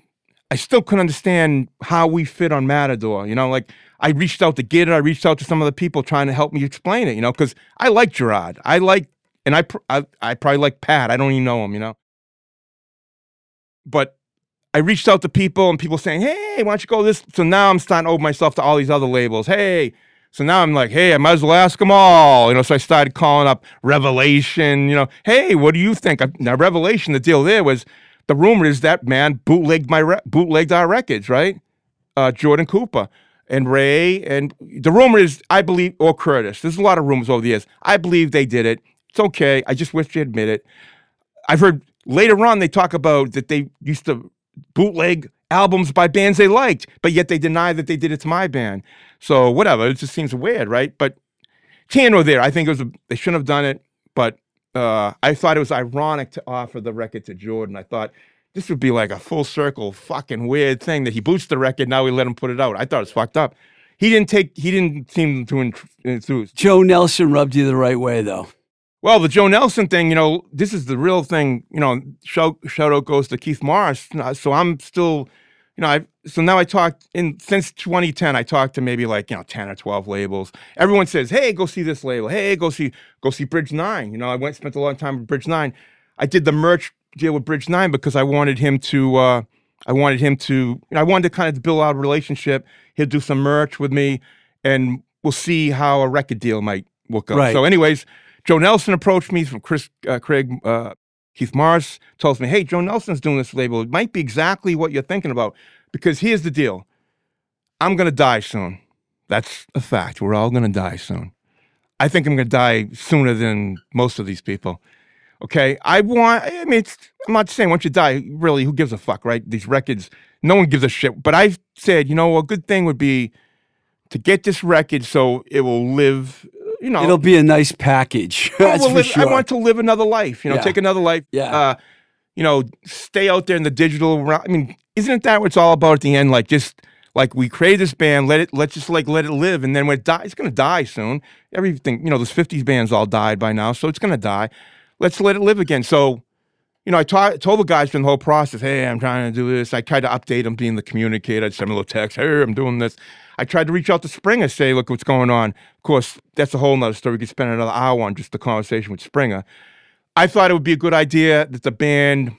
[SPEAKER 2] I still couldn't understand how we fit on Matador. You know, like I reached out to get it. I reached out to some of the people trying to help me explain it. You know, because I like Gerard. I like, and I, I I probably like Pat. I don't even know him. You know, but I reached out to people and people saying, "Hey, why don't you go this?" So now I'm starting to open myself to all these other labels. Hey, so now I'm like, "Hey, I might as well ask them all." You know, so I started calling up Revelation. You know, "Hey, what do you think?" Now, Revelation, the deal there was the rumor is that man bootlegged my re- bootlegged our records, right? Uh, Jordan Cooper and Ray, and the rumor is, I believe, or Curtis. There's a lot of rumors over the years. I believe they did it. It's okay. I just wish they admit it. I've heard later on they talk about that they used to bootleg albums by bands they liked, but yet they deny that they did it to my band. So whatever, it just seems weird, right? But nor there. I think it was a, they shouldn't have done it, but uh, I thought it was ironic to offer the record to Jordan. I thought this would be like a full circle, fucking weird thing that he boots the record. Now we let him put it out. I thought it was fucked up. He didn't take. He didn't seem to ent- enthuse.
[SPEAKER 1] Joe Nelson rubbed you the right way, though.
[SPEAKER 2] Well, the Joe Nelson thing, you know, this is the real thing. You know, shout, shout out goes to Keith Morris. Uh, So I'm still, you know, I so now I talked in since 2010. I talked to maybe like you know 10 or 12 labels. Everyone says, "Hey, go see this label. Hey, go see go see Bridge Nine. You know, I went spent a lot of time with Bridge Nine. I did the merch deal with Bridge Nine because I wanted him to. uh I wanted him to. You know, I wanted to kind of build out a relationship. He'll do some merch with me, and we'll see how a record deal might work out.
[SPEAKER 1] Right.
[SPEAKER 2] So, anyways, Joe Nelson approached me from Chris uh, Craig uh, Keith Morris tells me, "Hey, Joe Nelson's doing this label. It might be exactly what you're thinking about because here's the deal. I'm gonna die soon. That's a fact. We're all gonna die soon. I think I'm gonna die sooner than most of these people. Okay, I want. I mean, I'm not saying once you die, really, who gives a fuck, right? These records, no one gives a shit. But I said, you know, a good thing would be to get this record so it will live. You know,
[SPEAKER 1] It'll be a nice package. That's
[SPEAKER 2] we'll
[SPEAKER 1] for sure.
[SPEAKER 2] I want to live another life. You know,
[SPEAKER 1] Yeah.
[SPEAKER 2] take another life.
[SPEAKER 1] Yeah.
[SPEAKER 2] Uh, you know, stay out there in the digital. realm. I mean, isn't that what it's all about at the end? Like just like we create this band, let it, let's just like let it live, and then when it dies, it's gonna die soon. Everything, you know, those '50s bands all died by now, so it's gonna die. Let's let it live again. So, you know, I ta- told the guys during the whole process, hey, I'm trying to do this. I tried to update them, being the communicator. I'd send them a little text, hey, I'm doing this. I tried to reach out to Springa, say, look what's going on. Of course, that's a whole nother story. We could spend another hour on just the conversation with Springa. I thought it would be a good idea that the band,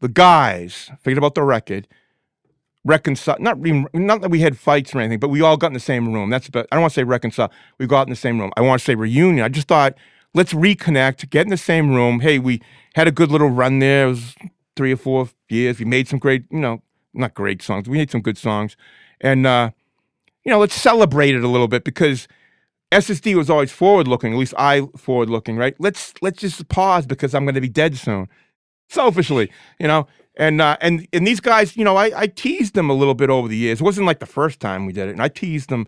[SPEAKER 2] the guys, forget about the record, reconcile. Not even, not that we had fights or anything, but we all got in the same room. That's I don't want to say reconcile. We got in the same room. I want to say reunion. I just thought let's reconnect, get in the same room. Hey, we had a good little run there. It was three or four years. We made some great, you know, not great songs. We made some good songs, and uh, you know, let's celebrate it a little bit because SSD was always forward looking. At least I forward looking, right? Let's let's just pause because I'm going to be dead soon. Selfishly, you know, and uh, and and these guys, you know, I, I teased them a little bit over the years. It wasn't like the first time we did it, and I teased them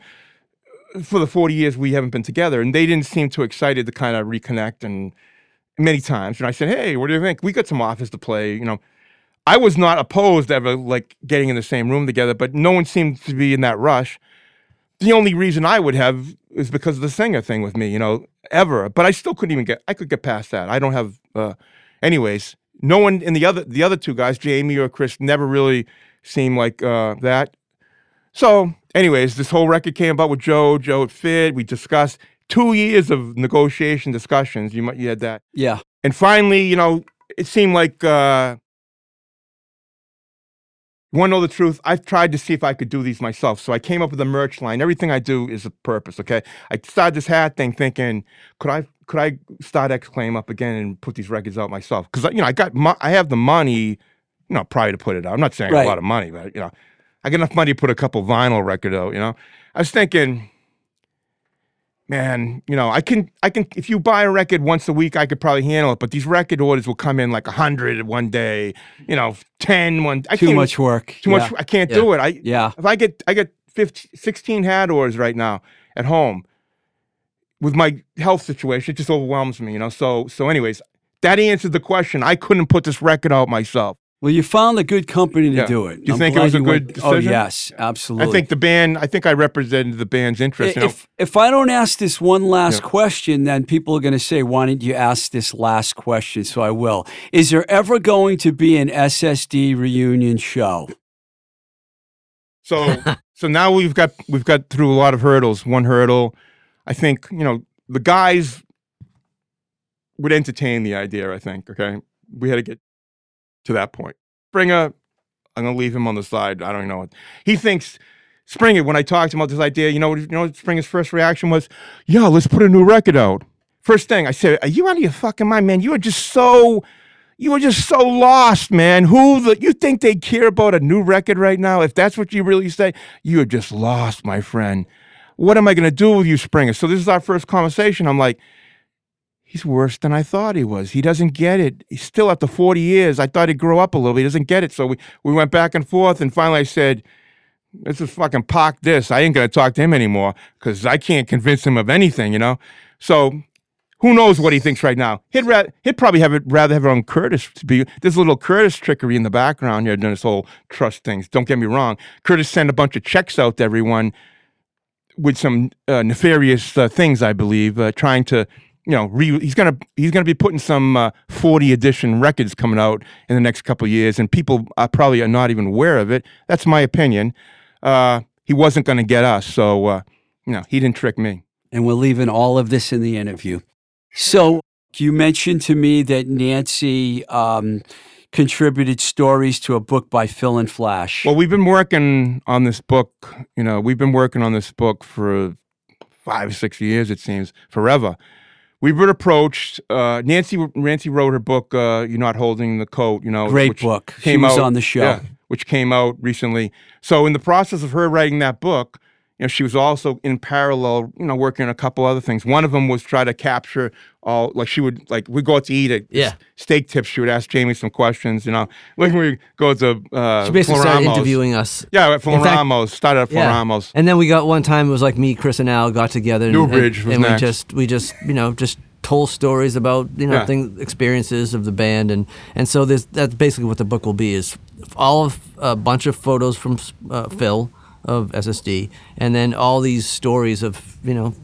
[SPEAKER 2] for the 40 years we haven't been together, and they didn't seem too excited to kind of reconnect. And many times, and I said, "Hey, what do you think? We got some office to play." You know, I was not opposed ever like getting in the same room together, but no one seemed to be in that rush. The only reason I would have is because of the singer thing with me, you know, ever. But I still couldn't even get. I could get past that. I don't have. Uh, anyways, no one in the other the other two guys, Jamie or Chris, never really seemed like uh, that. So, anyways, this whole record came about with Joe. Joe it fit. We discussed two years of negotiation discussions. You might you had that,
[SPEAKER 1] Yeah.
[SPEAKER 2] and finally, you know, it seemed like. Uh, you want to know the truth? I've tried to see if I could do these myself. So I came up with a merch line. Everything I do is a purpose. Okay. I started this hat thing thinking, could I could I start X-Claim up again and put these records out myself? Because you know I got mo- I have the money, you know, probably to put it out. I'm not saying I have
[SPEAKER 1] Right.
[SPEAKER 2] a lot of money, but you know, I got enough money to put a couple vinyl record out. You know, I was thinking, man, you know, I can I can if you buy a record once a week, I could probably handle it. But these record orders will come in like a hundred one day, you know, 10 one. I
[SPEAKER 1] Too much work.
[SPEAKER 2] too much. I can't do it. I
[SPEAKER 1] Yeah.
[SPEAKER 2] if I get I get 15, 16 hat orders right now at home with my health situation, it just overwhelms me, you know. So so anyways, that answered the question. I couldn't put this record out myself.
[SPEAKER 1] Well, you found a good company to
[SPEAKER 2] Yeah.
[SPEAKER 1] do it.
[SPEAKER 2] Do you
[SPEAKER 1] I'm
[SPEAKER 2] think it was a good
[SPEAKER 1] went- Oh yes, absolutely.
[SPEAKER 2] I think the band I think I represented the band's interest, you know.
[SPEAKER 1] if if I don't ask this one last
[SPEAKER 2] Yeah.
[SPEAKER 1] question, then people are going to say, "Why didn't you ask this last question?" So I will. Is there ever going to be an SSD reunion show?
[SPEAKER 2] So *laughs* so now we've got we've got through a lot of hurdles. One hurdle, I think, you know, the guys would entertain the idea, I think. Okay. We had to get to that point. Springa, I'm gonna leave him on the side. I don't know what he thinks. Springa, when I talked to him about this idea, you know, you know, Springa's first reaction was, "Yeah, let's put a new record out." First thing I said, "Are you out of your fucking mind, man? You are just so, you are just so lost, man. Who the you think they care about a new record right now? If that's what you really say, you are just lost, my friend. What am I gonna do with you, Springa?" So this is our first conversation. I'm like, he's worse than I thought he was. He doesn't get it. He's still after 40 years. I thought he'd grow up a little. He doesn't get it. So we, we went back and forth, and finally I said, this is fucking park this. I ain't gonna talk to him anymore because I can't convince him of anything, you know? So who knows what he thinks right now? He'd, ra- he'd probably have it rather have it on Curtis to be. There's a little Curtis trickery in the background here doing this whole trust things. Don't get me wrong. Curtis sent a bunch of checks out to everyone with some uh, nefarious uh, things, I believe, uh, trying to, you know, re- he's gonna he's gonna be putting some uh, 40 edition records coming out in the next couple of years, and people uh, probably are not even aware of it. That's my opinion. Uh, he wasn't gonna get us, so uh, you know, he didn't trick me.
[SPEAKER 1] And we're leaving all of this in the interview. So you mentioned to me that Nancy um, contributed stories to a book by Phil and Flash.
[SPEAKER 2] Well, we've been working on this book. You know, we've been working on this book for five, six years. It seems forever. We've been approached. Uh, Nancy Nancy wrote her book. Uh, You're not holding the coat. You know,
[SPEAKER 1] Great
[SPEAKER 2] which
[SPEAKER 1] book. She
[SPEAKER 2] came
[SPEAKER 1] was
[SPEAKER 2] out-
[SPEAKER 1] on the show.
[SPEAKER 2] yeah, which came out recently. So, in the process of her writing that book, you know, she was also in parallel, you know, working on a couple other things. One of them was try to capture all, like she would, like we go out to eat at
[SPEAKER 3] Yeah.
[SPEAKER 2] steak tips. She would ask Jamie some questions. You know, like we go to uh,
[SPEAKER 3] She basically started interviewing us.
[SPEAKER 2] Yeah, at Floramo's. Started at
[SPEAKER 3] Yeah.
[SPEAKER 2] Floramo's.
[SPEAKER 3] And then we got one time it was like me, Chris, and Al got together. And,
[SPEAKER 2] Newbridge
[SPEAKER 3] and,
[SPEAKER 2] was
[SPEAKER 3] and we just we just you know just told stories about you know
[SPEAKER 2] Yeah.
[SPEAKER 3] things experiences of the band and and so this that's basically what the book will be is all of a bunch of photos from uh, Phil of SSD and then all these stories of you know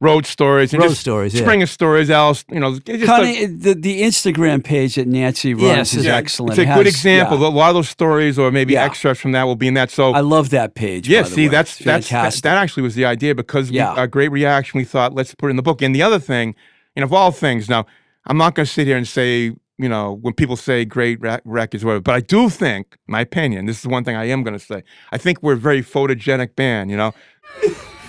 [SPEAKER 2] Road stories and
[SPEAKER 3] Road
[SPEAKER 2] just
[SPEAKER 3] stories, yeah.
[SPEAKER 2] Springa stories. Alice, you know, it just
[SPEAKER 1] Kind of the, the Instagram page that Nancy runs
[SPEAKER 3] Yes,
[SPEAKER 1] is
[SPEAKER 2] yeah,
[SPEAKER 1] excellent.
[SPEAKER 2] It's a
[SPEAKER 1] It
[SPEAKER 2] good
[SPEAKER 1] has-
[SPEAKER 2] example.
[SPEAKER 1] yeah.
[SPEAKER 2] A lot of those stories, or maybe
[SPEAKER 1] Yeah.
[SPEAKER 2] excerpts from that, will be in that. So
[SPEAKER 1] I love that page.
[SPEAKER 2] Yeah,
[SPEAKER 1] by the
[SPEAKER 2] see,
[SPEAKER 1] way.
[SPEAKER 2] that's
[SPEAKER 1] It's
[SPEAKER 2] that's that,
[SPEAKER 1] fantastic.
[SPEAKER 2] that actually was the idea because we,
[SPEAKER 1] Yeah.
[SPEAKER 2] a great reaction. We thought let's put it in the book. And the other thing, you know, of all things, now I'm not going to sit here and say you know, when people say great rec- records, whatever. But I do think, my opinion, this is one thing I am going to say. I think we're a very photogenic band. You know, *laughs*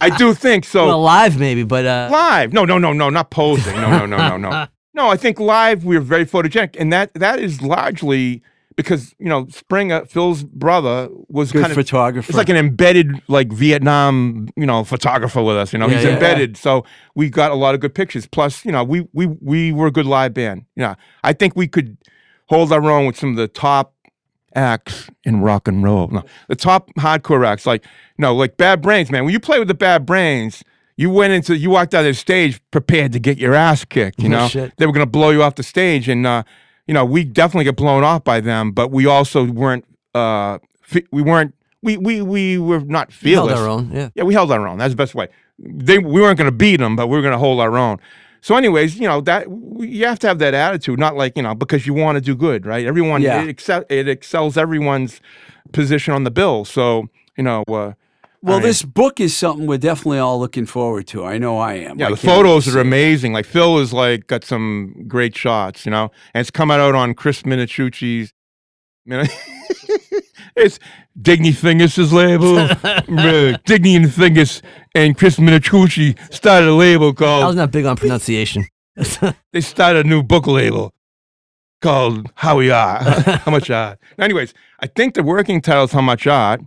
[SPEAKER 2] I do think so.
[SPEAKER 3] Well, live maybe, but uh,
[SPEAKER 2] live, no, no, no, no, not posing. No, no, no, no, no. *laughs* No, I think live we're very photogenic, and that that is largely because you know Springa, Phil's brother, was
[SPEAKER 1] Good
[SPEAKER 2] kind of
[SPEAKER 1] photographer.
[SPEAKER 2] it's like an embedded like Vietnam, you know, photographer with us. You know,
[SPEAKER 3] Yeah,
[SPEAKER 2] he's
[SPEAKER 3] yeah.
[SPEAKER 2] embedded, so we got a lot of good pictures. Plus, you know, we we we were a good live band. Yeah, I think we could hold our own with some of the top acts in rock and roll. No, the top hardcore acts, like no, like Bad Brains, man. When you play with the Bad Brains. You went into, you walked out of the stage prepared to get your ass kicked. You know,
[SPEAKER 3] shit.
[SPEAKER 2] they were going to blow you off the stage, and uh, you know, we definitely get blown off by them, but we also weren't, uh, we weren't, we we we were not
[SPEAKER 3] we held our own. Yeah.
[SPEAKER 2] Yeah, we held our own. That's the best way. They we weren't going to beat them, but we were going to hold our own. So, anyways, you know that you have to have that attitude, not like you know because you want to do good, right? Everyone
[SPEAKER 1] Yeah.
[SPEAKER 2] it, excel, it excels everyone's position on the bill. So, you know, uh,
[SPEAKER 1] well,
[SPEAKER 2] I-
[SPEAKER 1] this book is something we're definitely all looking forward to. I know I am.
[SPEAKER 2] Yeah,
[SPEAKER 1] I
[SPEAKER 2] the photos are
[SPEAKER 1] see it.
[SPEAKER 2] amazing. Like Phil is like got some great shots, you know, and it's coming out on Chris Minicucci's. You know, *laughs* it's Digney Fignus' label. *laughs* Digney and Fingers and Chris Minicucci started a label called.
[SPEAKER 3] I was not big on pronunciation. *laughs*
[SPEAKER 2] They started a new book label called How We Are. How Much Art. Anyways, I think the working title is How Much Art.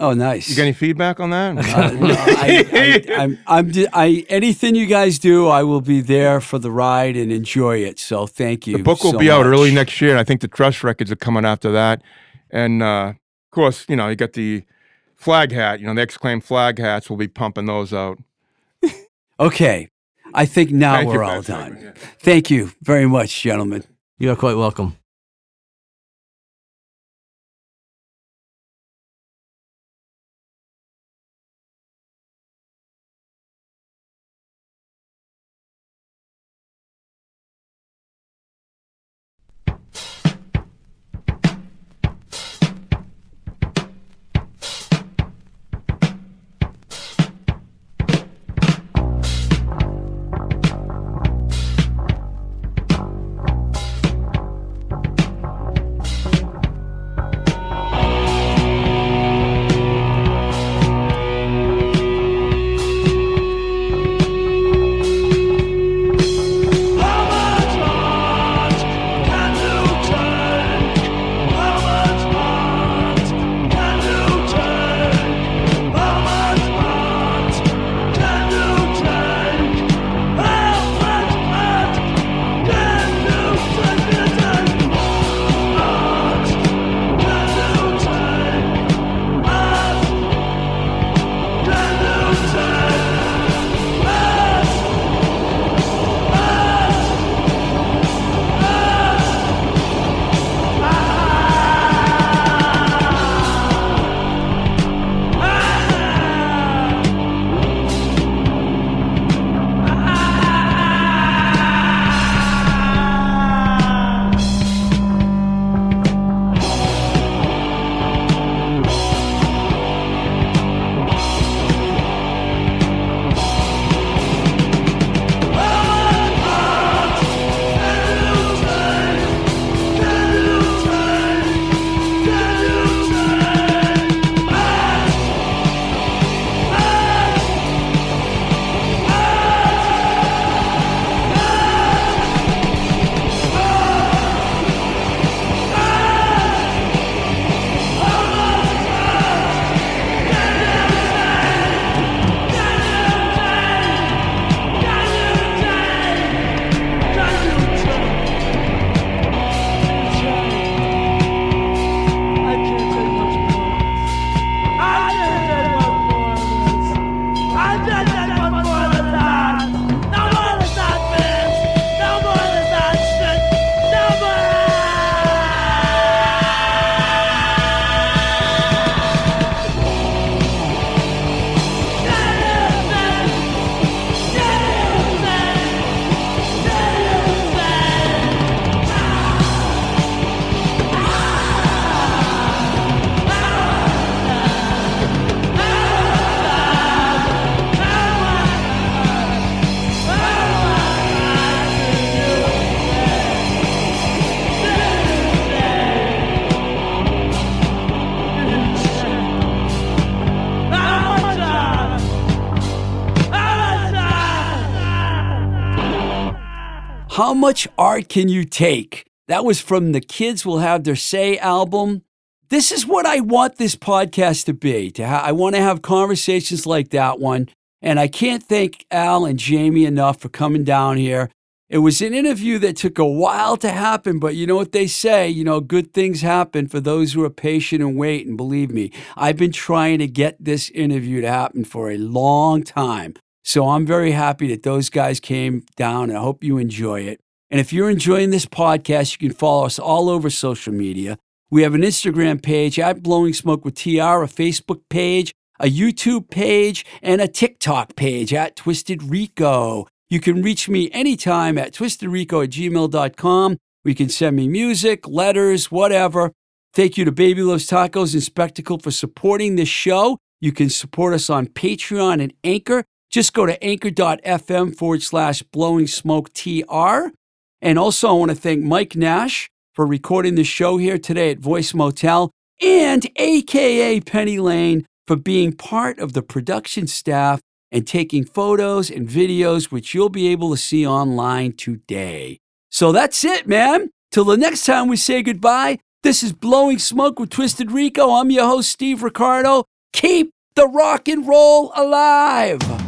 [SPEAKER 1] Oh, nice.
[SPEAKER 2] You got any feedback on that?
[SPEAKER 1] Uh, no, I, I, I'm, I'm, di- I, anything you guys do, I will be there for the ride and enjoy it. So thank you.
[SPEAKER 2] The book will
[SPEAKER 1] so
[SPEAKER 2] be out
[SPEAKER 1] much.
[SPEAKER 2] early next year, and I think the Trust records are coming after that. And uh, of course, you know, you got the flag hat. You know, the X-Claim flag hats. We'll be pumping those out. *laughs*
[SPEAKER 1] Okay. I think now
[SPEAKER 2] Thank
[SPEAKER 1] we're all done.
[SPEAKER 2] segment, yeah.
[SPEAKER 1] Thank you very much, gentlemen.
[SPEAKER 3] You are quite welcome.
[SPEAKER 1] How much art can you take? That was from the Kids Will Have Their Say album. This is what I want this podcast to be. To ha- I want to have conversations like that one. And I can't thank Al and Jamie enough for coming down here. It was an interview that took a while to happen, but you know what they say, you know, good things happen for those who are patient and wait. And believe me, I've been trying to get this interview to happen for a long time. So I'm very happy that those guys came down and I hope you enjoy it. And if you're enjoying this podcast, you can follow us all over social media. We have an Instagram page at Blowing Smoke with TR, a Facebook page, a YouTube page, and a TikTok page at Twisted Rico. You can reach me anytime at twistedrico at gmail.com. We can send me music, letters, whatever. Thank you to Baby Loves Tacos and Spectacle for supporting this show. You can support us on Patreon and Anchor. Just go to anchor.fm forward slash blowing smoke TR. And also, I want to thank Mike Nash for recording the show here today at Voice Motel and AKA Penny Lane for being part of the production staff and taking photos and videos, which you'll be able to see online today. So that's it, man. Till the next time we say goodbye, this is Blowing Smoke with Twisted Rico. I'm your host, Steve Ricardo. Keep the rock and roll alive.